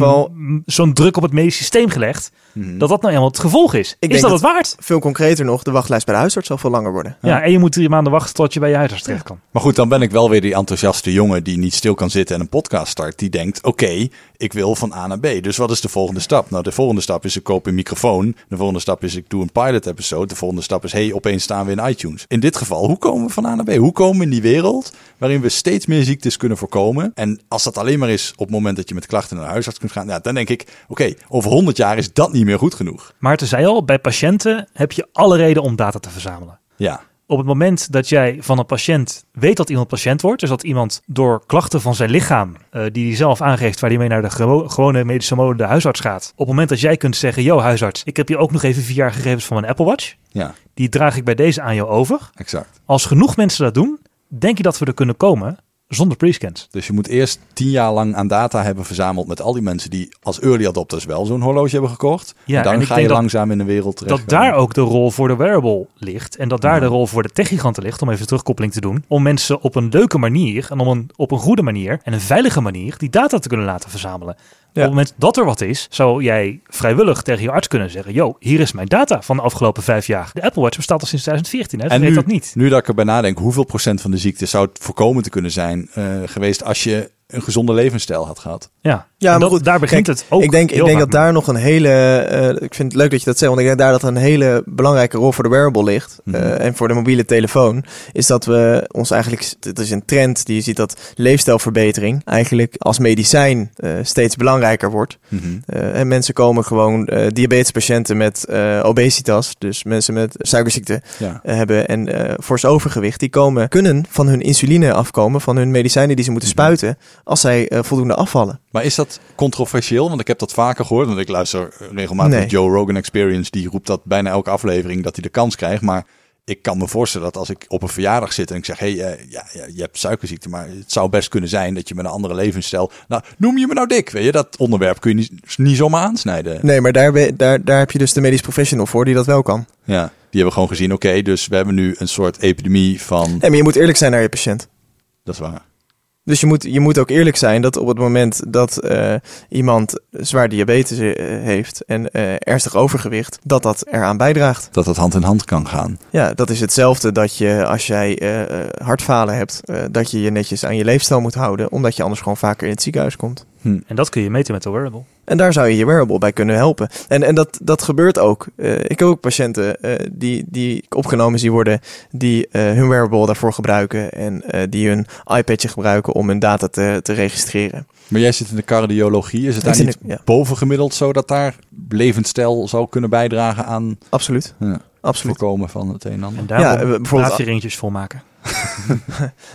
geval- druk op het medisch systeem gelegd. Mhm. Dat dat nou helemaal het gevolg is. Ik is denk dat, dat- het waard? Veel concreter nog, de wachtlijst bij de huisarts zal veel langer worden. Ja. en je moet drie maanden wachten tot je bij je huisarts terecht kan. Maar goed, dan ben ik wel weer die enthousiaste jongen die niet stil kan zitten en een podcast start. Die denkt, oké, ik wil van A naar B. Dus wat is de volgende stap? Nou, de volgende stap is ik koop een microfoon. De volgende stap is ik doe een pilot episode. De volgende stap is, hey, opeens staan we in iTunes. In dit geval, hoe komen we van A naar B? Hoe komen we in die wereld waarin we steeds meer ziektes kunnen voorkomen? En als dat alleen maar is op het moment dat je met klachten naar de huisarts kunt gaan, ja, dan denk ik, oké, over 100 jaar is dat niet meer goed genoeg. Maarten zei al, bij patiënten heb je alle reden om data te verzamelen. Ja, Op het moment dat jij van een patiënt weet dat iemand patiënt wordt, dus dat iemand door klachten van zijn lichaam, eh, die hij zelf aangeeft, waar hij mee naar de gewo- gewone medische mode de huisarts gaat. Op het moment dat jij kunt zeggen, yo huisarts, ik heb hier ook nog even vier jaar gegevens van mijn Apple Watch. ja, Die draag ik bij deze aan jou over. exact. Als genoeg mensen dat doen, denk je dat we er kunnen komen zonder prescans. Dus je moet eerst tien jaar lang aan data hebben verzameld met al die mensen die als early adopters wel zo'n horloge hebben gekocht. Ja, en dan en ga je langzaam in de wereld terecht. Dat daar ook de rol voor de wearable ligt. En dat daar de rol voor de techgiganten ligt, om even terugkoppeling te doen. Om mensen op een leuke manier en om een, op een goede manier en een veilige manier die data te kunnen laten verzamelen. Op het moment dat er wat is, zou jij vrijwillig tegen je arts kunnen zeggen: Yo, hier is mijn data van de afgelopen vijf jaar. De Apple Watch bestaat al sinds 2014, hè? En nu, dat niet. nu dat ik erbij nadenk, hoeveel procent van de ziekte zou het voorkomen te kunnen zijn eh, geweest als je een gezonde levensstijl had gehad? Ja, Ja, maar dat- goed, daar begint kijk, het ook. ik denk, ik denk dat daar nog een hele. eh, ik vind het leuk dat je dat zegt, want ik denk daar dat een hele belangrijke rol voor de wearable ligt. Mhm. eh, en voor de mobiele telefoon. Is dat we ons eigenlijk. Het is een trend die je ziet dat leefstijlverbetering eigenlijk als medicijn eh, steeds belangrijker wordt. Mhm. Eh, en mensen komen gewoon eh diabetespatiënten met eh, obesitas, dus mensen met suikerziekte Ja. hebben en eh fors overgewicht, die komen, kunnen van hun insuline afkomen, van hun medicijnen die ze moeten Mhm. spuiten, als zij eh, voldoende afvallen. Maar is dat controversieel? Want ik heb dat vaker gehoord. Want ik luister regelmatig Nee. Joe Rogan Experience. Die roept dat bijna elke aflevering dat hij de kans krijgt. Maar ik kan me voorstellen dat als ik op een verjaardag zit en ik zeg... hey, eh, ja, ja, je hebt suikerziekte, maar het zou best kunnen zijn dat je met een andere levensstijl... Nou, noem je me nou dik? Weet je, dat onderwerp kun je niet, niet zomaar aansnijden. Nee, maar daar, ben- daar, daar heb je dus de medisch professional voor die dat wel kan. Ja, die hebben gewoon gezien, oké, dus we hebben nu een soort epidemie van... Nee, maar je moet eerlijk zijn naar je patiënt. Dat is waar. Dus je moet, je moet ook eerlijk zijn dat op het moment dat eh, iemand zwaar diabetes eh, heeft en eh, ernstig overgewicht, dat dat eraan bijdraagt. Dat dat hand in hand kan gaan. Ja, dat is hetzelfde dat je als jij eh, eh, hartfalen hebt, eh, dat je je netjes aan je leefstijl moet houden, omdat je anders gewoon vaker in het ziekenhuis komt. En dat kun je meten met de wearable. En daar zou je je wearable bij kunnen helpen. En, en dat, dat gebeurt ook. Eh, ik heb ook patiënten eh, die, die ik opgenomen zie worden, die eh, hun wearable daarvoor gebruiken en eh, die hun iPadje gebruiken om hun data te, te registreren. Maar jij zit in de cardiologie. Is het daar zit niet ja. bovengemiddeld zo dat daar levensstijl zou kunnen bijdragen aan Absoluut. ja, Absoluut. voorkomen van het een en ander? En daarom Ja, bijvoorbeeld- ringjes volmaken. [LAUGHS]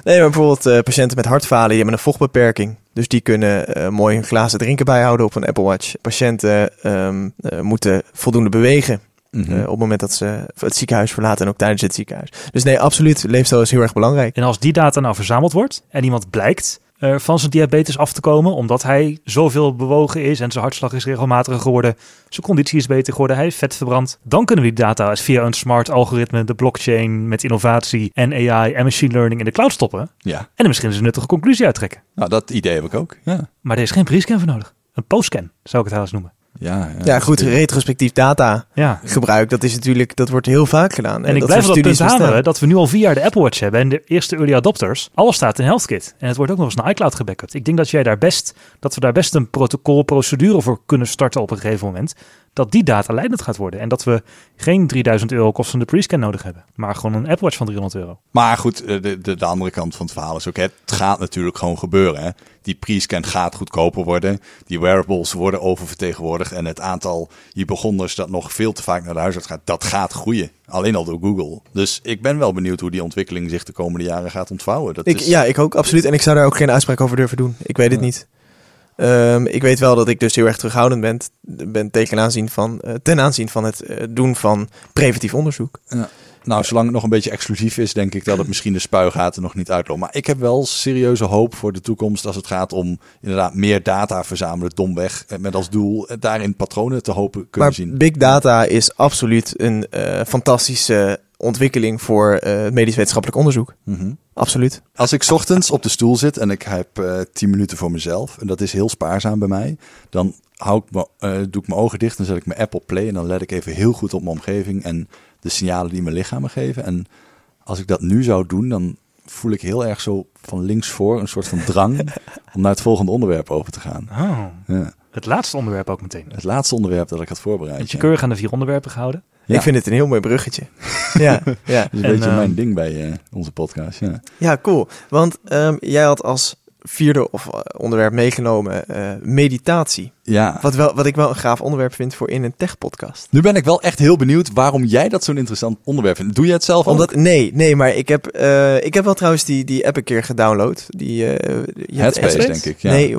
Nee, maar bijvoorbeeld eh, patiënten met hartfalen, die hebben een vochtbeperking. Dus die kunnen eh, mooi hun glazen drinken bijhouden op een Apple Watch. Patiënten ehm, eh, moeten voldoende bewegen Mhm. eh, op het moment dat ze het ziekenhuis verlaten en ook tijdens het ziekenhuis. Dus nee, absoluut. Leefstijl is heel erg belangrijk. En als die data nou verzameld wordt en iemand blijkt eh, van zijn diabetes af te komen, omdat hij zoveel bewogen is en zijn hartslag is regelmatiger geworden, zijn conditie is beter geworden, hij heeft vet verbrand, dan kunnen we die data via een smart algoritme, de blockchain met innovatie en AI en machine learning in de cloud stoppen Ja, en er misschien eens een nuttige conclusie uittrekken. nou dat idee heb ik ook. Ja, Maar er is geen pre-scan voor nodig. Een post-scan zou ik het haast noemen. Ja, Ja, goed, retrospectief data Ja. gebruik, dat is natuurlijk, dat wordt heel vaak gedaan. En ik dat blijf op dat punt hameren dat we nu al vier jaar de Apple Watch hebben en de eerste early adopters. Alles staat in HealthKit. En het wordt ook nog eens naar iCloud gebackupt. Ik denk dat jij daar best, dat we daar best een protocol, procedure voor kunnen starten op een gegeven moment. Dat die data leidend gaat worden. En dat we geen 3000 euro kostende pre-scan nodig hebben. Maar gewoon een Apple Watch van 300 euro. Maar goed, eh, de, de, de andere kant van het verhaal is ook, het gaat natuurlijk gewoon gebeuren. Hè? Die pre-scan gaat goedkoper worden. Die wearables worden oververtegenwoordigd. En het aantal hypochonders dat nog veel te vaak naar de huisarts gaat, dat gaat groeien. Alleen al door Google. Dus ik ben wel benieuwd hoe die ontwikkeling zich de komende jaren gaat ontvouwen. Dat Ik, is, Ja, ik ook, absoluut. En ik zou daar ook geen uitspraak over durven doen. Ik weet het Ja. niet. Ehm, ik weet wel dat ik dus heel erg terughoudend ben, ben tegen aanzien van, eh, ten aanzien van het eh, doen van preventief onderzoek. Ja. Nou, zolang het nog een beetje exclusief is, denk ik dat het misschien de spuigaten nog niet uitloopt. Maar ik heb wel serieuze hoop voor de toekomst als het gaat om inderdaad meer data verzamelen, domweg. eh, Met als doel daarin patronen te hopen kunnen Maar zien. big data is absoluut een fantastische ontwikkeling voor medisch wetenschappelijk onderzoek. Mhm. Absoluut. Als ik 's ochtends op de stoel zit en ik heb eh 10 minuten voor mezelf, en dat is heel spaarzaam bij mij, dan hou ik me, eh, doe ik mijn ogen dicht en zet ik mijn app op play en dan let ik even heel goed op mijn omgeving en de signalen die mijn lichaam me geven. En als ik dat nu zou doen, dan voel ik heel erg zo van links voor een soort van drang [LAUGHS] om naar het volgende onderwerp over te gaan. Oh, Ja. Het laatste onderwerp ook meteen. Het laatste onderwerp dat ik had voorbereid. Heb je ja. keurig aan de vier onderwerpen gehouden? Ja. Ik vind het een heel mooi bruggetje. [LAUGHS] ja, ja. Dat is een En, beetje eh, mijn ding bij eh, onze podcast. Ja. ja, cool. Want ehm, jij had als vierde of, eh, onderwerp meegenomen eh, meditatie. ja. Wat, wel, wat ik wel een gaaf onderwerp vind voor in een tech-podcast. Nu ben ik wel echt heel benieuwd waarom jij dat zo'n interessant onderwerp vindt. Doe jij het zelf ook? Omdat, nee, nee, maar ik heb, eh, ik heb wel trouwens die, die app een keer gedownload. Die, eh, je hebt Headspace, Headspace? denk ik. Ja. Nee,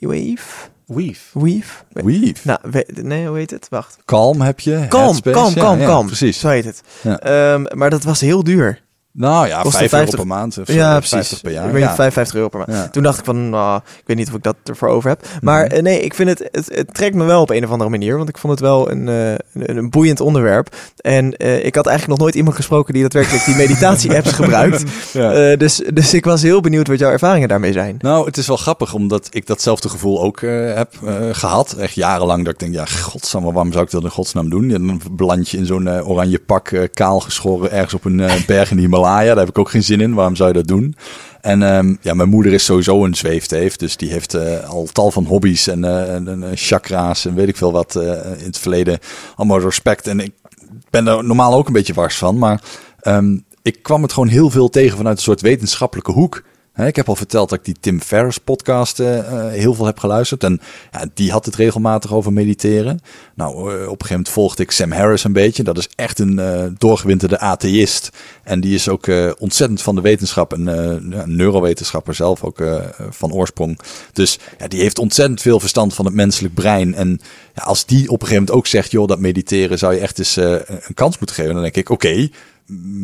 Wave. Weave. Weave? Weave. Nou, we- nee, hoe heet het? Wacht. Calm heb je. Kalm, kalm, Ja, kalm, ja, kalm. Precies. Zo heet het. Ja. Ehm, maar dat was heel duur. Nou ja, Kostte 5 euro 50 per maand. Of ja, 50 precies. per jaar. Ik weet niet, ja. 55 euro per maand. Ja. Toen dacht ik van, nou, ik weet niet of ik dat ervoor over heb. Maar Mhm. eh, nee, ik vind het, het, het trekt me wel op een of andere manier. Want ik vond het wel een, eh, een, een boeiend onderwerp. En eh, ik had eigenlijk nog nooit iemand gesproken die daadwerkelijk die meditatie-apps [LAUGHS] gebruikt. Ja. Dus, dus ik was heel benieuwd wat jouw ervaringen daarmee zijn. Nou, het is wel grappig, omdat ik datzelfde gevoel ook heb eh, gehad. Echt jarenlang dat ik denk, ja, godsamme, waarom zou ik dat in godsnaam doen? Ja, dan beland je in zo'n oranje pak, kaal geschoren, ergens op een berg in de Himalaya. Daar heb ik ook geen zin in. Waarom zou je dat doen? En ehm, ja, mijn moeder is sowieso een zweefteef. Dus die heeft eh, al tal van hobby's en, eh, en, chakra's en weet ik veel wat eh, in het verleden. Allemaal respect. En ik ben er normaal ook een beetje wars van. Maar ehm, ik kwam het gewoon heel veel tegen vanuit een soort wetenschappelijke hoek. Ik heb al verteld dat ik die Tim Ferriss podcast eh, eh, heel veel heb geluisterd. En die had het regelmatig over mediteren. Nou, eh, op een gegeven moment volgde ik Sam Harris een beetje. Dat is echt een doorgewinterde atheïst. En die is ook ontzettend van de wetenschap. En neurowetenschapper zelf ook van oorsprong. Dus ja, die heeft ontzettend veel verstand van het menselijk brein. En als die op een gegeven moment ook zegt... joh, dat mediteren zou je echt eens een kans moeten geven. Dan denk ik, oké,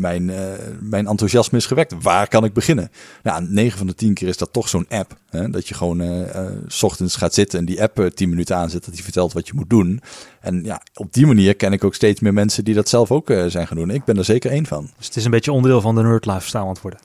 mijn, eh, mijn enthousiasme is gewekt. Waar kan ik beginnen? Nou, 9 van de 10 keer is dat toch zo'n app. Hè? Dat je gewoon s ochtends gaat zitten en die app eh, 10 minuten aanzet. Dat die vertelt wat je moet doen. En ja, op die manier ken ik ook steeds meer mensen die dat zelf ook zijn gaan doen. Ik ben er zeker één van. Dus het is een beetje onderdeel van de Nerd Lifestyle aan het worden.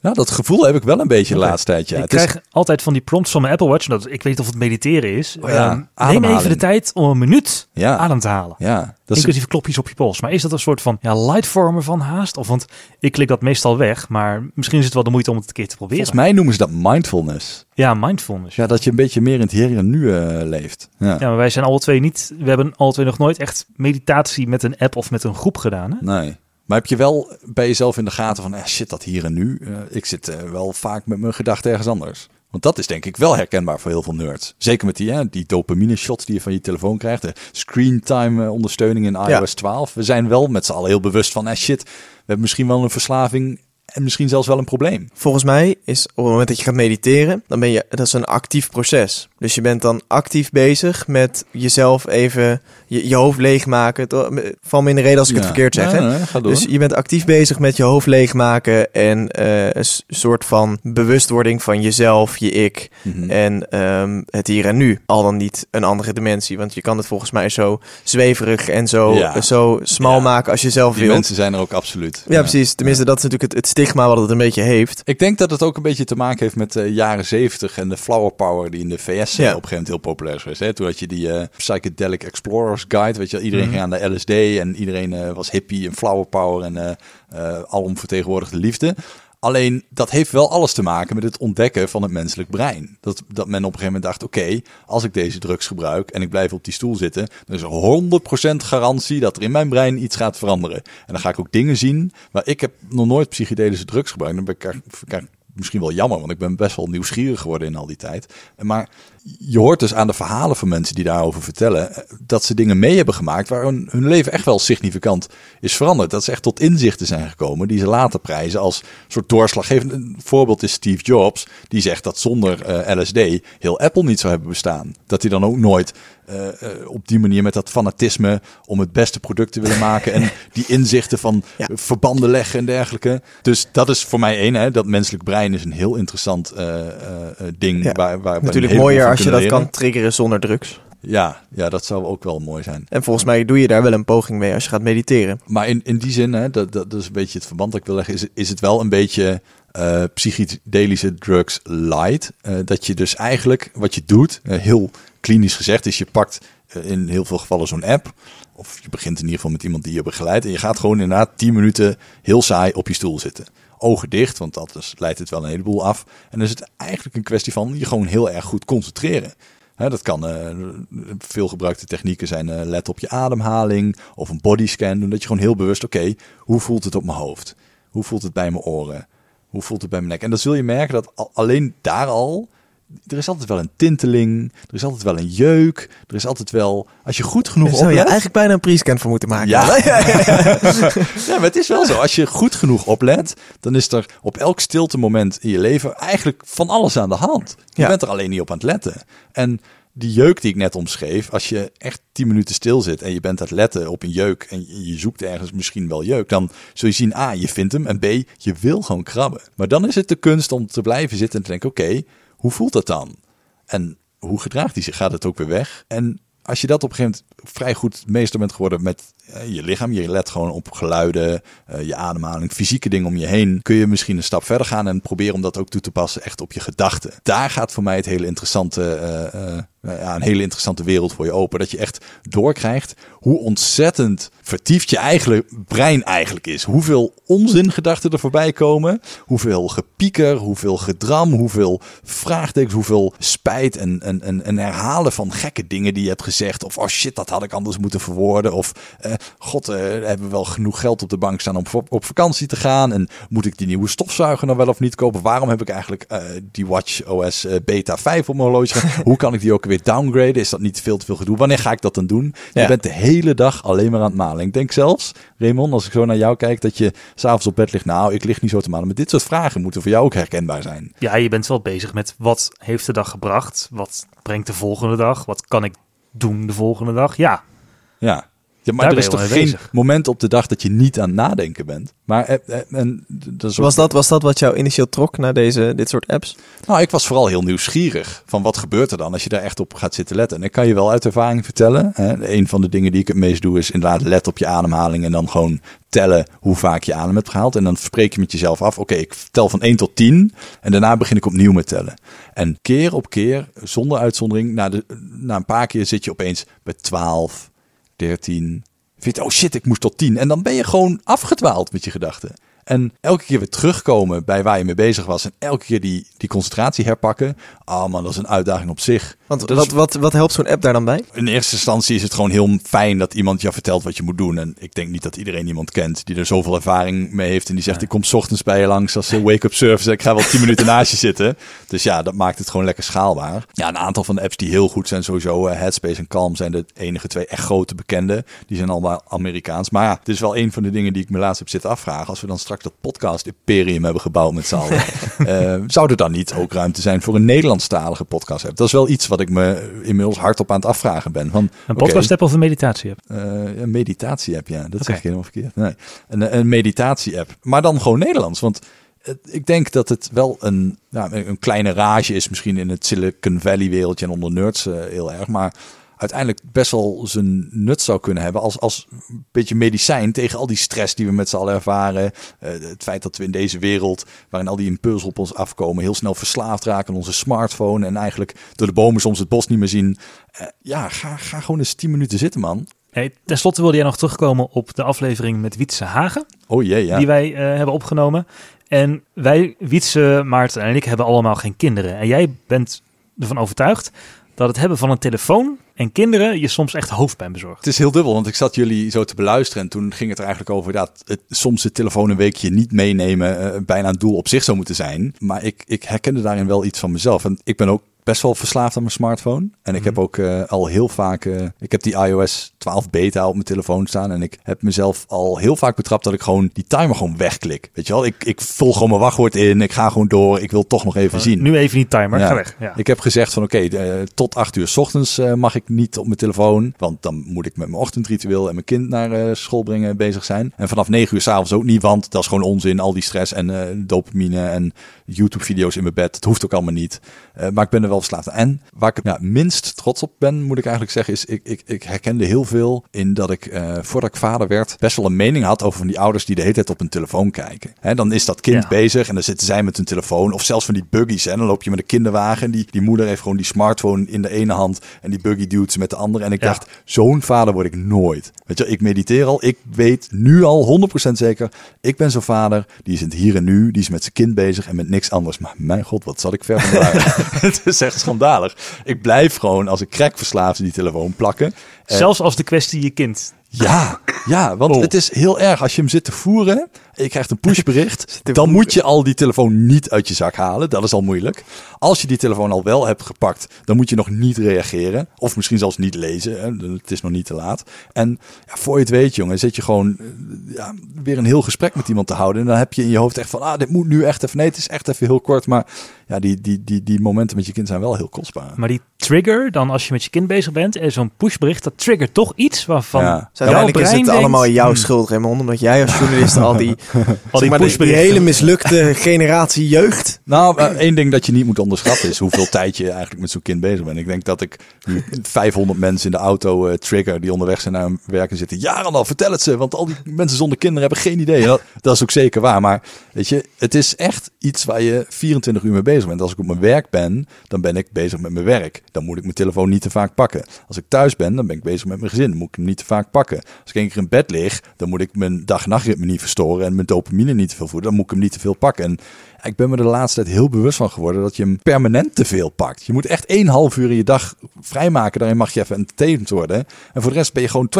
Nou, dat gevoel heb ik wel een beetje de laatste tijd. Ja. ik Het is- krijg altijd van die prompts van mijn Apple Watch. Dat, ik weet niet of het mediteren is. Oh ja, Ehm, neem even de tijd om een minuut Ja. adem te halen. ja, dat is, Inclusief klopjes op je pols. Maar is dat een soort van ja, lightvormer van haast? Of want ik klik dat meestal weg. Maar misschien is het wel de moeite om het een keer te proberen. volgens mij noemen ze dat mindfulness. Ja, mindfulness. Ja. Ja, dat je een beetje meer in het hier en nu eh, leeft. Ja. maar wij zijn alle twee niet. We hebben alle twee nog nooit echt meditatie met een app of met een groep gedaan. Hè? Nee. Maar heb je wel bij jezelf in de gaten van, eh, shit, dat hier en nu. eh, ik zit eh, wel vaak met mijn gedachten ergens anders. Want dat is denk ik wel herkenbaar voor heel veel nerds. Zeker met die, hè, die dopamine shots die je van je telefoon krijgt. De screen time eh, ondersteuning in iOS 12. We zijn wel met z'n allen heel bewust van, eh, shit, we hebben misschien wel een verslaving. En misschien zelfs wel een probleem. Volgens mij is op het moment dat je gaat mediteren, dan ben je, dat is een actief proces. Dus je bent dan actief bezig met jezelf even je, je hoofd leegmaken. Val me in de reden als ik het verkeerd zeg. Hè? Dus je bent actief bezig met je hoofd leegmaken en eh, een soort van bewustwording van jezelf, je ik Mhm. en ehm, het hier en nu. Al dan niet een andere dimensie, want je kan het volgens mij zo zweverig en zo, zo smal maken als je zelf die wilt. mensen zijn er ook absoluut. Ja, precies. Tenminste, dat is natuurlijk het, het stigma wat het een beetje heeft. Ik denk dat het ook een beetje te maken heeft met de jaren zeventig en de flower power die in de VS eh, Ja. op een gegeven moment heel populair is geweest. Hè? Toen had je die eh, Psychedelic Explorers Guide, weet je, iedereen Mhm. ging aan de LSD en iedereen eh, was hippie en flower power en alom vertegenwoordigde liefde. Alleen dat heeft wel alles te maken met het ontdekken van het menselijk brein. Dat, dat men op een gegeven moment dacht: oké, als ik deze drugs gebruik en ik blijf op die stoel zitten, dan is er 100% garantie dat er in mijn brein iets gaat veranderen. En dan ga ik ook dingen zien waar ik heb nog nooit psychedelische drugs gebruikt. Dan ben ik misschien wel jammer, want ik ben best wel nieuwsgierig geworden in al die tijd. Maar je hoort dus aan de verhalen van mensen die daarover vertellen, eh, dat ze dingen mee hebben gemaakt waar hun, hun leven echt wel significant is veranderd. Dat ze echt tot inzichten zijn gekomen die ze later prijzen als soort doorslaggevend. Een voorbeeld is Steve Jobs, die zegt dat zonder eh, LSD heel Apple niet zou hebben bestaan. Dat hij dan ook nooit uh, op die manier met dat fanatisme om het beste product te willen maken en [LAUGHS] die inzichten van verbanden leggen en dergelijke. Dus dat is voor mij één, hè, dat menselijk brein is een heel interessant uh, ding. Ja, waar, waar natuurlijk mooier als je dat kan triggeren zonder drugs. Ja, ja, dat zou ook wel mooi zijn. En volgens mij doe je daar wel een poging mee als je gaat mediteren. Maar in, in die zin, hè, dat, dat, dat is een beetje het verband dat ik wil leggen, is, is het wel een beetje uh, psychedelische drugs light. Uh, dat je dus eigenlijk, wat je doet, uh, heel klinisch gezegd, is je pakt in heel veel gevallen zo'n app. Of je begint in ieder geval met iemand die je begeleidt. En je gaat gewoon inderdaad 10 minuten heel saai op je stoel zitten. Ogen dicht, want dat leidt het wel een heleboel af. En dan is het eigenlijk een kwestie van je gewoon heel erg goed concentreren. dat kan uh, veel gebruikte technieken zijn. Uh, let op je ademhaling of een bodyscan. Doen dat je gewoon heel bewust, oké, hoe voelt het op mijn hoofd? Hoe voelt het bij mijn oren? Hoe voelt het bij mijn nek? En dan zul je merken dat alleen daar al er is altijd wel een tinteling, er is altijd wel een jeuk, er is altijd wel, als je goed genoeg oplet... Zou je eigenlijk bijna een pre-scan voor moeten maken. [LAUGHS] Ja. ja, maar het is wel zo. Als je goed genoeg oplet, dan is er op elk stilte moment in je leven eigenlijk van alles aan de hand. Je bent er alleen niet op aan het letten. En die jeuk die ik net omschreef, als je echt 10 minuten stil zit en je bent aan het letten op een jeuk en je zoekt ergens misschien wel jeuk, dan zul je zien, A, je vindt hem en B, je wil gewoon krabben. Maar dan is het de kunst om te blijven zitten en te denken, oké, hoe voelt dat dan? En hoe gedraagt hij zich? Gaat het ook weer weg? En als je dat op een gegeven moment vrij goed meester bent geworden met je lichaam, je let gewoon op geluiden, uh, je ademhaling, fysieke dingen om je heen, kun je misschien een stap verder gaan en proberen om dat ook toe te passen echt op je gedachten. Daar gaat voor mij het hele interessante, ja, een hele interessante wereld voor je open. Dat je echt doorkrijgt hoe ontzettend vertiefd je eigen brein eigenlijk is. Hoeveel onzingedachten er voorbij komen. Hoeveel gepieker, hoeveel gedram, hoeveel vraagtekens, hoeveel spijt en, en, en, en herhalen van gekke dingen die je hebt gezegd. Of oh shit, dat had ik anders moeten verwoorden. Of god, uh, hebben we wel genoeg geld op de bank staan om op vakantie te gaan. En moet ik die nieuwe stofzuiger nou wel of niet kopen? Waarom heb ik eigenlijk uh, die Watch OS Beta 5 op mijn horloge? [LAUGHS] Hoe kan ik die ook weer downgraden? Is dat niet veel te veel gedoe? Wanneer ga ik dat dan doen? Ja. Je bent de hele dag alleen maar aan het malen. Ik denk zelfs, Raymond, als ik zo naar jou kijk, dat je s'avonds op bed ligt. Nou, ik lig niet zo te malen. Maar dit soort vragen moeten voor jou ook herkenbaar zijn. Ja, je bent wel bezig met wat heeft de dag gebracht? Wat brengt de volgende dag? Wat kan ik doen de volgende dag? Ja. Ja, ja, maar er is toch geen moment op de dag dat je niet aan het nadenken bent. Maar eh, eh, en, dat was, dat, was dat wat jou initieel trok naar deze, dit soort apps? Nou, ik was vooral heel nieuwsgierig van wat gebeurt er dan als je daar echt op gaat zitten letten. En ik kan je wel uit ervaring vertellen. Hè, een van de dingen die ik het meest doe is inderdaad let op je ademhaling en dan gewoon tellen hoe vaak je adem hebt gehaald. En dan spreek je met jezelf af, oké, ik tel van 1 tot 10 en daarna begin ik opnieuw met tellen. En keer op keer, zonder uitzondering, na, de, na een paar keer zit je opeens bij 12, 13. Vind je, oh shit, ik moest tot 10. En dan ben je gewoon afgedwaald met je gedachten. En elke keer weer terugkomen bij waar je mee bezig was. En elke keer die, die concentratie herpakken. Oh man, dat is een uitdaging op zich. Want wat, wat, wat helpt zo'n app daar dan bij? In eerste instantie is het gewoon heel fijn dat iemand je vertelt wat je moet doen. En ik denk niet dat iedereen iemand kent die er zoveel ervaring mee heeft. En die zegt, ik kom s ochtends bij je langs als wake-up service. Ik ga wel 10 minuten naast je zitten. Dus ja, dat maakt het gewoon lekker schaalbaar. Ja, een aantal van de apps die heel goed zijn sowieso. Uh, Headspace en Calm zijn de enige twee echt grote bekende. Die zijn allemaal Amerikaans. Maar ja, het is wel een van de dingen die ik me laatst heb zitten afvragen. Als we dan straks dat podcast-imperium hebben gebouwd met z'n allen. uh, [LAUGHS] zou er dan niet ook ruimte zijn voor een Nederlandstalige podcast? Dat is wel iets wat ik me inmiddels hardop aan het afvragen ben. Van, een podcast-app of een meditatie-app? Uh, een meditatie-app, ja. Dat okay. zeg ik helemaal verkeerd. Nee, een, een meditatie-app. Maar dan gewoon Nederlands, want ik denk dat het wel een, nou, een kleine rage is, misschien in het Silicon Valley wereldje en onder nerds uh, heel erg. Maar uiteindelijk best wel zijn nut zou kunnen hebben als, als een beetje medicijn tegen al die stress die we met z'n allen ervaren. Uh, het feit dat we in deze wereld, waarin al die impulsen op ons afkomen, heel snel verslaafd raken aan onze smartphone en eigenlijk door de bomen soms het bos niet meer zien. Uh, ja, ga, ga gewoon eens 10 minuten zitten, man. Hey, ten slotte wilde jij nog terugkomen op de aflevering met Wietse Hagen. Oh jee, ja. Die wij uh, hebben opgenomen. En wij, Wietse, Maarten en ik, hebben allemaal geen kinderen. En jij bent ervan overtuigd dat het hebben van een telefoon en kinderen je soms echt hoofdpijn bezorgt. Het is heel dubbel, want ik zat jullie zo te beluisteren en toen ging het er eigenlijk over dat het, soms de telefoon een weekje niet meenemen uh, bijna een doel op zich zou moeten zijn. Maar ik, ik herkende daarin wel iets van mezelf. En ik ben ook best wel verslaafd aan mijn smartphone. En ik Mhm. heb ook eh, al heel vaak, eh, ik heb die iOS 12 beta op mijn telefoon staan. En ik heb mezelf al heel vaak betrapt dat ik gewoon die timer gewoon wegklik. Weet je wel, ik, ik vul gewoon mijn wachtwoord in. Ik ga gewoon door. Ik wil toch nog even zien. Nu even niet timer, Ja. ga weg. Ja. Ik heb gezegd van oké, eh, tot acht uur 's ochtends eh, mag ik niet op mijn telefoon. Want dan moet ik met mijn ochtendritueel en mijn kind naar eh, school brengen bezig zijn. En vanaf negen uur s'avonds ook niet, want dat is gewoon onzin. Al die stress en eh, dopamine en YouTube-video's in mijn bed. Het hoeft ook allemaal niet. Eh, maar ik ben er wel verslaafd. En waar ik ja, minst trots op ben, moet ik eigenlijk zeggen, is ik, ik, ik herkende heel veel in dat ik, eh, voordat ik vader werd, best wel een mening had over van die ouders die de hele tijd op hun telefoon kijken. Hè, dan is dat kind Ja. bezig en dan zitten zij met hun telefoon. Of zelfs van die buggies. Hè, dan loop je met een kinderwagen en die, die moeder heeft gewoon die smartphone in de ene hand en die buggy duwt ze met de andere. En ik Ja. dacht, zo'n vader word ik nooit. Weet je, ik mediteer al. Ik weet nu al 100% zeker, ik ben zo'n vader, die is in het hier en nu, die is met zijn kind bezig en met niks anders. Maar mijn god, wat zat ik ver van. [LAUGHS] Het is echt schandalig. Ik blijf gewoon als een crackverslaafde die telefoon plakken. Zelfs als de kwestie je kind. ja, ja, want Oh. het is heel erg als je hem zit te voeren en je krijgt een pushbericht, [LAUGHS] dan moet je al die telefoon niet uit je zak halen. Dat is al moeilijk. Als je die telefoon al wel hebt gepakt, dan moet je nog niet reageren. Of misschien zelfs niet lezen. Hè. Het is nog niet te laat. En ja, voor je het weet, jongen, zit je gewoon eh, ja, weer een heel gesprek met iemand te houden. En dan heb je in je hoofd echt van, ah, dit moet nu echt even. Nee, het is echt even heel kort. Maar ja, die, die, die, die momenten met je kind zijn wel heel kostbaar. Maar die trigger, dan als je met je kind bezig bent en zo'n pushbericht, dat triggert toch iets waarvan Ja. Jouw uiteindelijk is het denkt, allemaal jouw hmm, schuld, Raymond. Omdat jij als journalist al die, [LAUGHS] Al die maar, die, die pushberichten. hele mislukte generatie jeugd. Nou, eh, één ding dat je niet moet onderschatten is hoeveel tijd je eigenlijk met zo'n kind bezig bent. Ik denk dat ik nu 500 mensen in de auto eh, trigger die onderweg zijn naar hun werk en zitten. Ja, al vertel het ze, want al die mensen zonder kinderen hebben geen idee. Dat, dat is ook zeker waar. Maar weet je, het is echt iets waar je 24 uur mee bezig bent. Als ik op mijn werk ben, dan ben ik bezig met mijn werk. Dan moet ik mijn telefoon niet te vaak pakken. Als ik thuis ben, dan ben ik bezig met mijn gezin. Dan moet ik hem niet te vaak pakken. Als ik één keer in bed lig, dan moet ik mijn dag-nachtritme niet verstoren en mijn dopamine niet te veel voeden. Dan moet ik hem niet te veel pakken. En ik ben me de laatste tijd heel bewust van geworden dat je hem permanent te veel pakt. Je moet echt één half uur in je dag vrijmaken. Daarin mag je even entertained worden. En voor de rest ben je gewoon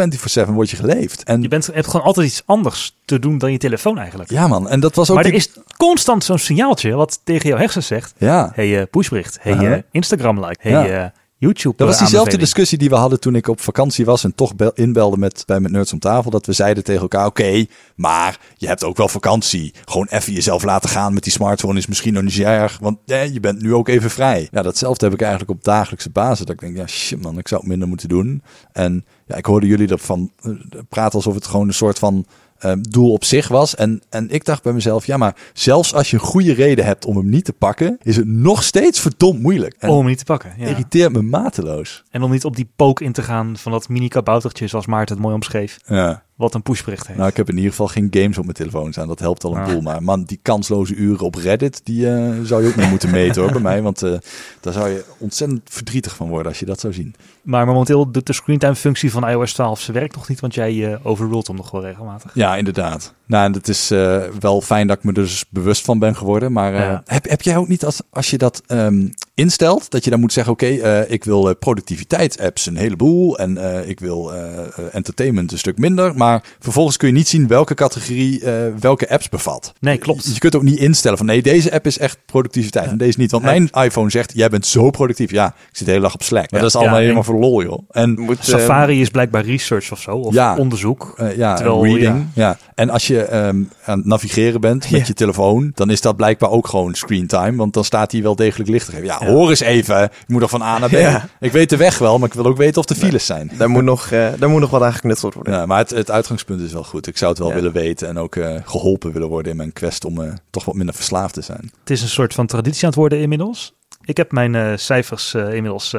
24-7 word je geleefd. En Je bent, hebt gewoon altijd iets anders te doen dan je telefoon eigenlijk. ja man, en dat was ook... maar er is constant zo'n signaaltje wat tegen jouw hersens zegt. Ja, Hey, eh, pushbericht. Hey, eh, Instagram like. Hey, Ja. YouTube Dat was diezelfde discussie die we hadden toen ik op vakantie was en toch bel- inbelde met, bij met Nerds om tafel. Dat we zeiden tegen elkaar, oké, maar je hebt ook wel vakantie. Gewoon even jezelf laten gaan met die smartphone is misschien nog niet zo erg, want eh, je bent nu ook even vrij. Ja, datzelfde heb ik eigenlijk op dagelijkse basis. Dat ik denk, ja shit man, ik zou het minder moeten doen. En ja, ik hoorde jullie ervan eh, praten alsof het gewoon een soort van eh, doel op zich was. En, en ik dacht bij mezelf, ja maar zelfs als je een goede reden hebt om hem niet te pakken, is het nog steeds verdomd moeilijk. En Om hem niet te pakken. Ja. irriteert me mateloos. En om niet op die pook in te gaan van dat mini kaboutertje zoals Maarten het mooi omschreef. Ja. Wat een pushbericht heeft. Nou, ik heb in ieder geval geen games op mijn telefoon staan. Dat helpt al een Ah. boel. Maar man, die kansloze uren op Reddit, die eh, zou je ook niet moeten meten hoor, bij mij. Want eh, daar zou je ontzettend verdrietig van worden als je dat zou zien. Maar momenteel doet de screentime functie van iOS 12 zijn werk nog niet, want jij eh overruled hem nog wel regelmatig. Ja, inderdaad. Nou, en het is wel fijn dat ik me dus bewust van ben geworden. Maar Ja. heb, heb jij ook niet als, als je dat ehm, instelt, dat je dan moet zeggen: Oké, ik wil eh, productiviteitsapps een heleboel. En ik wil entertainment een stuk minder. Maar vervolgens kun je niet zien welke categorie eh, welke apps bevat. Nee, klopt. Je kunt ook niet instellen van nee, deze app is echt productiviteit en deze niet. Want mijn iPhone zegt, jij bent zo productief. Ja, ik zit de hele dag op Slack. Maar Ja. dat is allemaal Ja, helemaal voor lol, joh. En Moet, eh, Safari is blijkbaar research of zo, of Ja. onderzoek. eh, ja, Terwijl, reading. Ja. En als je ehm, aan het navigeren bent met Ja. je telefoon, dan is dat blijkbaar ook gewoon screen time. Want dan staat hij wel degelijk licht te geven. Ja, Ja. hoor eens even. Ik moet nog van A naar B. Ja. Ik weet de weg wel, maar ik wil ook weten of er files zijn. daar, moet nog, eh, daar moet nog wat aan geknutseld worden. Ja, maar het, het uitgangspunt is wel goed. Ik zou het wel Ja. willen weten en ook eh, geholpen willen worden in mijn quest om eh, toch wat minder verslaafd te zijn. Het is een soort van traditie aan het worden inmiddels. Ik heb mijn eh, cijfers inmiddels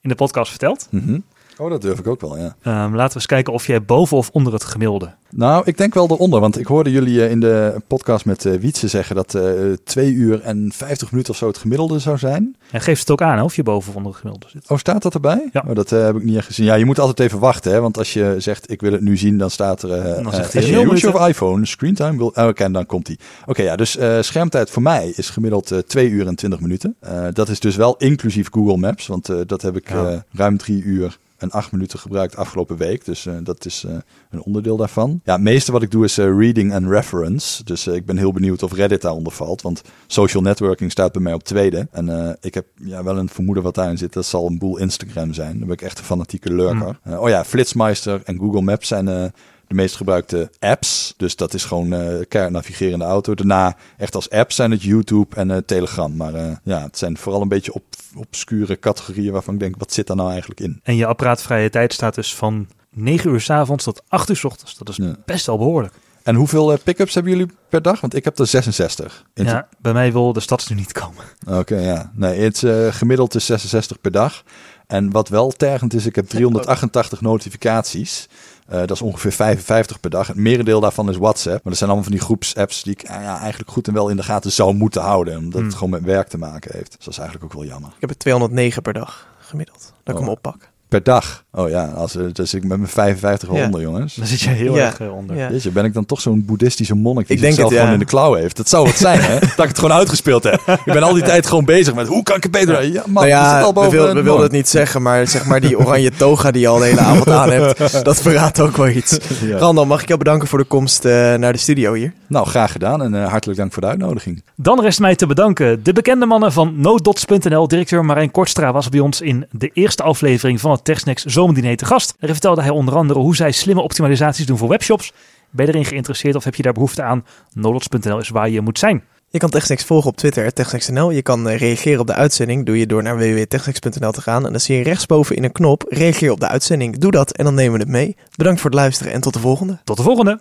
in de podcast verteld. Mhm. Oh, dat durf ik ook wel, ja. Ehm, laten we eens kijken of jij boven of onder het gemiddelde. Nou, ik denk wel eronder. Want ik hoorde jullie eh, in de podcast met eh Wietse zeggen dat eh 2 uur en 50 minuten of zo het gemiddelde zou zijn. En geeft het ook aan hè, of je boven of onder het gemiddelde zit. Oh, staat dat erbij? Ja. Oh, dat heb ik niet echt gezien. Ja, je moet altijd even wachten. Hè? Want als je zegt, ik wil het nu zien, dan staat er... eh Dan zegt hij you use your iPhone, screentime wil... Oh, oké, en dan komt hij. Oké, ja, dus schermtijd voor mij is gemiddeld eh 2 uur en 20 minuten. Dat is dus wel inclusief Google Maps. Want dat heb ik Ja. ruim drie uur en acht minuten gebruikt afgelopen week. Dus eh, dat is eh, een onderdeel daarvan. Ja, het meeste wat ik doe is eh, reading en reference. Dus ik ben heel benieuwd of Reddit daaronder valt. Want social networking staat bij mij op tweede. En ik heb ja, wel een vermoeden wat daarin zit. Dat zal een boel Instagram zijn. Dan ben ik echt een fanatieke lurker. oh ja, Flitsmeister en Google Maps zijn de meest gebruikte apps. Dus dat is gewoon uh, keihard navigeren in de auto. Daarna echt als app zijn het YouTube en uh, Telegram. Maar uh, ja, het zijn vooral een beetje op, obscure categorieën waarvan ik denk, wat zit daar nou eigenlijk in? En je apparaatvrije tijd staat dus van 9 uur s avonds tot 8 uur s ochtends. Dat is best wel behoorlijk. En hoeveel pick-ups hebben jullie per dag? Want ik heb er 66. ja, bij mij wil de stads nu niet komen. Oké, ja. Nee, het is gemiddeld is 66 per dag. En wat wel tergend is, ik heb 388 notificaties. Uh, dat is ongeveer 55 per dag. Het merendeel daarvan is WhatsApp. Maar dat zijn allemaal van die groepsapps die ik ja, eigenlijk goed en wel in de gaten zou moeten houden. Omdat het hmm. gewoon met werk te maken heeft. Dus dat is eigenlijk ook wel jammer. Ik heb er 209 per dag gemiddeld. Dat ik hem oh. oppak per dag. Oh ja, als, dus ik met mijn 55 ja. onder, jongens. Dan zit je heel erg eh, onder. Ja. je, ben ik dan toch zo'n boeddhistische monnik die ik denk het, gewoon in de klauw heeft? Dat zou het zijn, hè? [LAUGHS] dat ik het gewoon uitgespeeld heb. Ik ben al die tijd gewoon bezig met hoe kan ik het beter... Ja, man, nou ja, al boven we, wil, we wilden het niet zeggen, maar zeg maar die oranje toga die je al de hele avond aan hebt, [LAUGHS] dat verraadt ook wel iets. Ja. Randall, mag ik jou bedanken voor de komst uh, naar de studio hier? Nou, graag gedaan en uh, hartelijk dank voor de uitnodiging. Dan rest mij te bedanken de bekende mannen van NoDots.nl. Directeur Marijn Kortstra was bij ons in de eerste aflevering van het TechSnacks Zomerdienst te gast. Daarin vertelde hij onder andere hoe zij slimme optimalisaties doen voor webshops. Ben je erin geïnteresseerd of heb je daar behoefte aan? Nolots.nl is waar je moet zijn. Je kan TechSnacks volgen op Twitter, TechSnacks.nl. Je kan eh, reageren op de uitzending. Doe je door naar www.techsnacks.nl te gaan. En dan zie je rechtsboven in een knop, reageer op de uitzending. Doe dat en dan nemen we het mee. Bedankt voor het luisteren en tot de volgende. Tot de volgende.